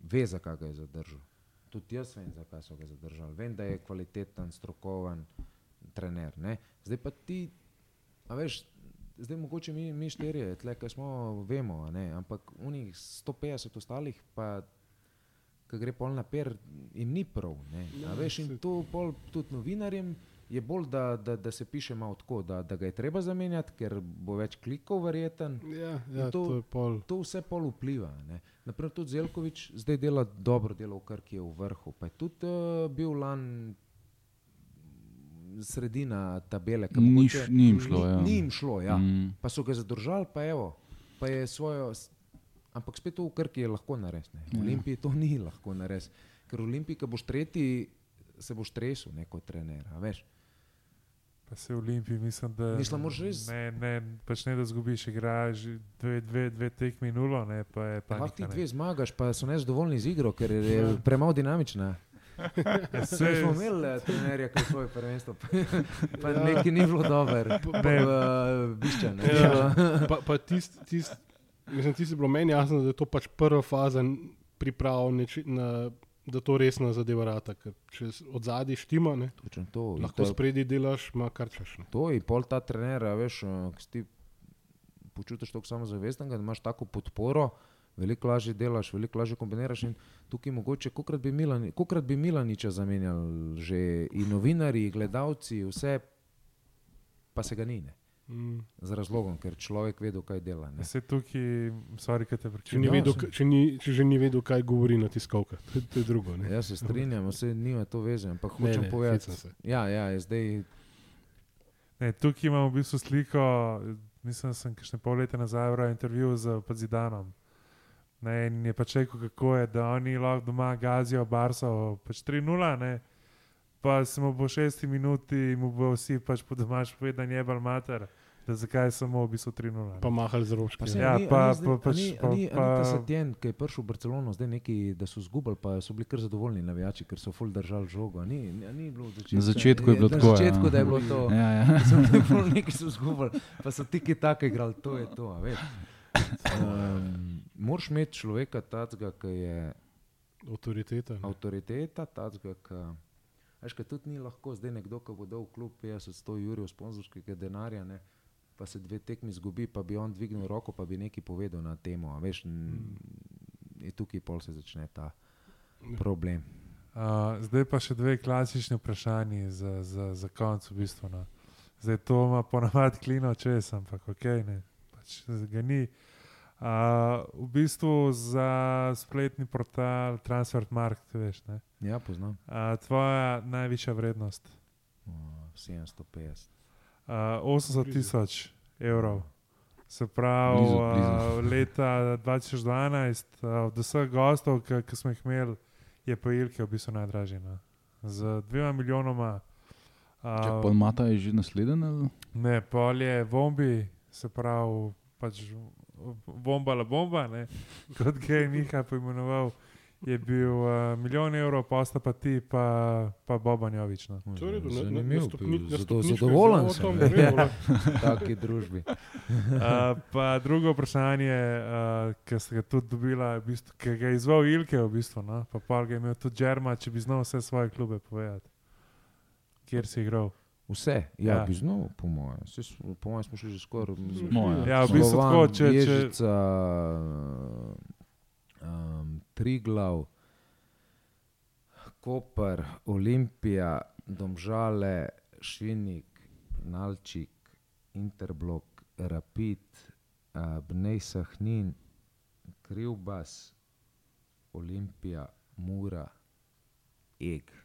ve, zakaj ga je zadržal. Tudi jaz vem, zakaj so ga zadržali. Vem, da je kvaliteten, strokoven trener. Ne? Zdaj pa ti, a veš, zdaj mogoče mi, mi štirje, tle, ki smo, vemo, ne? ampak unih 150 ostalih pa. Ki gre pol na per, jim ni prav. ne. Ja, Veš, in to pol tudi novinarjem je bolj, da, da, da se piše malo tako, da, da ga je treba zamenjati, ker bo več klikov, verjeten. Ja, ja, to- to, to je pol. To vse pol vpliva. ne. Naprimer, tudi Zelkovič zdaj dela dobro delo, kar je v vrhu. Pa je tudi uh, bil lan sredina tabele. ke Ni, mogoče ni jim šlo. ni, Ja. ni jim šlo, ja. Mm. Pa so ga zadržali, pa evo. Pa je svojo, ampak spet to v Krki je lahko narediti. V Ja. Olimpiji to ni lahko narediti. Ker v Olimpiji, ko boš tretji, se boš tresel, ne kot trener. a veš. Pa se v Olimpiji, mislim, da. Mislim, moraš res- Ne, ne, pač ne da zgubiš, igraš dve, dve, dve tekmi nulo, ne, pa je Pa panika. ti ne. dve zmagaš, pa so nezadovoljni z igro, ker je Ja. premalo dinamična. Ja, saj- smo imeli eh, trenerja, ki je svoje prvenstvo, pa, pa Ja. nekaj ni bilo dobro, Ne. bišče. Ja. Pa, pa tist, tist, mislim, tisti je bilo meni jasno, da je to pač prva faza priprav, neči, na, da to resno zadeva rata. Ker če od zadaj štima, ne, Točno to. in lahko to- spredi delaš, ima kar češ. Ne. To je pol ta trener, a veš, eh, ki ti počutiš tako samozavestnega, da imaš tako podporo, veliko lažje delaš, veliko lažje kombiniraš. In tukaj mogoče, kokrat bi, Milani, kokrat bi Milaniča zamenjali, že i novinari, i gledalci, vse, pa se ga ni. Ne. Mm. Z razlogom, ker človek ve, kaj dela. Ne. Se tukaj, sorry, te Če, ni Ja, vedel, ka- če, ni, če že ni vedel, kaj govori na tiskovkah, to, je- to je drugo. Ne. Jaz se strinjam, vse nima to veze, ampak Ne, hočem ne, povedati. hecam se. Ja, ja, je zdaj Ne, tukaj imamo v bistvu sliko, mislim, da sem kakšne pol leta nazaj bral intervju z pa Zidanom. Ne, in je pač rekel, kako je, da oni lahko doma gazijo Barso, pač 3-0, Pa samo po šesti minuti mu bo vsi pač po domač povedali, jebal mater, da zakaj je samo v bistvu 3-0. Pa mahali z rožki. Pa se Ja, ni, pa- ni, zdaj- pa a pač ni, pa- a ni, a ni pa- ta Setien, ki je prišel v Barcelono, zdaj neki, da so zgubili, pa so bili kar zadovoljni navijači, ker so ful držali žogo. a Ni, a ni bilo v začetku, Na začetku je bilo na tako, ja. začetku, da je bilo to. Ja, ja. So bili ful neki so zgubili, pa so tiki tako igrali, to je to. a veš. Um, Moraš imeti človeka, tacga, ki je Autoriteta. ne. avtoriteta, tacga, ki. Veš, kaj tudi ni lahko, zdaj nekdo, ki bo dal v klub 50-100 jurjev sponzorskega denarja, ne, pa se dve tekmi zgubi, pa bi on dvignil roko, pa bi nekaj povedal na temo. Veš, je tukaj pol se začne ta problem. Uh, zdaj pa še dve klasični vprašanji za, za, za konec. V bistvu, no. Zdaj to ima ponavadi klino čez, ampak ok, ne, pač ga ni. Uh, v bistvu za spletni portal Transfermarkt, veš, ne. Ja, poznam. Uh, tvoja najvišja vrednost, O, 750. uh, 80 tisoč evrov. Se pravi, Blizu, uh, leta 2012, uh, od vseh gostov, ki smo jih imeli, je pa Ilke v bistvu najdražji. No. Z dvema milijonoma. Uh, Polmata je že naslednji. ali? ne, pol je bombi, se pravi, pač bomba la bomba, ne, kot ga je Miha poimenoval. Je bil uh, milijon evrov, posta pa ti, pa, pa Boban Jovič. No. To je na- na Zanimiv, stopni- zato zadovoljen sem. Ja, taki družbi. Uh, pa drugo vprašanje, uh, ki ste ga tudi dobili, v bistvu, ki ga je izval Ilke, v bistvu, no? pa pa ga je imel tudi Džerma, če bi znal vse svoje klube povedati, kjer si igral. Vse, ja, Ja. bi znal, po mojem. Po mojem smo šli že skoraj. Ja. Ja, v bistvu tako, če, če, Ježica, um, Triglav, Koper, Olimpija, Domžale, Švinik, Nalčik, Interblok, Rapid, uh, Bnej Sahnin, Krivbas, Olimpija, Mura, Eg.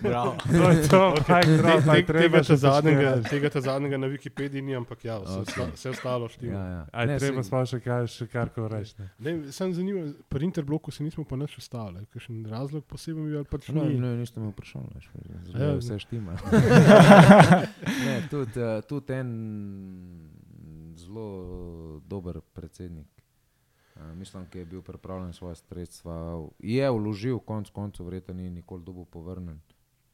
Bravo. To je to, kaj Te- drop, te- aj Tega treba ta še zadnjega, tega ta zadnjega na Wikipediji ni, ampak ja, vse, Ok. okay. vse ostalo štima. Ja, ja. Aj Ne, treba sploh še kaj, še kar ko reči. ne. Ne, sem zanimiv, pri Interbloku se nismo pa nič ostali. Kakšen razlog poseben bil ali pač No, ni? ne, niste me vprašali, veš, Ja, vse štima. ne, tudi, uh, tudi en zelo dober predsednik. Uh, mislim, ki je bil pripravljen svoje sredstva, je vložil, konc koncev, verjetno ni nikoli dobil povrnen.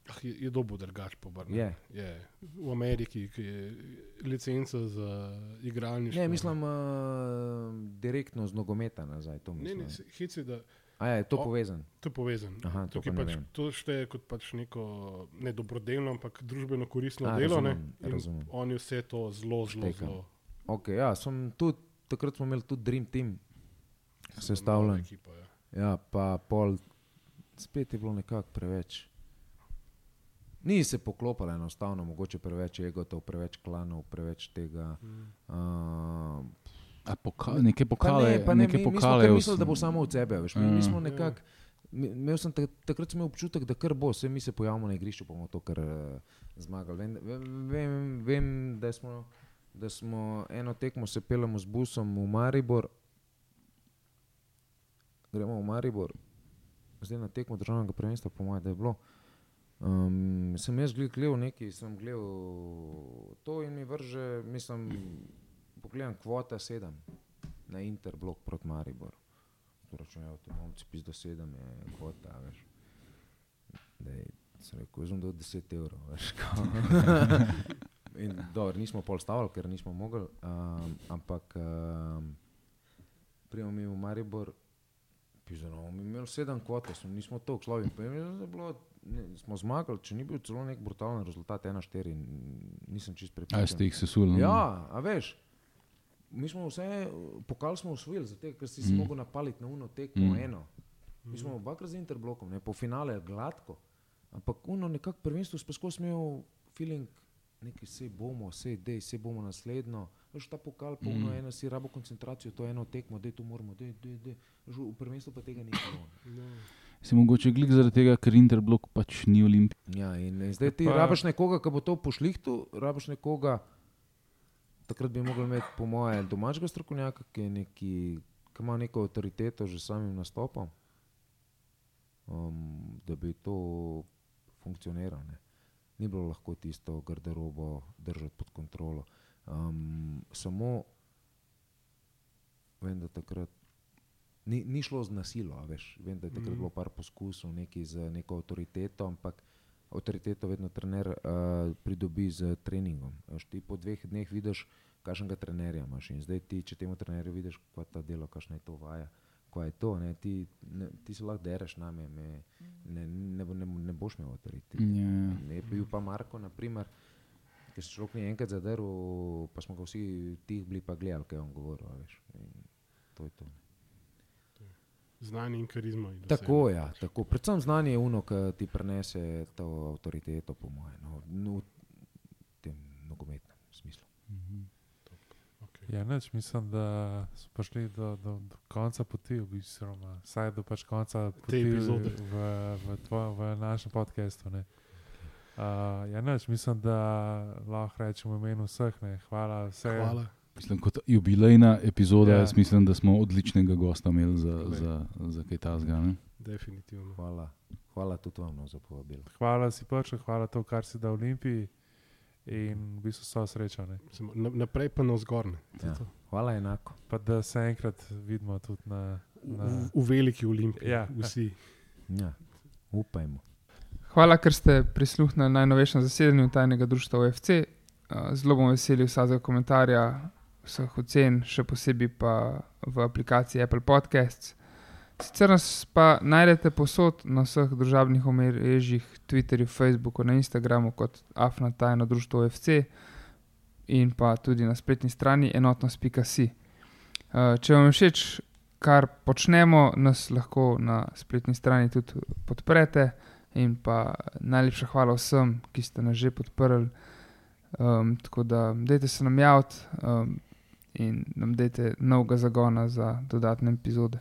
Ah, je, je dobo drugač pobrnjen. Je. je. V Ameriki, ki je licenca za igralništvo. Ne, mislim, uh, direktno z nogometa nazaj. To, Ne, ne, je, da A je to O- povezan? to je povezano. Aha, to Tukaj pač, to šteje kot pač neko ne dobrodelno, ampak družbeno koristno A, delo. razumem, razumem. Oni vse to zelo, zelo, zelo. Okay, ja, tudi, takrat smo imeli tudi Dream Team, sestavljen. ekipa, ja. Ja, pa pol, spet je bilo nekako preveč. Ni se poklopilo enostavno, mogoče preveč egotov, preveč klanov, preveč tega. Uh, A poka neke pa pokale, ne, pa ne, neke mi, mi smo pokale. kar v- mislili, da bo samo od sebe. Veš, mi, mi Ja. smo nekako. mi- Imel sem tak, takrat sem imel občutek, da kar bo, vse mi se pojavimo na igrišču, pa bomo to kar uh, zmagali. Vem, vem, vem da, smo, da smo eno tekmo se pelemo z busom v Maribor, gremo v Maribor, zdaj na tekmo državnega prvenstva, po mojem, da je bilo. Um, sem jaz gledal nekaj, sem gledal to in mi vrže, mislim, pogledam kvota sedem na Interblok proti Mariboru. Računajo, ti momci pis do sedem je kvota, veš. Dej, sem rekel, jaz sem do 10 evrov, veš. in dobro, nismo pol stavili, ker nismo mogli, um, ampak um, prijemo mi v Maribor, Pizano, mi imeli sedem kvot, smo, nismo toliko slabi. Pa je bilo, ne, smo zmagali, če ni bil celo nek brutalen rezultat, 1-4, nisem čist A prepričan. ste jih sesuli? no? Ja, a veš. Mi smo vse, pokal smo usvojili, zato ker si, si Mm. mogel napaliti na uno tekmo Mm. mm. eno. Mi smo obakrat z Interblokom, ne, po finale gladko, ampak uno nekako prvenstvo spesko smel feeling, nekaj se bomo, se dej, se bomo naslednjo. Veš ta pokal, pa uno Mm. eno si rabo koncentracijo, to je eno tekmo, dej tu moramo, dej, dej, dej. Veš, V prvenstvu pa tega ni bilo. Se mogoče glik zaradi tega, ker Interblok pač ni olimpij. Ja, in zdaj ti Pa- rabiš nekoga, ki bo to pošlihtu, rabiš nekoga, takrat bi mogli imeti, po moje, domačega strokovnjaka, ki, je neki, ki ima neko avtoriteto že samim nastopom, um, da bi to funkcioniralo. Ni bilo lahko tisto garderobo držati pod kontrolo. Um, samo vem, da takrat ni, ni šlo z nasilo, veš. Vem, da je takrat Mhm. bilo par poskusov neki z neko avtoriteto, ampak avtoriteto vedno trener uh, pridobi z treningom. A Veš, ti po dveh dneh vidiš, kakšnega trenerja imaš. In zdaj ti, če temu trenerju vidiš, kako ta delo, kakšna je to vaja. Ko je to, ne, ti, ne, ti se lahko dereš name, me, ne, ne, bo- ne, ne boš imel avtoritete. Ja. Ne bil pa Marko, naprimer, ki se človek ni enkrat zadrl, pa smo ga vsi tih bili pa gledali, kaj je on govoril. a Veš. In to je to. Znanje in karizma. Tako je, ja, tako. predvsem znanje je uno, ki ti prenese to avtoriteto, po mojem, no, no, v tem nogometnem smislu. Okay. Ja, neč, mislim, da smo prišli do, do, do konca poti, v bistvu, oziroma vsaj do pač konca poti epizode. v, v, tvoj, v našem podkastu. ne. Uh, ja, neč, mislim, da lahko rečemo v imenu vseh. Ne. Hvala vsem. Hvala. Mislim, kot jubilejna epizoda, Ja. ja. jaz mislim, da smo odličnega gosta imeli za, Glej. za, za kaj tasga. Definitivno. Hvala, hvala tudi vam no, za povabilo. Hvala si prvič, hvala to, kar si dal Olimpiji. In v bistvu so srečane. Samo na- Naprej pa na vzgorne. Ja. Hvala enako. Pa da se enkrat vidimo tudi na. na V, v veliki olimpiji. Ja. Vsi. Ja. Upajmo. Hvala, ker ste prisluhnili najnovejšemu zasedanju tajnega društva OFC. Uh, Zelo bom vesel vsakega komentarja, vseh ocen, še posebej pa v aplikaciji Apple Podcasts. Sicer nas pa najdete posod na vseh družabnih omrežjih, Twitterju, Facebooku, na Instagramu kot Afna tajno društvo OFC in pa tudi na spletni strani enotnost.si. Uh, Če vam je všeč, kar počnemo, nas lahko na spletni strani tudi podprete. In pa najlepša hvala vsem, ki ste nas že podprli. Um, tako da, dajte se nam javiti um, in nam dajte novega zagona za dodatne epizode.